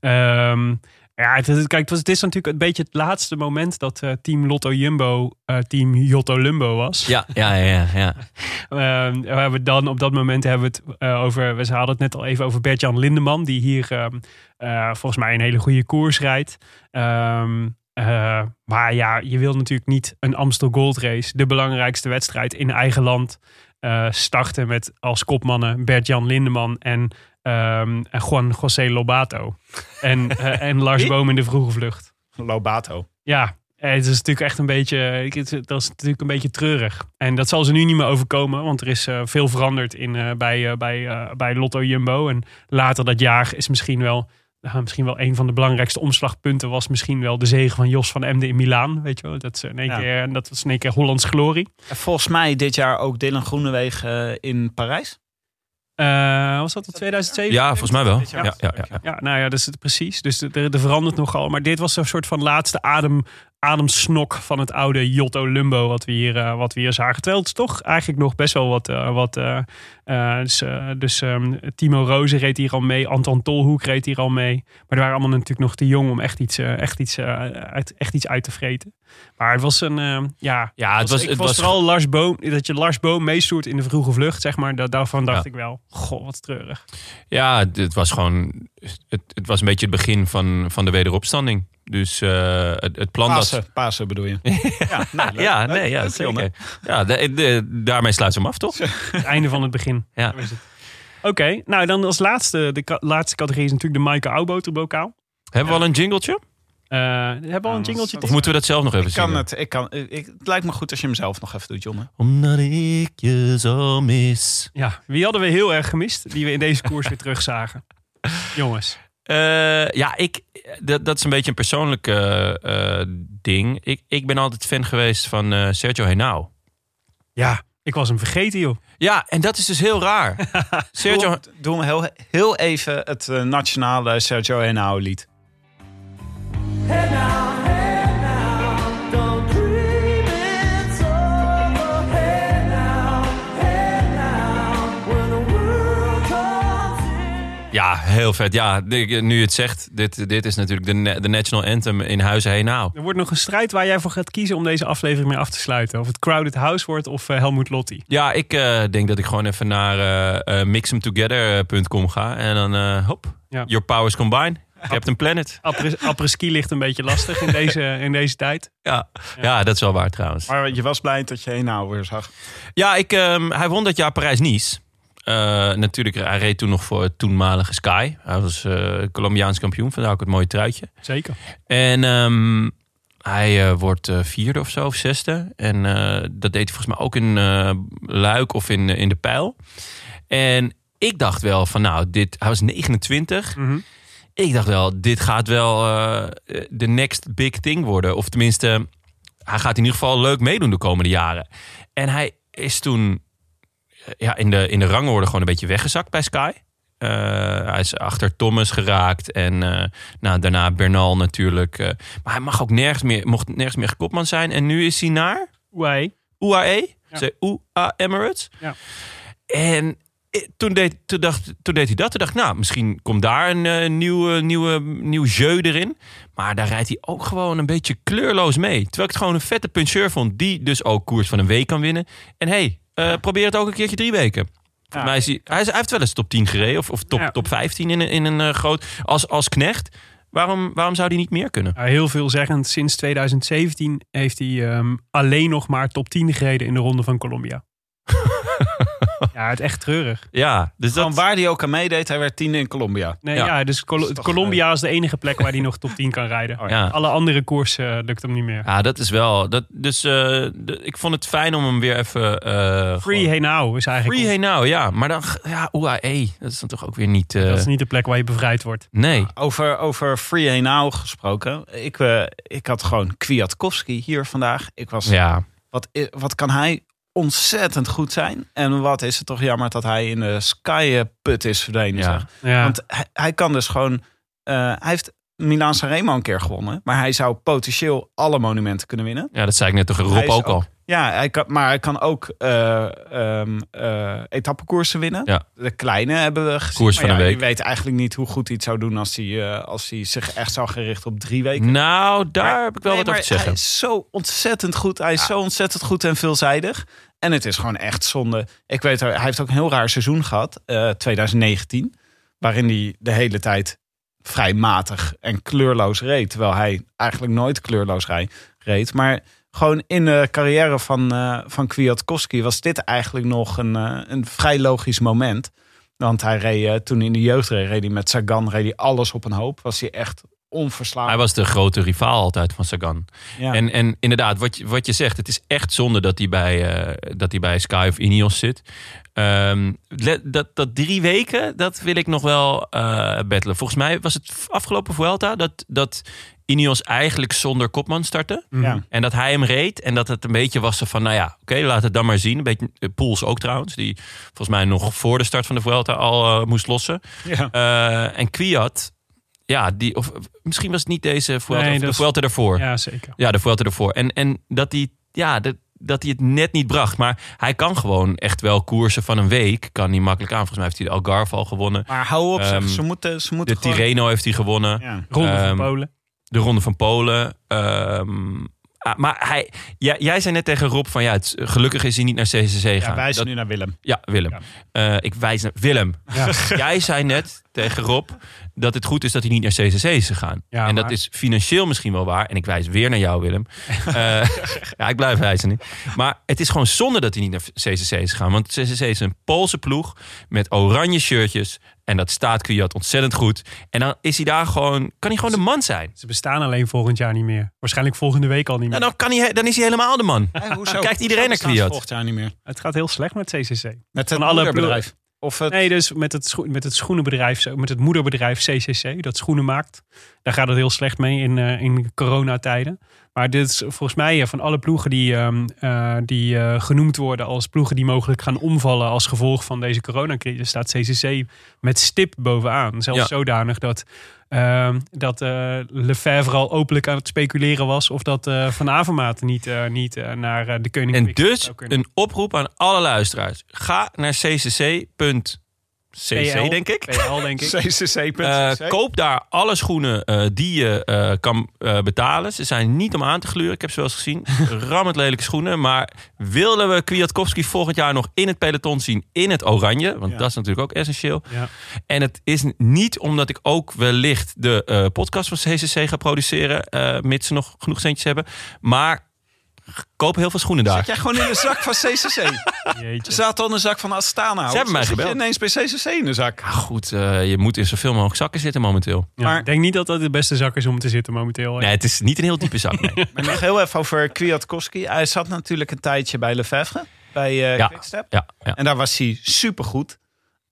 Ehm, ja, het, is- kijk, het, was, het is natuurlijk een beetje het laatste moment dat eh, team Lotto Jumbo eh, team Jotto Lumbo was. Ja, ja, ja. ja. Ehm, we hebben dan op dat moment hebben we het eh, over. We hadden het net al even over Bert-Jan Lindeman, die hier ehm, eh, volgens mij een hele goede koers rijdt. Ehm, eh, maar ja, je wil natuurlijk niet een Amstel Gold Race, de belangrijkste wedstrijd in eigen land, eh, starten met als kopmannen Bert-Jan Lindeman en, ehm, en Juan José Lobato. en, eh, en Lars? Boom in de vroege vlucht. Lobato. Ja, eh, het is natuurlijk echt een beetje, dat is natuurlijk een beetje treurig. En dat zal ze nu niet meer overkomen, want er is veel veranderd in, bij, bij, bij Lotto Jumbo. En later dat jaar is misschien wel, nou, misschien wel een van de belangrijkste omslagpunten was misschien wel de zege van Jos van Emden in Milaan. Weet je wel, dat, is in één Ja. keer, dat was in één keer Hollands glorie. En volgens mij dit jaar ook Dylan Groenewegen eh, in Parijs. Eh, was dat in 2007? ja, volgens mij wel. Ja, ja, ja, ja. Ja, nou ja, dus het, precies. Dus er verandert nogal. Maar dit was een soort van laatste adem, ademsnok van het oude Jotto Lumbo wat we hier, eh, wat we hier zagen. Terwijl het is toch eigenlijk nog best wel wat... eh, wat eh, dus dus ehm, Timo Rozen reed hier al mee. Anton Tolhoek reed hier al mee. Maar die waren allemaal natuurlijk nog te jong om echt iets, echt iets, uit, echt iets uit te vreten. Maar het was een... eh, ja, Ja, het was, het was was vooral Lars Boom, dat je Lars Boom meestoert in de vroege vlucht, zeg maar. Da- daarvan dacht Ja. ik wel, goh, wat treurig. Ja, het was gewoon. Het, het was een beetje het begin van, van de wederopstanding. Dus eh, het, het plan dat. Pasen, bedoel je. ja, nou, Ja, nee, ja, jongen. zeker. Ja, de, de- daarmee sluit ze hem af, toch? Het einde van het begin. Ja. Oké, nou dan als laatste, de ka- laatste categorie is natuurlijk de Maaike Auwboterbokaal. Hebben we al een jingletje? Eh we hebben al een jingletje. Of moeten we dat zelf nog even Ik kan zingen? het. Ik kan, ik, het lijkt me goed als je hem zelf nog even doet, jongen. Omdat ik je zo mis. Ja, wie hadden we heel erg gemist, die we in deze koers weer terugzagen? Jongens. Eh, ja, ik, dat, dat is een beetje een persoonlijk eh, eh, ding. Ik, ik ben altijd fan geweest van eh, Sergio Henao. Ja, ik was hem vergeten, joh. Ja, en dat is dus heel raar. Sergio, Doe, doe hem heel, heel even het nationale Sergio Henao lied. Ja, heel vet. Ja, nu je het zegt, dit, dit is natuurlijk de, de national anthem in Huizen Henao. Er wordt nog een strijd waar jij voor gaat kiezen om deze aflevering mee af te sluiten. Of het Crowded House wordt of eh, Helmut Lotti. Ja, ik eh, denk dat ik gewoon even naar eh eh, mixemtogether.com ga. En dan, eh, hop, Ja. your powers combine. Captain Planet. Après- Après-ski ligt een beetje lastig in deze, in deze tijd. Ja. ja, dat is wel waar trouwens. Maar je was blij dat je Henao weer zag. Ja, ik, ehm, hij won dat jaar Parijs-Nice. Eh, natuurlijk, hij reed toen nog voor het toenmalige Sky. Hij was eh Colombiaans kampioen, vandaar ook het mooie truitje. Zeker. En ehm, hij eh, wordt vierde of zo, of zesde. En dat deed hij volgens mij ook in Luik of in, in de Pijl. En ik dacht wel van nou, dit, hij was 29. Mhm. Ik dacht wel, dit gaat wel de next big thing worden. Of tenminste, hij gaat in ieder geval leuk meedoen de komende jaren. En hij is toen ja, in, de, in de rangorde gewoon een beetje weggezakt bij Sky. Eh, hij is achter Thomas geraakt en eh, nou, daarna Bernal natuurlijk. eh. maar hij mag ook nergens meer, mocht nergens meer kopman zijn. En nu is hij naar Oei. UAE, Ja. Ze- UA Emirates. Ja. En toen deed, toen, dacht, toen deed hij dat. Toen dacht ik, nou, misschien komt daar een nieuwe, nieuwe, nieuw jeu erin. Maar daar rijdt hij ook gewoon een beetje kleurloos mee. Terwijl ik het gewoon een vette puncheur vond. Die dus ook koers van een week kan winnen. En hey, eh, probeer het ook een keertje drie weken. Volgens mij is hij, hij, is- hij heeft wel eens top 10 gereden. Of, of top, Ja. top 15 in een, in een eh, groot... Als, als knecht. Waarom, waarom zou hij niet meer kunnen? Ja, heel veelzeggend. Sinds 2017 heeft hij ehm, alleen nog maar top 10 gereden in de ronde van Colombia. ja, het is echt treurig. Ja, dus Gewoon dat... waar hij ook aan meedeed, hij werd tiende in Colombia. Nee, Ja. ja. dus Col- is Colombia is de enige plek waar hij nog top 10 kan rijden. Oh, ja. Alle andere koersen eh, lukt hem niet meer. Ja, dat is wel. Dat, dus eh, ik vond het fijn om hem weer even. eh, Free gewoon- Hey Now is eigenlijk... Free hey nou, ja. Maar dan, ja, UAE, dat is dan toch ook weer niet. eh, Dat is niet de plek waar je bevrijd wordt. Nee. Over, over Free Henao gesproken. Ik, eh, ik had gewoon Kwiatkowski hier vandaag. Ik was, Ja. wat, wat kan hij ontzettend goed zijn. En wat is het toch jammer dat hij in de Sky-put is verdwenen. Ja. zeg. Ja. Want hij, hij kan dus gewoon... eh, hij heeft Milaan Sanremo een keer gewonnen. Maar hij zou potentieel alle monumenten kunnen winnen. ja, dat zei ik net toch Rob ook al. Ja, hij kan, maar hij kan ook eh, etappekoersen winnen. Ja. De kleine hebben we gezien. Koers van ja, een week. Je weet eigenlijk niet hoe goed hij het zou doen als hij, eh, als hij zich echt zou gericht op drie weken. Nou, daar Maar- heb ik wel nee, wat over te zeggen. Hij is zo ontzettend goed. Hij is zo ontzettend goed en veelzijdig. En het is gewoon echt zonde. Ik weet, hij heeft ook een heel raar seizoen gehad, eh, 2019. Waarin hij de hele tijd vrij matig en kleurloos reed. Terwijl hij eigenlijk nooit kleurloos rij- reed. Maar gewoon in de carrière van, eh van Kwiatkowski was dit eigenlijk nog een, eh, een vrij logisch moment. Want hij reed eh, toen in de jeugd reed, reed hij met Sagan reed hij alles op een hoop. Was hij echt onverslaanbaar. Hij was de grote rivaal altijd van Sagan. Ja. En, en inderdaad, wat je, wat je zegt, het is echt zonde dat hij bij, dat hij bij Sky of Ineos zit. Ehm, dat, dat drie weken, dat wil ik nog wel battelen. Volgens mij was het afgelopen Vuelta dat, dat Ineos eigenlijk zonder kopman startte. Ja. En dat hij hem reed. En dat het een beetje was van, nou ja, oké, laat het dan maar zien. Een beetje eh, Poels ook trouwens. Die volgens mij nog voor de start van de Vuelta al eh, moest lossen. Ja. Eh, en Kwiat, ja, die, of misschien was het niet deze Vuelta, Nee, of dat de is- Vuelta ervoor. Ja, Ja, zeker. de Vuelta ervoor. En, en dat hij, ja, dat, dat hij het net niet bracht. Maar hij kan gewoon echt wel koersen van een week. Kan hij makkelijk aan. Volgens mij heeft hij de Algarve al gewonnen. Maar hou op, zeg. Ehm, Ze moeten, ze De moeten gewoon- Tirreno heeft hij gewonnen. Ja. Ronde Ehm, van Polen. De Ronde van Polen. Ehm, ah, maar hij, jij, jij zei net tegen Rob van ja, het, gelukkig is hij niet naar CCC Ja, gaan. wijs nu naar Willem. Ja, Willem. Eh, ik wijs naar Willem. Ja. Jij zei net tegen Rob dat het goed is dat hij niet naar CCC is gegaan. Ja, en dat maar- is financieel misschien wel waar. En ik wijs weer naar jou, Willem. Eh, ja, ik blijf wijzen. Maar het is gewoon zonde dat hij niet naar CCC is gegaan. Want CCC is een Poolse ploeg met oranje shirtjes. En dat staat Kwiat ontzettend goed. En dan is hij daar gewoon, kan hij gewoon de man zijn. Ze bestaan alleen volgend jaar niet meer. Waarschijnlijk volgende week al niet meer. Nou, dan, kan hij, dan is hij helemaal de man. hoezo? Kijkt iedereen naar ze Kwiat? Volgend jaar niet meer. Het gaat heel slecht met CCC. Met het Van alle moederbedrijf. Of het... Nee, dus met het, met het schoenenbedrijf, zo- met het moederbedrijf CCC, dat schoenen maakt. Daar gaat het heel slecht mee in, eh, in coronatijden. Maar dit is volgens mij eh, van alle ploegen die, ehm, eh, die genoemd worden als ploegen die mogelijk gaan omvallen als gevolg van deze coronacrisis, staat CCC met stip bovenaan. Zelfs Ja. zodanig dat, ehm, dat eh, Lefebvre al openlijk aan het speculeren was of dat eh, Van Avermaat niet, eh, niet naar de Koning En dus een oproep aan alle luisteraars. Ga naar PL, denk ik. PL, denk ik. CCC.cc. Eh, koop daar alle schoenen eh, die je eh, kan betalen. Ze zijn niet om aan te gluren. Ik heb ze wel eens gezien. Rammend lelijke schoenen. Maar willen we Kwiatkowski volgend jaar nog in het peloton zien in het oranje? Want Ja. dat is natuurlijk ook essentieel. Ja. En het is niet omdat ik ook wellicht de podcast van CCC ga produceren. mits ze nog genoeg centjes hebben. Maar koop heel veel schoenen daar. Zit jij gewoon in de zak van CCC? Jeetje. Ze zaten al in de zak van Astana. Ze hebben mij Zit je gebeld. ineens bij CCC in de zak. Ja, goed, eh, je moet in zoveel mogelijk zakken zitten momenteel. Ja, Maar- ik denk niet dat dat de beste zak is om te zitten momenteel. Nee, het is niet een heel diepe zak. Nee. Maar nog heel even over Kwiatkowski. Hij zat natuurlijk een tijdje bij Lefebvre. Bij eh Ja. Quickstep. Ja, ja. En daar was hij supergoed.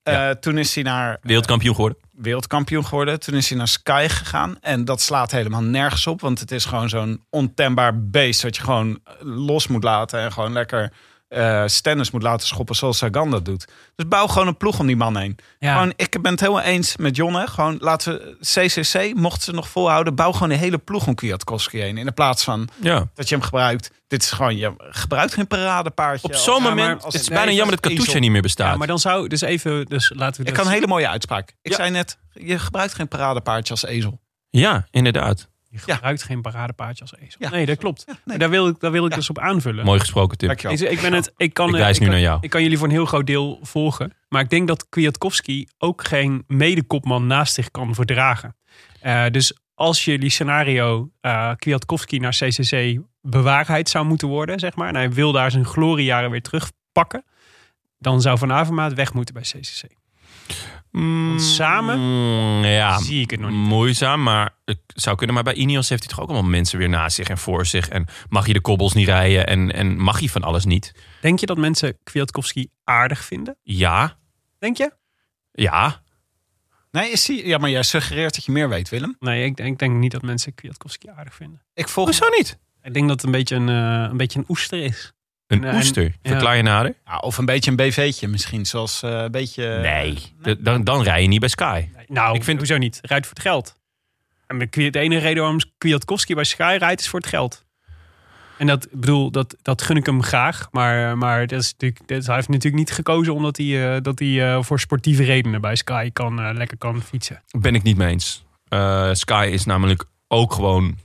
Eh Ja. Toen is hij naar Wereldkampioen geworden. Wereldkampioen geworden. Toen is hij naar Sky gegaan. En dat slaat helemaal nergens op. Want het is gewoon zo'n ontembaar beest. Dat je gewoon los moet laten. En gewoon lekker eh stennis moet laten schoppen zoals Sagan dat doet. Dus bouw gewoon een ploeg om die man heen. Ja. Gewoon, ik ben het helemaal eens met John. Hè. Gewoon laten we CCC, mochten ze nog volhouden... bouw gewoon een hele ploeg om Kwiatkowski heen. In de plaats van Ja. dat je hem gebruikt. Dit is gewoon, je gebruikt geen paradepaardje. Op zo'n moment als- het is nee, bijna jammer dat Katusha niet meer bestaat. Ja, maar dan zou dus even, dus laten we Ik dat- kan een hele mooie uitspraak. Ik Ja. zei net, je gebruikt geen paradepaardje als ezel. Ja, inderdaad. Je gebruikt geen paradepaardje als ezel. Ja. Nee, dat klopt. nee. Maar Daar wil ik, daar wil ik Ja. dus op aanvullen. Mooi gesproken, Tim. Dankjewel. Ik, ben het, ik kan, Ik eh, wijs nu kan- naar jou. Ik kan jullie voor een heel groot deel volgen. Maar ik denk dat Kwiatkowski ook geen medekopman naast zich kan verdragen. Eh, dus als jullie scenario eh Kwiatkowski naar CCC bewaarheid zou moeten worden, zeg maar. En hij wil daar zijn gloriejaren weer terugpakken. Dan zou Van Avermaat weg moeten bij CCC. Want samen Mm, ja, zie ik het nog niet. moeizaam, maar het zou kunnen. Maar bij Ineos heeft hij toch ook allemaal mensen weer naast zich en voor zich. En mag hij de kobbels niet rijden en, en mag hij van alles niet? Denk je dat mensen Kwiatkowski aardig vinden? Ja, Denk je? ja. Nee, is die, ja, maar jij suggereert dat je meer weet, Willem. Nee, ik, ik denk niet dat mensen Kwiatkowski aardig vinden. Ik volg Hoezo niet? Ik denk dat het een beetje een, eh, een, beetje een oester is. Een En- oester. Verklaar je nader? Ja, of een beetje een BV'tje misschien. Zoals eh, een beetje... nee, de- dan, dan rij je niet bij Sky. Nou, Ik vind- hoezo niet? Rijdt voor het geld. En de enige reden waarom Kwiatkowski bij Sky rijdt is voor het geld. En dat, bedoel, dat, dat gun ik hem graag. Maar, maar dat is natuurlijk, dat, hij heeft natuurlijk niet gekozen omdat hij, eh, dat hij eh, voor sportieve redenen bij Sky kan, eh, lekker kan fietsen. Ben ik niet mee eens. Eh, Sky is namelijk ook gewoon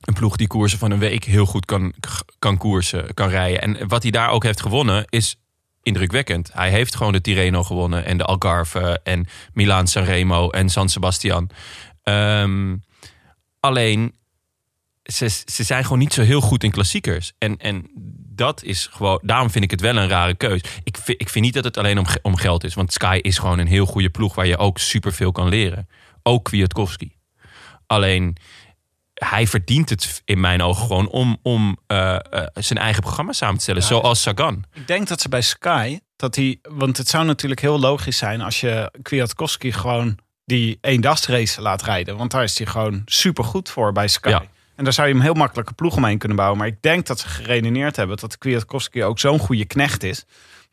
een ploeg die koersen van een week heel goed kan, kan koersen, kan rijden. En wat hij daar ook heeft gewonnen is indrukwekkend. Hij heeft gewoon de Tirreno gewonnen en de Algarve en Milaan Sanremo en San Sebastian. Ehm, alleen, ze, ze zijn gewoon niet zo heel goed in klassiekers. En, en dat is gewoon, daarom vind ik het wel een rare keus. Ik vind, ik vind niet dat het alleen om, om geld is. Want Sky is gewoon een heel goede ploeg waar je ook superveel kan leren. Ook Kwiatkowski. Alleen, hij verdient het in mijn ogen gewoon om, om eh, eh, zijn eigen programma samen te stellen. zoals Sagan. Ik denk dat ze bij Sky, dat hij, want het zou natuurlijk heel logisch zijn als je Kwiatkowski gewoon die eendagsrace laat rijden. Want daar is hij gewoon super goed voor bij Sky. Ja. En daar zou je hem heel makkelijk een ploeg omheen kunnen bouwen. Maar ik denk dat ze geredeneerd hebben dat Kwiatkowski ook zo'n goede knecht is.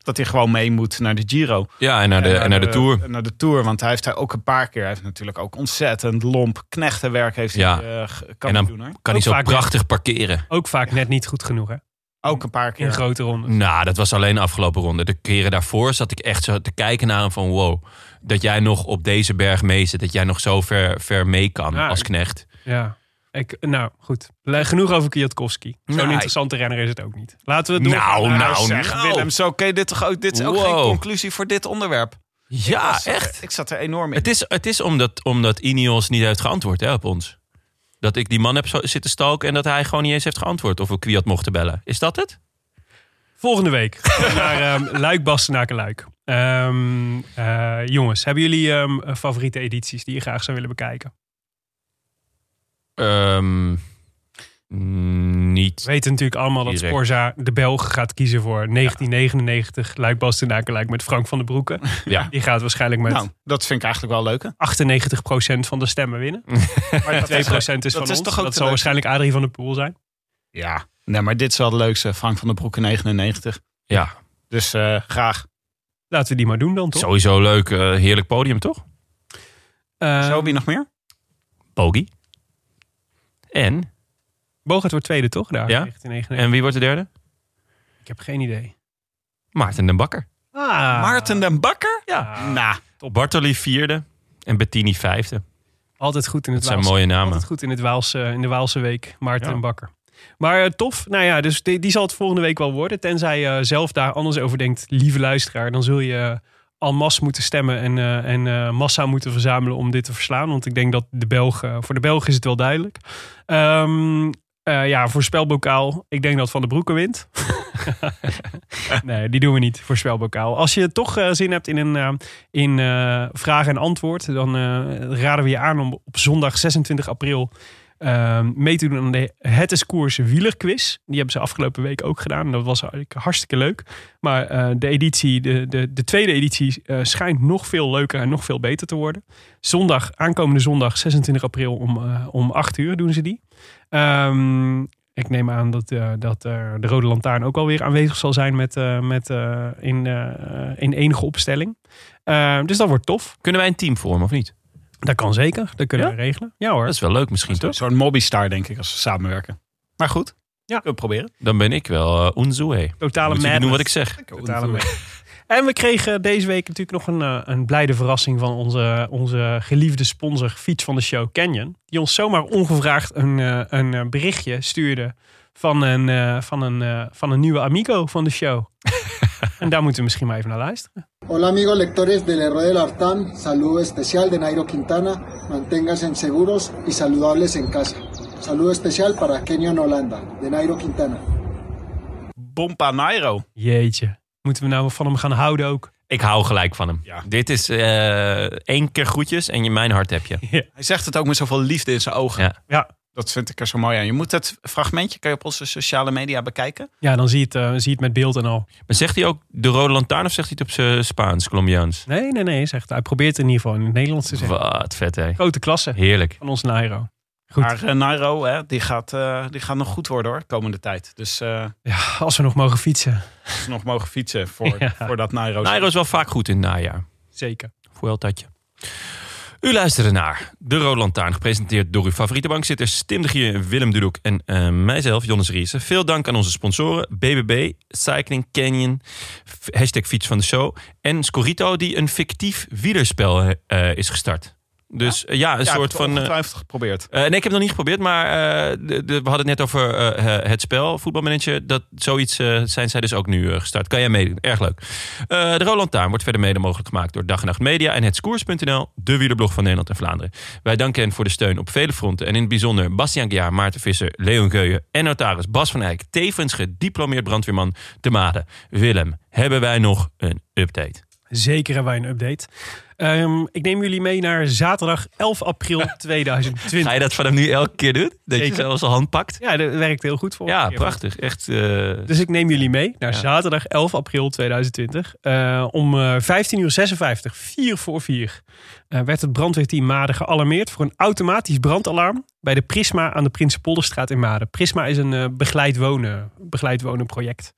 Dat hij gewoon mee moet naar de Giro. Ja, en naar de, en naar de Tour. en Naar de Tour, want hij heeft daar ook een paar keer. Hij heeft natuurlijk ook ontzettend lomp knechtenwerk heeft Ja. hij, eh, kan En hij dan doen kan hij Ook zo vaak prachtig parkeren. Ook vaak net niet goed genoeg, hè? Ook een paar keer. In grote rondes. Nou, dat was alleen de afgelopen ronde. De keren daarvoor zat ik echt zo te kijken naar hem van... wow, dat jij nog op deze berg mee zit. Dat jij nog zo ver, ver mee kan Ja, als knecht. Ja. Ik, nou, goed. Genoeg over Kwiatkowski. Zo'n Nee. interessante renner is het ook niet. Laten we het doorgaan Nou, nou, zeg, nou. Willem, zo oké, dit, toch ook, dit is ook geen conclusie voor dit onderwerp. Ja, Ik was- echt. Ik zat er enorm in. Het is, het is omdat, omdat Ineos niet heeft geantwoord hè, op ons. Dat ik die man heb zitten stoken en dat hij gewoon niet eens heeft geantwoord of we Kwiat mochten bellen. Is dat het? Volgende week naar ehm Luik, Bastenaken, Luik. Ehm, eh, jongens, hebben jullie ehm, favoriete edities die je graag zou willen bekijken? Ehm, Niet. We weten natuurlijk allemaal dat. Sporza de Belg gaat kiezen voor 1999. Luik Bastenaken lijkt met Frank van den Broeke. Ja. Die gaat waarschijnlijk met Nou, dat vind ik eigenlijk wel leuk. hè? 98% van de stemmen winnen. Maar 2% is van dat ons. is toch ook dat zal leuk? waarschijnlijk Adrie van der Poel zijn. Ja. Nee, maar dit is wel het leukste. Frank van den Broek in 99. Ja, Dus eh, graag. Laten we die maar doen dan, toch? sowieso leuk. eh, heerlijk podium, toch? Eh, Zo, wie nog meer? Bogie. En? Bogert wordt tweede, toch? Daar, Ja. 1999. En wie wordt de derde? Ik heb geen idee. Maarten den Bakker. Ah, Maarten den Bakker? Ja. Nou, Bartoli vierde. En Bettini vijfde. Altijd goed in het Dat zijn Waalse. mooie namen. Altijd goed in, het Waalse, in de Waalse week. Maarten Ja. en Bakker. Maar eh, tof. Nou ja, dus die, die zal het volgende week wel worden. Tenzij je zelf daar anders over denkt, lieve luisteraar. Dan zul je al masse moeten stemmen en, eh, en eh, massa moeten verzamelen om dit te verslaan. Want ik denk dat de Belgen, voor de Belgen is het wel duidelijk. Ehm, eh, ja, voorspelbokaal. Ik denk dat Van der Broeke wint. nee, die doen we niet, voorspelbokaal. Als je toch zin hebt in een in, vraag en antwoord, dan raden we je aan om op zondag 26 april eh, mee te doen aan de Het is Koers wielerquiz. Die hebben ze afgelopen week ook gedaan. Dat was hartstikke leuk. Maar eh, de editie, de, de, de tweede editie, eh, schijnt nog veel leuker en nog veel beter te worden. Zondag, aankomende zondag 26 april om, eh, om 8 uur doen ze die. Ehm, ik neem aan dat, dat de Rode Lantaarn ook alweer aanwezig zal zijn met, met, in, in enige opstelling. Ehm, dus dat wordt tof. Kunnen wij een team vormen of niet? Dat kan zeker. Dat kunnen Ja? we regelen. Ja hoor. Dat is wel leuk misschien, toch? zo'n Mobbystar denk ik als we samenwerken. Maar goed, Ja. kunnen we proberen. Dan ben ik wel uh, Unzue. Totale Moet je madness. doen wat ik zeg. Totale madness. En we kregen deze week natuurlijk nog een, eh, een blijde verrassing van onze, onze geliefde sponsor, fiets van de show Canyon. Die ons zomaar ongevraagd een, eh, een eh, berichtje stuurde van een, eh, van, een, eh, van een nieuwe amigo van de show. en daar moeten we misschien maar even naar luisteren. Hola amigos lectores del Héroe del Artán, saludo especial de Nairo Quintana, manténganse seguros y saludables en casa. Saludo especial para Kenyon Holanda, de Nairo Quintana. Bompa Nairo. Jeetje. Moeten we nou van hem gaan houden ook? Ik hou gelijk van hem. Ja. Dit is eh, één keer groetjes en je mijn hart heb je. Hij zegt het ook met zoveel liefde in zijn ogen. Ja. Ja, Dat vind ik er zo mooi aan. Je moet het fragmentje kan je op onze sociale media bekijken. ja dan zie je, het, eh, zie je het met beeld en al. Maar zegt hij ook de rode lantaarn of zegt hij het op zijn Spaans, Colombiaans? Nee, nee, nee. Zegt, hij probeert het in ieder geval in het Nederlands te zeggen. Wat vet, hè? Grote klasse Heerlijk. van ons Nairo. Goed. Maar eh, Nairo, hè, die, gaat, eh, die gaat nog goed worden hoor, komende tijd. Dus eh Ja, als we nog mogen fietsen. als we nog mogen fietsen voor, Ja. voor dat Nairo. Nairo is wel vaak goed in het najaar. Zeker. Voor Tatje. U luisterde naar De Rode Lantaarn, gepresenteerd door uw favoriete bankzitters Tim de Gier, Willem Dudok en eh, mijzelf, Jonas Riese. Veel dank aan onze sponsoren BBB, Cycling Canyon, fiets van de show en Scorito die een fictief wielerspel eh, is gestart. Dus eh, ja, een Ja, soort ik heb van... eh, ongetwijfeld geprobeerd. eh, nee, ik heb het nog niet geprobeerd, maar eh, de, de- we hadden het net over eh, eh, het spel, voetbalmanager. Dat, zoiets eh, zijn zij dus ook nu eh, gestart. Kan jij meedoen? Erg leuk. Eh, de Roland Taarn wordt verder mede mogelijk gemaakt door Dag en Nacht Media en hetskoers.nl, de wielerblog van Nederland en Vlaanderen. Wij danken hen voor de steun op vele fronten en in het bijzonder Bastiaan Gjaar, Maarten Visser, Leon Geuyen en notaris Bas van Eyck, tevens gediplomeerd brandweerman te Maden. Willem, hebben wij nog een update? Zeker hebben wij een update. Ehm, ik neem jullie mee naar zaterdag 11 april 2020. Ga je dat van hem nu elke keer doen? Dat je Zeker. zelfs zijn hand pakt? Ja, dat werkt heel goed voor Ja, prachtig. Echt. eh, Dus ik neem jullie mee naar Ja. zaterdag 11 april 2020. Eh, om eh 15 uur 56, 4 voor 4, eh, werd het brandweerteam Maden gealarmeerd voor een automatisch brandalarm bij de Prisma aan de Prinsenpolderstraat in Maden. Prisma is een eh, begeleid, wonen, begeleid wonen project.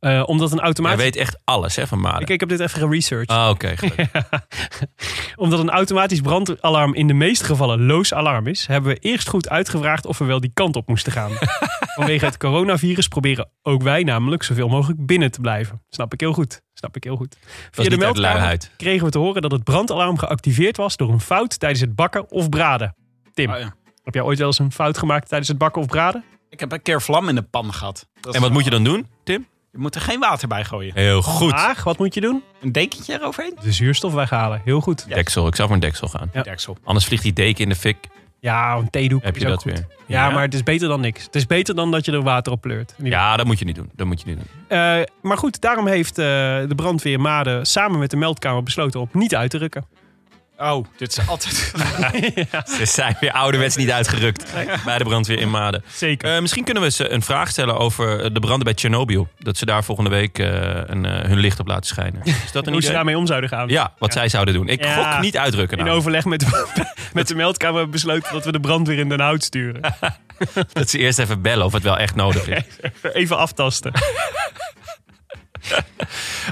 Eh, omdat een automatisch... weet echt alles hè, van Maden. Ik, ik heb dit even geresearched. Ah, oké. Omdat een automatisch brandalarm in de meeste gevallen loos alarm is, hebben we eerst goed uitgevraagd of we wel die kant op moesten gaan. Vanwege het coronavirus proberen ook wij namelijk zoveel mogelijk binnen te blijven. Snap ik heel goed. Snap ik heel goed. Via de meldkamer kregen we te horen dat het brandalarm geactiveerd was door een fout tijdens het bakken of braden. Tim, Oh, ja. heb jij ooit wel eens een fout gemaakt tijdens het bakken of braden? Ik heb een keer vlam in de pan gehad. Dat En wat moet je dan doen, Tim? Je moet er geen water bij gooien. Heel goed. Vraag, wat moet je doen? Een dekentje eroverheen? De zuurstof weghalen. Heel goed. Deksel. Ik zou voor een deksel gaan. Ja. Deksel. Anders vliegt die deken in de fik. Ja, een theedoek Heb is je ook dat goed. weer? Ja, maar het is beter dan niks. Het is beter dan dat je er water op pleurt. Ja, dat moet je niet doen. Dat moet je niet doen. Eh, maar goed, daarom heeft eh, de brandweer Maden samen met de meldkamer besloten om niet uit te rukken. Oh, dit is altijd... Ze zijn weer ouderwets niet uitgerukt bij de brandweer in Maden. Zeker. Eh, misschien kunnen we ze een vraag stellen over de branden bij Tsjernobyl. Dat ze daar volgende week eh, een, eh, hun licht op laten schijnen. Is dat een Hoe ze daarmee om zouden gaan. Ja, wat zij zouden doen. Ik Ja. gok niet uitdrukken. In nou. overleg met, met de meldkamer besloten dat we de brandweer in Den Hout sturen. Dat ze eerst even bellen of het wel echt nodig is. Even aftasten.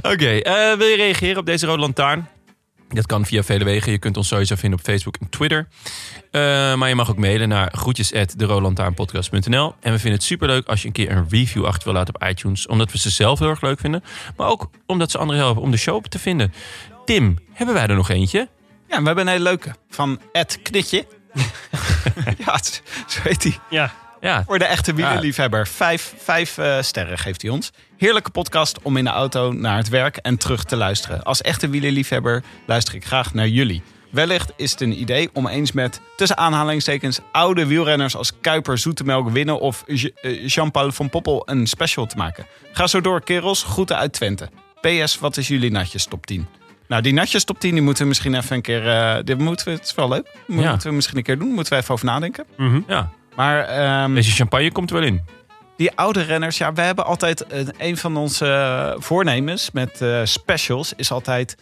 Oké, eh, wil je reageren op deze Rode Lantaarn? Dat kan via vele wegen. Je kunt ons sowieso vinden op Facebook en Twitter. Eh, maar je mag ook mailen naar groetjes@deroodlantaarnpodcast.nl. En we vinden het superleuk als je een keer een review achter wil laten op iTunes. Omdat we ze zelf heel erg leuk vinden. Maar ook omdat ze anderen helpen om de show te vinden. Tim, hebben wij er nog eentje? Ja, we hebben een hele leuke. Van Ed Knitje. ja, zo heet hij. Ja. Ja. Voor de echte wielerliefhebber. Vijf, vijf eh, sterren geeft hij ons. Heerlijke podcast om in de auto naar het werk en terug te luisteren. Als echte wielerliefhebber luister ik graag naar jullie. Wellicht is het een idee om eens met, tussen aanhalingstekens, oude wielrenners als Kuiper, Zoetemelk, Winnen of eh, Jean-Paul van Poppel een special te maken. Ga zo door, kerels. Groeten uit Twente. PS, wat is jullie natjes top 10? Nou, die natjes top 10 die moeten we misschien even een keer... eh, dit moeten we, het is wel leuk. Moeten Ja. we misschien een keer doen. Moeten we even over nadenken. Ja. Maar ehm, Deze champagne komt er wel in. Die oude renners, ja, we hebben altijd eh, een van onze voornemens met eh, specials is altijd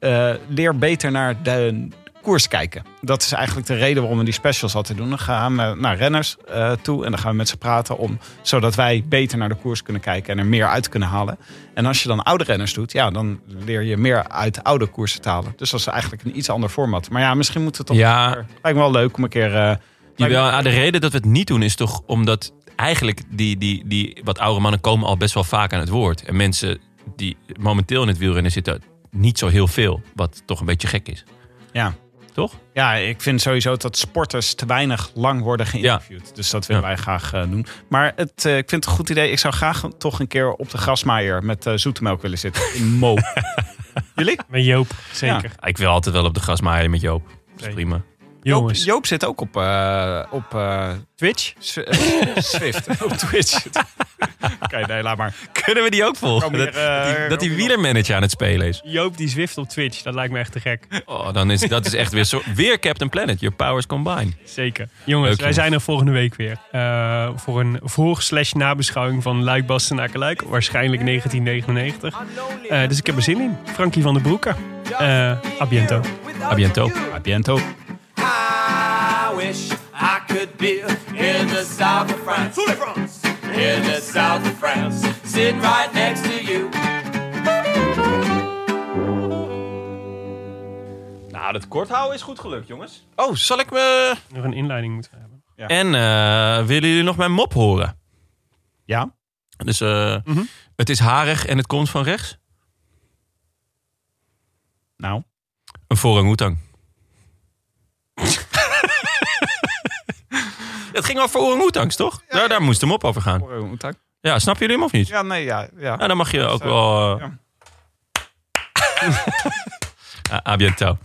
eh, leer beter naar de koers kijken. Dat is eigenlijk de reden waarom we die specials altijd doen. Dan gaan we naar renners toe en dan gaan we met ze praten om, zodat wij beter naar de koers kunnen kijken en er meer uit kunnen halen. En als je dan oude renners doet, ja, dan leer je meer uit oude koersen te halen. Dus dat is eigenlijk een iets ander format. Maar ja, misschien moeten we toch. Ja. een keer- lijkt me wel leuk om een keer. Jawel, ah, de reden dat we het niet doen is toch omdat eigenlijk die, die, die wat oude mannen komen al best wel vaak aan het woord. En mensen die momenteel in het wielrennen zitten, niet zo heel veel. Wat toch een beetje gek is. Ja. Toch? Ja, ik vind sowieso dat sporters te weinig lang worden geïnterviewd. Dus dat willen wij graag eh, doen. Maar het, eh, ik vind het een goed idee. Ik zou graag toch een keer op de grasmaaier met eh zoetemelk willen zitten. In Mo. Jullie? Met Joop, zeker. Ik wil altijd wel op de grasmaaien met Joop. Dat is prima. Joop, Joop zit ook op, eh, op eh, Twitch? S- eh, Swift. op Twitch. Oké, nee, laat maar. Kunnen we die ook volgen? Hier, Dat, dat die, dat die wielermanager aan het spelen is. Joop die Zwift op Twitch, dat lijkt me echt te gek. Oh, dan is dat is echt weer, zo, weer Captain Planet. Your powers combine. Zeker. Jongens, Leuk, wij jongens. zijn er volgende week weer. Eh, voor een voor-slash nabeschouwing van Luik Bastenaken Luik. Waarschijnlijk 1999. Eh, dus ik heb er zin in. Frankie van den Broeke. Eh a biento. A biento. A biento. I wish I could be in the south of France. In the south of France. Sitting right next to you. Nou, dat kort houden is goed gelukt, jongens. Oh, zal ik me... Nog een inleiding moeten hebben. En eh, willen jullie nog mijn mop horen? Ja. Dus eh, het is harig en het komt van rechts? Nou. Een orang-oetang. Het ging over orang-oetangs, toch? daar, daar moest hem op over gaan. Orang-oetang. Ja, snap jullie hem of niet? Ja, nee, ja. ja. Nou, dan mag je ook wel... eh, ja. a- a biento.